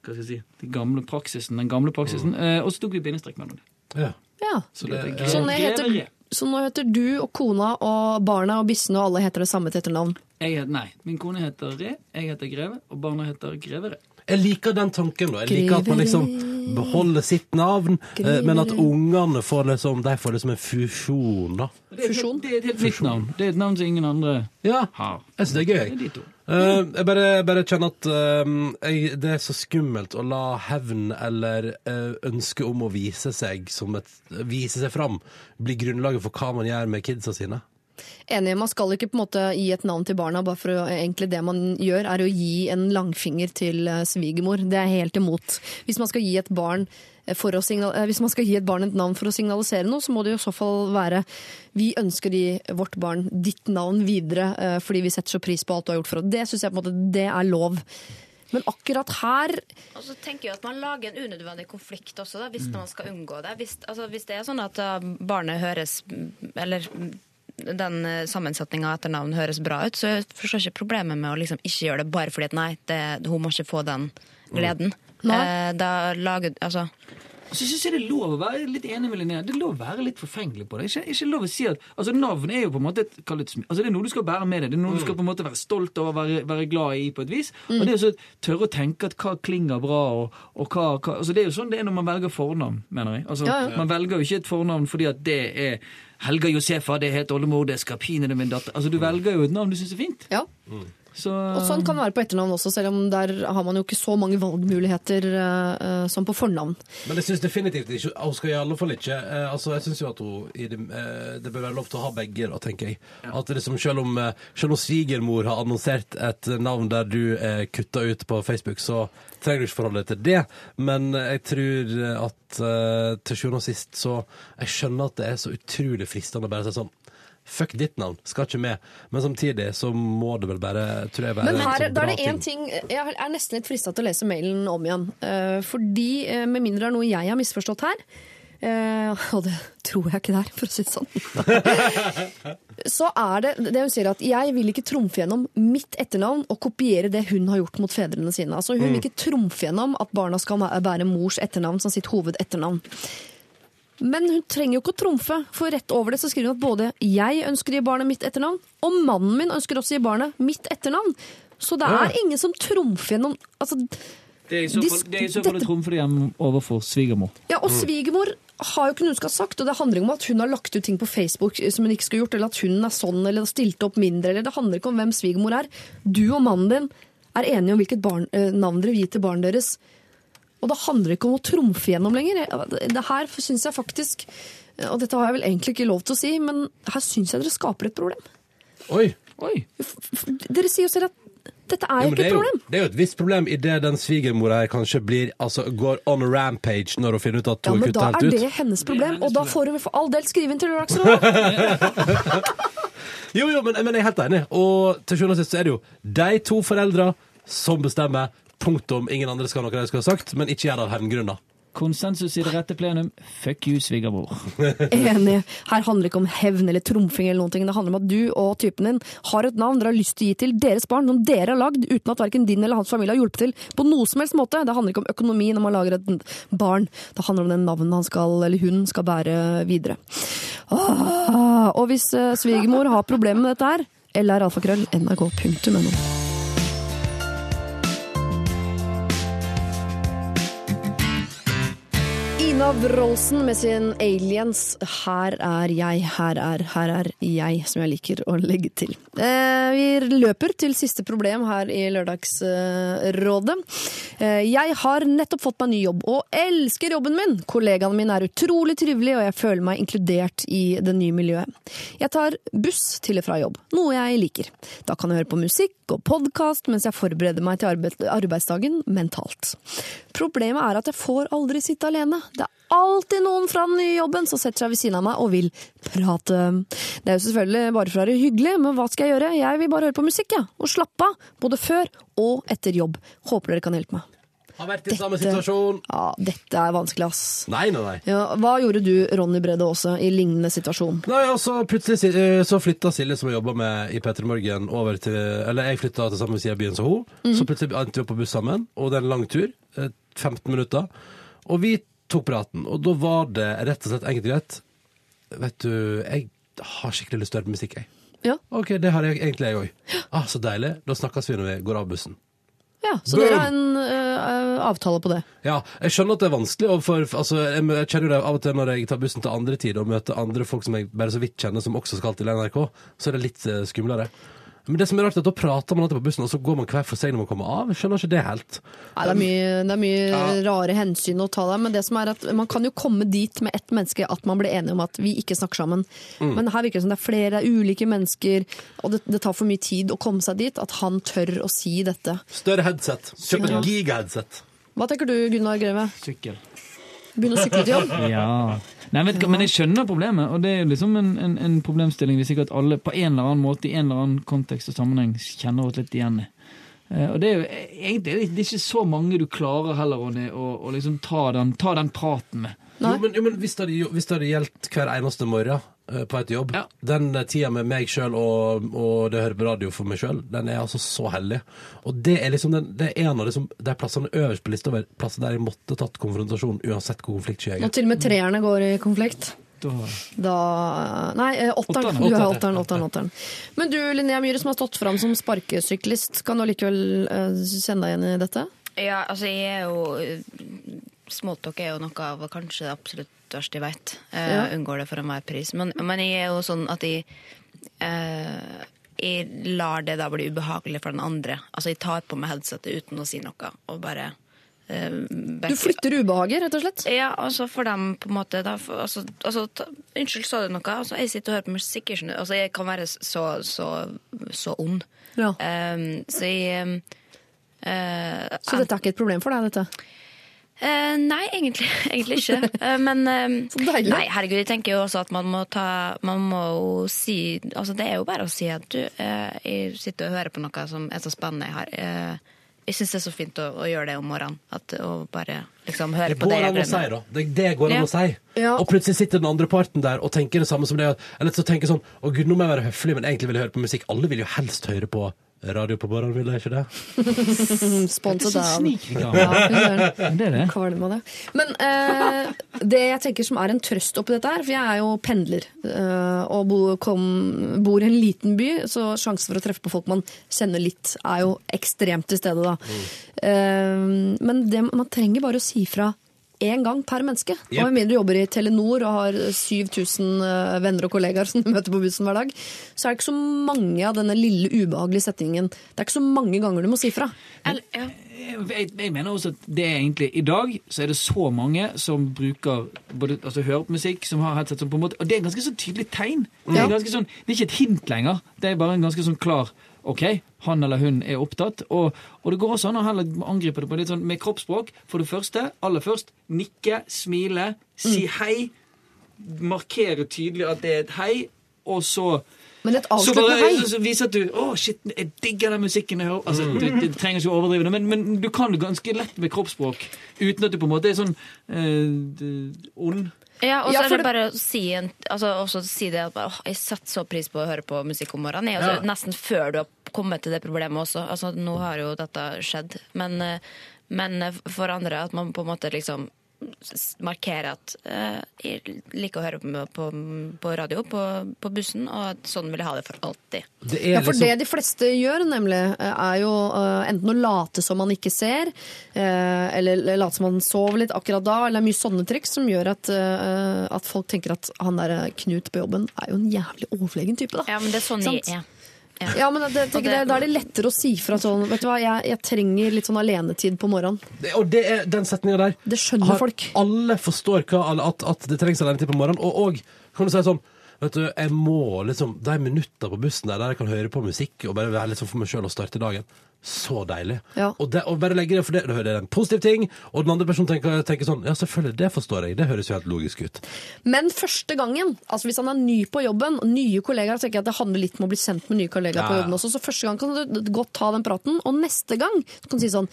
hva skal jeg si, de gamle praksisen, den gamle praksisen. Mm. og så tok vi bindestrek mellom dem. Ja. Ja. Så det, Det Så nå, heter, så nå heter du og kona og barna og bissene og alle heter det samme til etternavn? Jeg heter, nei, min kone heter Re, jeg heter Greve, og barna heter Grevere. Jeg liker den tanken. da. Jeg liker at man liksom beholder sitt navn, eh, men at ungene får liksom, de får liksom en fusjon. da. Det et- det er et helt nytt navn. Det er et navn som ingen andre Ja, har. jeg synes det er gøy. Det er Uh. Eh, jeg bare, bare kjenner at uh, jeg, det er så skummelt å la hevn eller uh, ønske om å vise seg som et, vise seg fram bli grunnlaget for hva man gjør med kidsa sine. Enig, man skal ikke på en måte gi et navn til barna, bare for å, egentlig det man gjør er å gi en langfinger til eh, svigermor. Det er jeg helt imot. Hvis man skal gi et barn eh, for å signal eh, hvis man skal gi et barn et navn for å signalisere noe, så må det jo i så fall være vi ønsker gi vårt barn ditt navn videre fordi vi setter så pris på alt du har gjort for oss. Det syns jeg på en måte det er lov. Men akkurat her Og så tenker jeg at man lager en unødvendig konflikt også, da, hvis man skal unngå det. Hvis, altså, hvis det er sånn at barnet høres Eller mm, den uh, sammensetninga etter navn høres bra ut, så jeg forstår ikke problemet med å liksom ikke gjøre det bare fordi at nei, det, hun må ikke få den gleden. Mm. Eh, da lager Altså Så syns jeg det er lov å være litt enig med Linnea. Det er lov å være litt forfengelig på det. Ikke, ikke lov å si at, altså Navn er jo på en måte et, det altså det er noe du skal bære med deg. Det er noe du skal på en måte være stolt over, være, være glad i på et vis. Og det er så tørre å tenke at hva klinger bra, og, og hva, hva altså Det er jo sånn det er når man velger fornavn, mener jeg. Altså, Ja, ja. Man velger jo ikke et fornavn fordi at det er Helga Josefa, det heter oldemor, det skal pinadø min datter. Altså Du velger jo et navn du syns er fint. Ja. Så, Og sånn kan det være på etternavn også, selv om der har man jo ikke så mange valgmuligheter eh, som på fornavn. Men jeg syns definitivt ikke Hun skal i alle fall ikke uh, altså Jeg syns jo at hun i det, uh, det bør være lov til å ha begge, da, tenker jeg. At det liksom, selv om, selv om svigermor har annonsert et navn der du er kutta ut på Facebook, så trenger du ikke forholde deg til det. Men jeg tror at til sjuende og sist så Jeg skjønner at det er så utrolig fristende å bare si sånn Fuck ditt navn, skal ikke med. Men samtidig så må det vel bare tror jeg, være Men en her, sånn da er det én ting Jeg er nesten litt frista til å lese mailen om igjen. Eh, fordi, eh, med mindre det er noe jeg har misforstått her eh, og det tror jeg ikke det er, for å si det sånn. Så er det det hun sier at jeg vil ikke trumfe gjennom mitt etternavn og kopiere det hun har gjort mot fedrene sine. Altså Hun vil ikke trumfe gjennom at barna skal bære mors etternavn som sitt hovedetternavn. Men hun trenger jo ikke å trumfe, for rett over det så skriver hun at både jeg ønsker å gi barnet mitt etternavn, og mannen min ønsker også å gi barnet mitt etternavn. Så det er ingen som trumfer gjennom altså, det er i så fall, det er så fall å trumfe det hjem overfor svigermor. Ja, og svigermor har jo ikke noe hun skal ha sagt, og det handler ikke om at hun har lagt ut ting på Facebook som hun ikke skulle gjort, eller at hun er sånn, eller har stilt opp mindre, eller det handler ikke om hvem svigermor er. Du og mannen din er enige om hvilket barn, eh, navn dere vil gi til barnet deres. Og det handler ikke om å trumfe gjennom lenger. Det her syns jeg faktisk Og dette har jeg vel egentlig ikke lov til å si, men her syns jeg dere skaper et problem. Oi! Oi! Dere sier jo selv at dette er Jo, jo ikke et er jo, problem. det er jo et visst problem idet den svigermora her kanskje blir, altså, går on a rampage når hun finner ut at Ja, ut. Ja, men da er det hennes problem, og da får hun for all del skrive inn til Lørdagsrådet. Jo, jo, men, men jeg er helt enig. Og til sjuende og sist så er det jo de to foreldra som bestemmer. Punktum. Ingen andre skal ha noe de skulle ha sagt, men ikke gjør det av hevngrunner. Konsensus i det rette plenum. Fuck you, svigermor. Enig. Her handler det ikke om hevn eller trumfing eller noen ting. Det handler om at du og typen din har et navn dere har lyst til å gi til deres barn, som dere har lagd, uten at verken din eller hans familie har hjulpet til på noe som helst måte. Det handler ikke om økonomi når man lager et barn. Det handler om det navnet han skal, eller hun skal bære videre. Ah, og hvis eh, svigermor har problemer med dette her, lralfakrøll, Ina Wroldsen med sin Aliens. Her er jeg, her er, her er jeg, som jeg liker å legge til. Eh, vi løper til siste problem her i Lørdagsrådet. Eh, jeg har nettopp fått meg ny jobb, og elsker jobben min! Kollegaene mine er utrolig trivelige, og jeg føler meg inkludert i det nye miljøet. Jeg tar buss til og fra jobb, noe jeg liker. Da kan jeg høre på musikk og podkast mens jeg forbereder meg til arbeidsdagen mentalt. Problemet er at jeg får aldri sitte alene. Det alltid noen fra den nye jobben som setter seg ved siden av meg og vil prate. Det er jo selvfølgelig bare for å være hyggelig, men hva skal jeg gjøre? Jeg vil bare høre på musikk, jeg. Og slappe av. Både før og etter jobb. Håper dere kan hjelpe meg. Har vært i samme situasjon. Ja, dette er vanskelig, ass. Nei, nei, nei. Ja, hva gjorde du, Ronny Brede, også, i lignende situasjon? Nei, altså, så plutselig eh, så flytta Silje, som jeg jobba med i P3 Morgen, over til Eller jeg flytta til samme side av byen som hun. Så plutselig endte vi opp på buss sammen, og det er en lang tur. eh, 15 minutter. Og vi tok praten, og da var det rett og slett enkelt og greit Vet du, jeg har skikkelig lyst til å høre på musikk, jeg. Ja. OK, det har jeg egentlig jeg òg. Ah, så deilig. Da snakkes vi når vi går av bussen. Ja, Så dere har en øh, avtale på det? Ja, jeg skjønner at det er vanskelig. Og for, altså, jeg, jeg kjenner jo det av og til når jeg tar bussen til andre tider og møter andre folk som jeg bare så vidt kjenner, som også skal til NRK, så er det litt uh, skumlere. Men det som er rart er at da prater man alltid på bussen, og så går man hver for seg når man kommer av. Skjønner ikke det helt. Nei, det er mye, det er mye rare hensyn å ta der, men det som er at man kan jo komme dit med ett menneske at man blir enige om at vi ikke snakker sammen. Mm. Men her virker det som det er flere ulike mennesker, og det, det tar for mye tid å komme seg dit, at han tør å si dette. Større headset. Kjøp et gigaheadset. Hva tenker du, Gunnar Greve? Sykkel. Begynne å sykle til jobb? Ja. Nei, vet men jeg skjønner problemet, og det er jo liksom en, en, en problemstilling vi sikkert alle på en eller annen måte, i en eller annen kontekst og sammenheng, kjenner oss litt igjen i. Eh, Og det er jo egentlig det er ikke så mange du klarer heller, Ronny, å, å liksom ta den, ta den praten med. Jo, men, jo, men hvis det hadde, hvis det hadde gjeldt hver eneste morgen på vei til jobb Den eh, tida med meg sjøl og, og det å høre på radio for meg sjøl, den er altså så hellig. Og det er liksom den, det er en av liksom, de plassene øverst på lista over plasser der jeg måtte tatt konfrontasjon uansett hvor konfliktsky jeg Og er. til og med treerne går i konflikt. Da, Da Nei, eh, åtteren. Åtteren, Du er åtteren. åtteren, åtteren. Men du, Linnea Myhre, som har stått fram som sparkesyklist, kan du likevel eh, kjenne deg igjen i dette? Ja, altså jeg er jo Smalltalk er jo noe av kanskje det absolutt verste jeg vet. Eh, Ja. Unngår det for enhver pris. Men, men jeg er jo sånn at jeg eh, Jeg lar det da bli ubehagelig for den andre. Altså jeg tar på meg headsetet uten å si noe, og bare eh, Du flytter ubehaget, rett og slett? Ja, altså for dem på en måte da, for, altså, altså, ta, Unnskyld, sa du noe? Altså, jeg sitter og hører på musikk. Altså, jeg kan være så, så, så ond. Ja. Um, så jeg um, uh, Så dette er ikke et problem for deg, dette? Eh, nei, egentlig, egentlig ikke. Uh, men uh. Nei, herregud, jeg tenker jo også at man må ta Man må jo si Altså, det er jo bare å si at du, jeg sitter og hører på noe som er så spennende jeg har. Jeg syns det er så fint å, å gjøre det om morgenen. At, å bare liksom høre på det går jeg an å si, da. Det, det går an Ja. å si. Ja. Og plutselig sitter den andre parten der og tenker det samme som det. Eller så tenker sånn Å gud, nå må jeg være høflig, men egentlig vil jeg høre på musikk. Alle vil jo helst høre på radio på morgenen, vil de ikke det? Sponset av. Ja. Det er det. Kvalm av det. Men eh, det jeg tenker som er en trøst oppi dette her, for jeg er jo pendler eh, og bo, kom, bor i en liten by, så sjansen for å treffe på folk man kjenner litt, er jo ekstremt til stede, da. Eh, men det, man trenger bare å si fra én gang per menneske. Yep. Og med mindre du jobber i Telenor og har 7000 eh, venner og kollegaer som du møter på bussen hver dag, så er det ikke så mange av denne lille ubehagelige setningen. Det er ikke så mange ganger du må si fra. Eller, ja. Jeg, jeg mener også at det er egentlig I dag så er det så mange som bruker både, altså hører på musikk, som har headset som på en måte Og det er et ganske sånn tydelig tegn. Det er, Ja. ganske sånn, det er ikke et hint lenger. Det er bare en ganske sånn klar OK, han eller hun er opptatt. Og, og det går også an å heller angripe det på litt sånn med kroppsspråk. For det første, aller først, nikke, smile, si hei. Markere tydelig at det er et hei, og så Men et så avsluttende hei. så viser at du Å, shit, jeg digger den musikken jeg hører. Altså, du, du trenger ikke å overdrive det, men, men du kan det ganske lett med kroppsspråk uten at du på en måte er sånn eh, ond. Ja, og så Ja, er det bare å si, en, altså, si det at bare, jeg setter så pris på å høre på musikk om morgenen. Jeg, altså, Ja. Nesten før du har kommet til det problemet også. Altså, nå har jo dette skjedd. Men, eh, men eh, for andre at man på en måte liksom markere at uh, jeg liker å høre på, på, på radio på, på bussen, og at sånn vil jeg ha det for alltid. Det Ja, for liksom det de fleste gjør, nemlig, eh, er jo uh, enten å late som man ikke ser, uh, eller late som man sover litt akkurat da, eller er mye sånne triks som gjør at, eh, at folk tenker at han der Knut på jobben er jo en jævlig overlegen type, da. Ja, men det er sånn jeg er. Ja, men det, tenker, det- Da er det lettere å si fra sånn Vet du hva, jeg, jeg trenger litt sånn alenetid på morgenen. det- Og det er den setninga der. Det skjønner Har- folk. Alle forstår hva, at, at det trengs alenetid på morgenen. Og, og kan du si sånn Vet du, jeg må liksom De minutter på bussen der der jeg kan høre på musikk og bare være litt sånn for meg sjøl og starte dagen. Så deilig. Ja. Og, det, og bare legge det, for det, det er en positiv ting. Og den andre personen tenker, tenker sånn Ja, selvfølgelig, det forstår jeg. Det høres jo helt logisk ut. Men første gangen, altså hvis han er ny på jobben, og nye kollegaer, tenker jeg at det handler litt om å bli sendt med nye kollegaer på jobben også. Så første gang kan du godt ta den praten, og neste gang kan du si sånn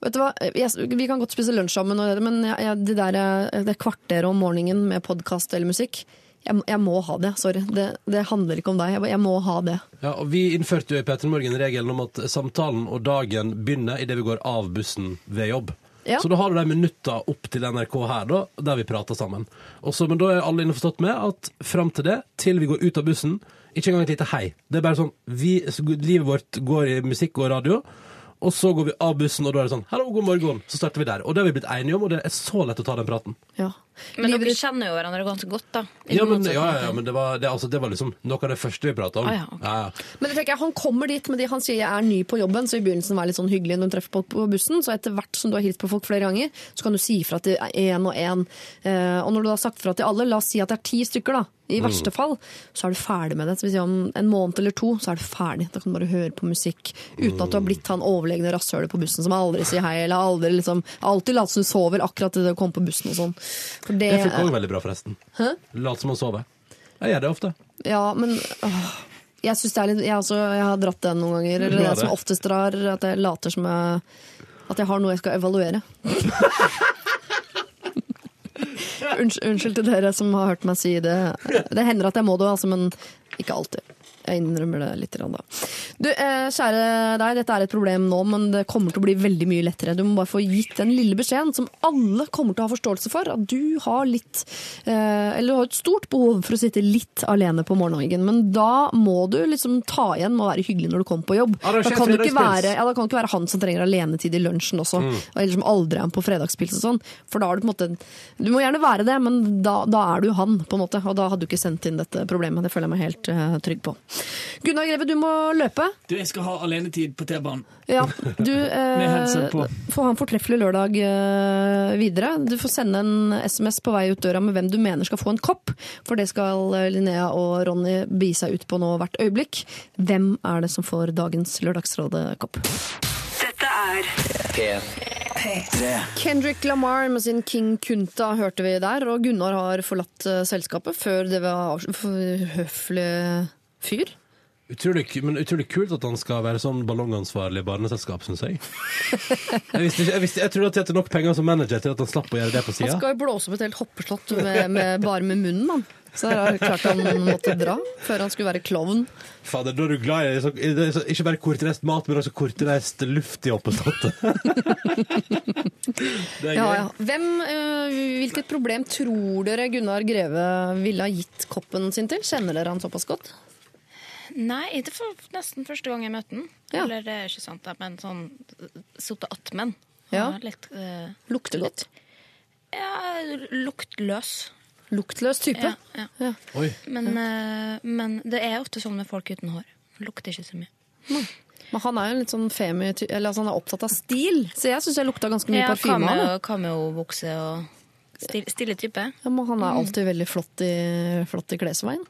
Vet du hva, jeg, Vi kan godt spise lunsj sammen, men jeg, jeg, det der eh, det kvarteret om morgenen med podkast eller musikk jeg, jeg må ha det. Sorry. Det, det handler ikke om deg. Jeg, jeg må ha det. Ja, og Vi innførte jo i P3 Morgen regelen om at samtalen og dagen begynner idet vi går av bussen ved jobb. Ja. Så da har du de minutta opp til NRK her, da, der vi prater sammen. Også, men da er alle innforstått med at fram til det, til vi går ut av bussen, ikke engang et lite hei. Det er bare sånn vi, Livet vårt går i musikk og radio. Og så går vi av bussen, og da er det sånn 'hallo, god morgen'. Så starter vi der. Og det har vi blitt enige om, og det er så lett å ta den praten. Ja. Men Livet dere kjenner jo hverandre ganske godt, da. Ja, men, ja, ja, men det, var, det, altså, det var liksom noe av det første vi prata om. Ah, ja, okay. ja, ja. Men jeg tenker, Han kommer dit med de han sier jeg er ny på jobben, så i begynnelsen var det litt sånn hyggelig når du treffer folk på bussen. Så etter hvert som du har hilst på folk flere ganger, så kan du si ifra til én og én. Eh, og når du har sagt fra til alle, la oss si at det er ti stykker, da. I verste fall så er du ferdig med det. Så hvis om en måned eller to så er du ferdig. Da kan du bare høre på musikk uten at du har blitt han overlegne rasshølet på bussen som aldri sier hei, eller aldri liksom alltid later som du sover akkurat idet du kommer på bussen og sånn. For det, Det funker òg veldig bra, forresten. Hæ? Lat som man sover. Jeg gjør det ofte. Ja, men åh, jeg litt jeg, altså, jeg har dratt den noen ganger. Eller det som oftest drar, at jeg later som jeg At jeg har noe jeg skal evaluere. Unnskyld, unnskyld til dere som har hørt meg si det. Det hender at jeg må det, altså, men ikke alltid. Jeg innrømmer det litt. Da. Du, eh, kjære deg, dette er et problem nå, men det kommer til å bli veldig mye lettere. Du må bare få gitt den lille beskjeden som alle kommer til å ha forståelse for. At du har litt eh, Eller du har et stort behov for å sitte litt alene på morgenen. Men da må du liksom ta igjen med å være hyggelig når du kommer på jobb. Da kan, du ikke være, ja, da kan det ikke være han som trenger alenetid i lunsjen også. Eller som aldri er med på fredagspils og sånn. For da har du på en måte Du må gjerne være det, men da, da er du han, på en måte. Og da hadde du ikke sendt inn dette problemet. Det føler jeg meg helt eh, trygg på. Gunnar Greve, du må løpe. Du, jeg skal ha alenetid på T-banen. Ja, du Med headset på. eh, får ha en fortreffelig lørdag eh, videre. Du får sende en SMS på vei ut døra med hvem du mener skal få en kopp. For det skal eh, Linnea og Ronny bi seg ut på nå hvert øyeblikk. Hvem er det som får dagens Lørdagsrådet-kopp? Dette er P3 Kendrick Lamar med sin King Kunta hørte vi der, og Gunnar har forlatt eh, selskapet før det var høflig fyr. Utrolig, men utrolig kult at han skal være sånn ballongansvarlig i barneselskap, syns jeg. Jeg, visste ikke, jeg, visste, jeg trodde at de hadde nok penger som manager til at han slapp å gjøre det på Han sida. skal jo blåse opp et helt hoppeslott med, med, bare med munnen, mann. Så det er klart han måtte dra før han skulle være klovn. Fader, da er du glad i så, i det, så, ikke bare kortreist mat, men også kortreist luft i oppeståttet. det er Ja, gøy. ja. Hvem, eh, hvilket problem tror dere Gunnar Greve ville ha gitt koppen sin til? Kjenner dere han såpass godt? Nei, det var nesten første gang jeg møtte den. Ja. Eller det er ikke sant, da, men sånn sotte attmen. Ja. Er Litt, eh, Lukter godt. ja, luktløs. Luktløs type. Ja, ja. Ja. Oi. Men, uh, men det er ofte sånn med folk uten hår. Lukter ikke så mye. Men han er jo litt sånn femi, eller altså han er opptatt av stil, så jeg syns jeg lukta ganske mye Ja, parfyme cameo- Cameo-bukse og stille, stille type. Ja, men han er alltid veldig flott i, flott i klesveien.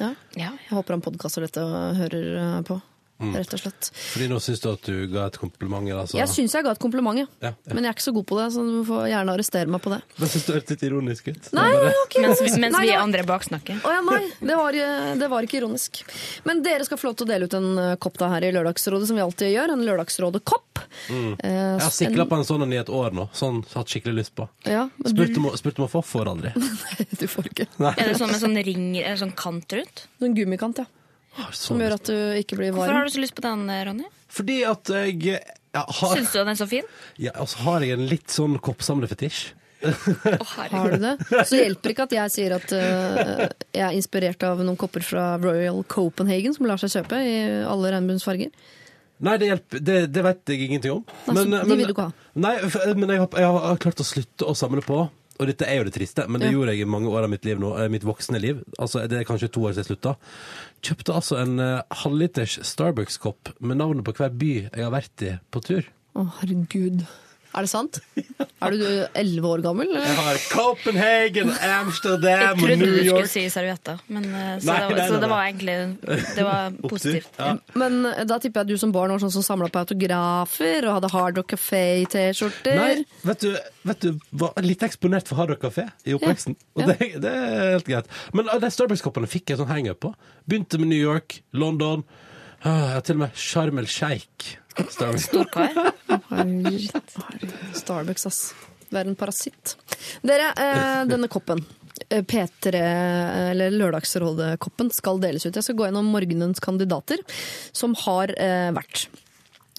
Ja. Jeg håper han podkaster dette og hører eh, på, rett og slett. Fordi nå syns du at du ga et kompliment? Altså. Jeg syns jeg ga et kompliment, ja. Ja, ja. men jeg er ikke så god på det, så du får gjerne arrestere meg på det. Men syns du hørtes litt ironisk ut? Nei, okay. Mens, mens Nei, vi andre baksnakker. Å ja, nei, det var, eh, det var ikke ironisk. Men dere skal få lov til å dele ut en eh, kopp da her i Lørdagsrådet, som vi alltid gjør. En Lørdagsrådet-kopp. Eh, Jeg har sikla på en sånn en i et år nå. Sånn hatt skikkelig lyst på. Ja, Spurt du, om, spurt om å få, får aldri. du får ikke. Er det sånn med sånn ring eller sånn kant rundt? En gummikant, ja. Som sånn gjør at du ikke blir varm. Hvorfor har du så lyst på den, Ronny? Fordi at jeg ja, har, Syns du den er så fin? ja, altså har jeg en litt sånn koppsamlerfetisj. Har du det? Så hjelper ikke at jeg sier at uh, jeg er inspirert av noen kopper fra Royal Copenhagen som lar seg kjøpe i alle regnbuens farger. Nei, det hjelper. Det, det vet jeg ingenting om. Nei, men, de vil du ikke ha? Nei, men jeg har, jeg har klart å slutte å samle på. Og dette er jo det triste, men det gjorde jeg i mange år av mitt liv nå, eh, mitt voksne liv. Altså, det er kanskje to år siden jeg slutta. Kjøpte altså en uh, halvliters Starbucks-kopp med navnet på hver by jeg har vært i på tur. Å, herregud. Er det sant? Er du elleve år gammel? Jeg har Copenhagen, Jeg Amsterdam og trodde New du skulle York. si servietter, men, eh, så, Nei, det, var, nei, så nei, det var egentlig Det var positivt. Ja. Men eh, da tipper jeg at du som barn var sånn som samla på autografer og hadde Hard Rock Café-T-skjorter. Nei, vet du, vet du var litt eksponert for Hard Rock Café i oppveksten. Og Ja. det, det er helt greit. Men ah, de Starbucks-koppene fikk jeg sånn hang-up på. Begynte med New York, London. Ah, jeg har til og med Sharm el Sheikh. Starbucks. Storkar. Starbucks, ass. Det er en parasitt. Dere, eh, denne koppen. eh, P3, eller Lørdagsrådet-koppen, skal deles ut. Jeg skal gå gjennom morgenens kandidater som har eh, vært.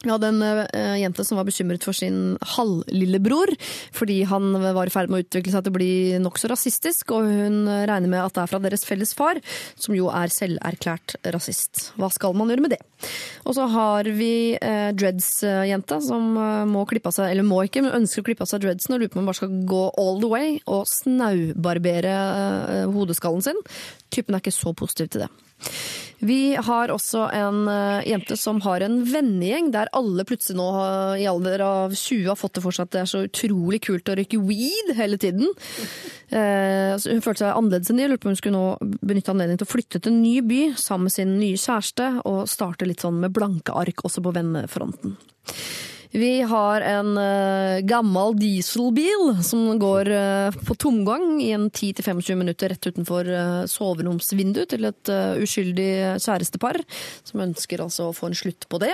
Vi hadde en uh, jente som var bekymret for sin halvlillebror, fordi han var i ferd med å utvikle seg til å bli nokså rasistisk, og hun regner med at det er fra deres felles far, som jo er selverklært rasist. Hva skal man gjøre med det? Og så har vi uh, dreads-jenta som uh, må klippe av seg, eller må ikke, men ønsker å klippe av seg dreadsen og lurer på om hun bare skal gå all the way og snaubarbere eh, hodeskallen sin. Typen er ikke så positiv til det. Vi har også en eh, jente som har en vennegjeng der alle plutselig nå i alder av 20 har fått det for seg at det er så utrolig kult å røyke weed hele tiden. Eh, hun følte seg annerledes enn de lurte på om hun skulle nå benytte anledningen til å flytte til en ny by sammen med sin nye kjæreste og starte litt sånn med blanke ark også på vennefronten. Vi har en eh, gammel dieselbil som går eh, på tomgang i en 10-25 minutter rett utenfor uh, soveromsvinduet til et eh, uskyldig kjærestepar, som ønsker altså å få en slutt på det.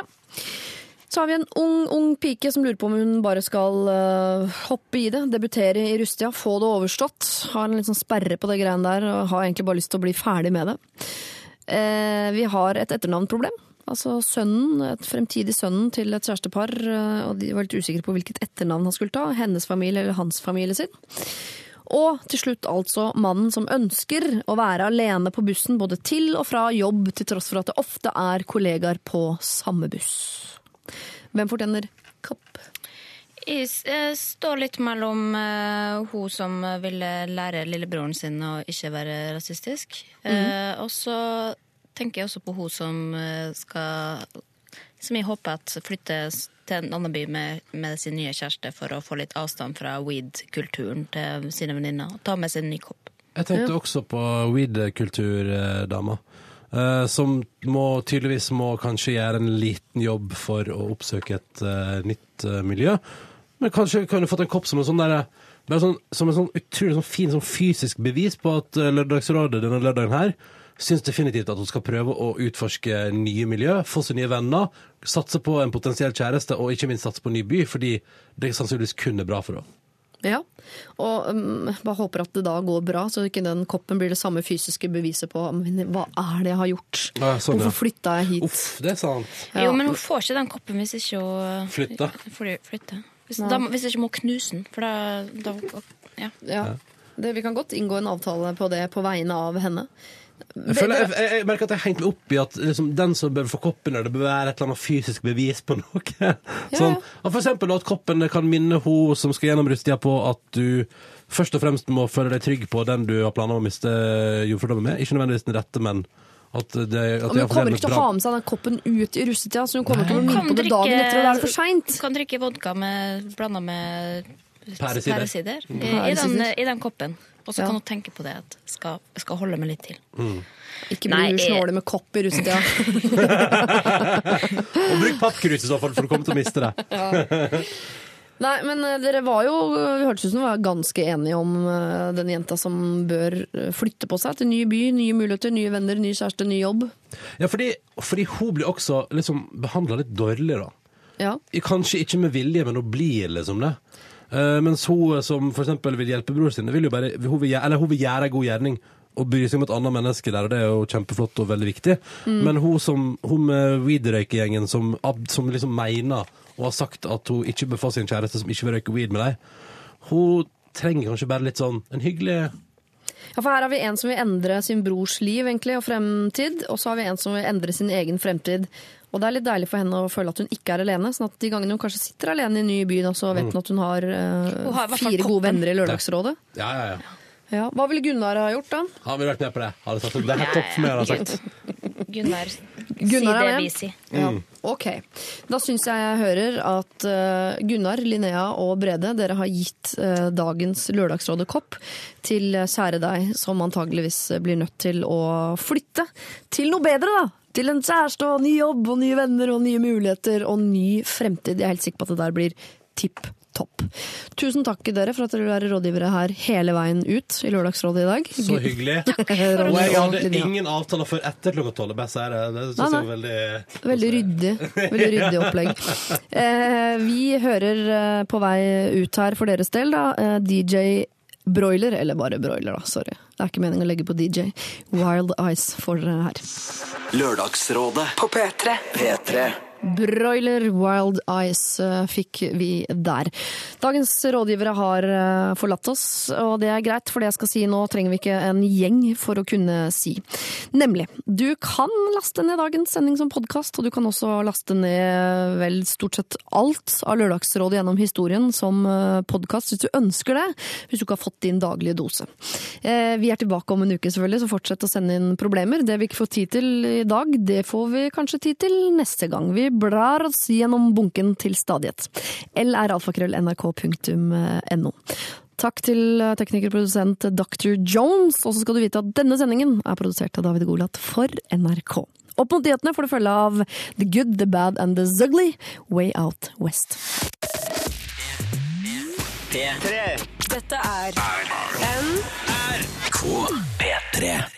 Så har vi en ung, ung pike som lurer på om hun bare skal uh, hoppe i det, debutere i Rustia, få det overstått. Har en litt sånn sperre på det greiene der og har egentlig bare lyst til å bli ferdig med det. Uh, vi har et etternavnproblem. Altså sønnen, et fremtidig sønnen til et kjærestepar, eh, og de var litt usikre på hvilket etternavn han skulle ta, hennes familie eller hans familie sin. Og til slutt altså mannen som ønsker å være alene på bussen både til og fra jobb, til tross for at det ofte er kollegaer på samme buss. Hvem fortjener kapp? Jeg eh, står litt mellom uh, hun som ville lære lillebroren sin å ikke være rasistisk. Eh, og så tenker jeg også på hun som eh, skal Som jeg håper at flytter til en annen by med, med sin nye kjæreste for å få litt avstand fra weed-kulturen til sine venninner. Ta med seg en ny kopp. Jeg tenkte også på weed-kulturdama. Uh, som må, tydeligvis må kanskje gjøre en liten jobb for å oppsøke et uh, nytt uh, miljø. Men kanskje kunne du fått en kopp som en sånn der, bare sånn, som en sånn utrolig sånn fin sånn fysisk bevis på at eh, Lørdagsrådet denne lørdagen her syns definitivt at hun skal prøve å utforske nye miljø, få seg nye venner, satse på en potensiell kjæreste og ikke minst satse på en ny by, fordi det sannsynligvis kun er bra for henne. Ja, og um, bare håper at det da går bra, så ikke den koppen blir det samme fysiske beviset på men hva er det jeg har gjort? Ja, sånn. Hvorfor flytta jeg hit? Uff, det er sant. Ja. Jo, men hun får ikke den koppen hvis ikke hun flytter. fly- flytter. Hvis, da, hvis ikke må knuse den, for da, da ja. Ja. Det, vi kan godt inngå en avtale på det på vegne av henne. Jeg, føler, jeg, jeg, jeg merker at jeg har hengt meg opp i at liksom, den som bør få koppen, det bør være et eller annet fysisk bevis på noe. Sånn, at for eksempel at koppen kan minne hun som skal gjennom rusttida på at du først og fremst må føle deg trygg på den du har planer om å miste jordfordommen med. Ikke nødvendigvis den rette, men at det, at det hun kommer er ikke til å ha med seg den koppen ut i russetida, så hun kommer til å minne på det dagen etter, og da er det for seint. Du kan drikke vodka med, blanda med Pæresider. pæresider i, i, den, i den koppen. Og så Ja. kan hun tenke på det at skal, skal holde meg litt til. Ikke Nei, bli jeg- med kopp i russetida. Og bruk pappkrus i så fall, for du kommer til å miste det. Nei, men eh, dere var jo Vi hørtes ut som var ganske enige om eh, den jenta som bør flytte på seg til ny by, nye muligheter, nye venner, ny kjæreste, ny jobb. Ja, fordi, fordi hun blir også liksom behandla litt dårlig, da. Ja. Kanskje ikke med vilje, men hun blir liksom det. Eh, mens hun som for eksempel vil hjelpe bror sin, vil jo bare, hun vil, eller hun vil gjøre en god gjerning og bry seg om et annet menneske der, og det er jo kjempeflott og veldig viktig. Men hun, som, hun med weed-røykegjengen som, som liksom mener og har sagt at hun ikke bør få sin kjæreste som ikke vil røyke weed med deg, hun trenger kanskje bare litt sånn en hyggelig Ja, for her har vi en som vil endre sin brors liv egentlig, og fremtid, og så har vi en som vil endre sin egen fremtid. Og det er litt deilig for henne å føle at hun ikke er alene. sånn at de gangene hun kanskje sitter alene i en ny by, så vet Mm. hun at hun har, uh, Hun har fire gode venner i Lørdagsrådet. Ja, ja, ja. Ja. Hva ville Gunnar ha gjort, da? Har vi vært med på det? Har det, sagt, det er topp for meg, har jeg sagt. Gunnar, Gunnar si er det med. vi sier. Ja. Ok. Da syns jeg jeg hører at eh, Gunnar, Linnea og Brede, dere har gitt eh, dagens Lørdagsrådet-kopp til kjære deg, som antageligvis blir nødt til å flytte til noe bedre, da. Til en kjæreste og ny jobb og nye venner og nye muligheter og ny fremtid. Jeg er helt sikker på at det der blir tipp topp. Tusen takk dere for at dere vil være rådgivere her hele veien ut i Lørdagsrådet i dag. Så hyggelig. Og jeg hadde ingen avtaler før etter klokka tolv. Bare sier det. Det synes jeg var veldig Veldig ryddig. Veldig ryddig opplegg. Eh, vi hører eh, på vei ut her for deres del, da, eh, DJ Broiler, eller bare Broiler, da, sorry. Det er ikke meningen å legge på DJ. Wild Eyes for dere her. Lørdagsrådet på P3. P3. Broiler Wild Eyes eh, fikk vi der. Dagens rådgivere har eh, forlatt oss, og det er greit, for det jeg skal si nå trenger vi ikke en gjeng for å kunne si. Nemlig, du kan laste ned dagens sending som podkast, og du kan også laste ned vel stort sett alt av Lørdagsrådet gjennom historien som podkast, hvis du ønsker det, hvis du ikke har fått din daglige dose. Eh, Vi er tilbake om en uke, selvfølgelig, så fortsett å sende inn problemer. Det vi ikke får tid til i dag, det får vi kanskje tid til neste gang. Vi blar oss gjennom bunken til stadighet. L er alfakrøll.nrk.no. Takk til teknikerprodusent Dr. Jones, og så skal du vite at denne sendingen er produsert av David Golat for NRK. Opp mot nyhetene får du følge av The Good, The Bad and The Zugly, Way Out West. P3. Dette er K.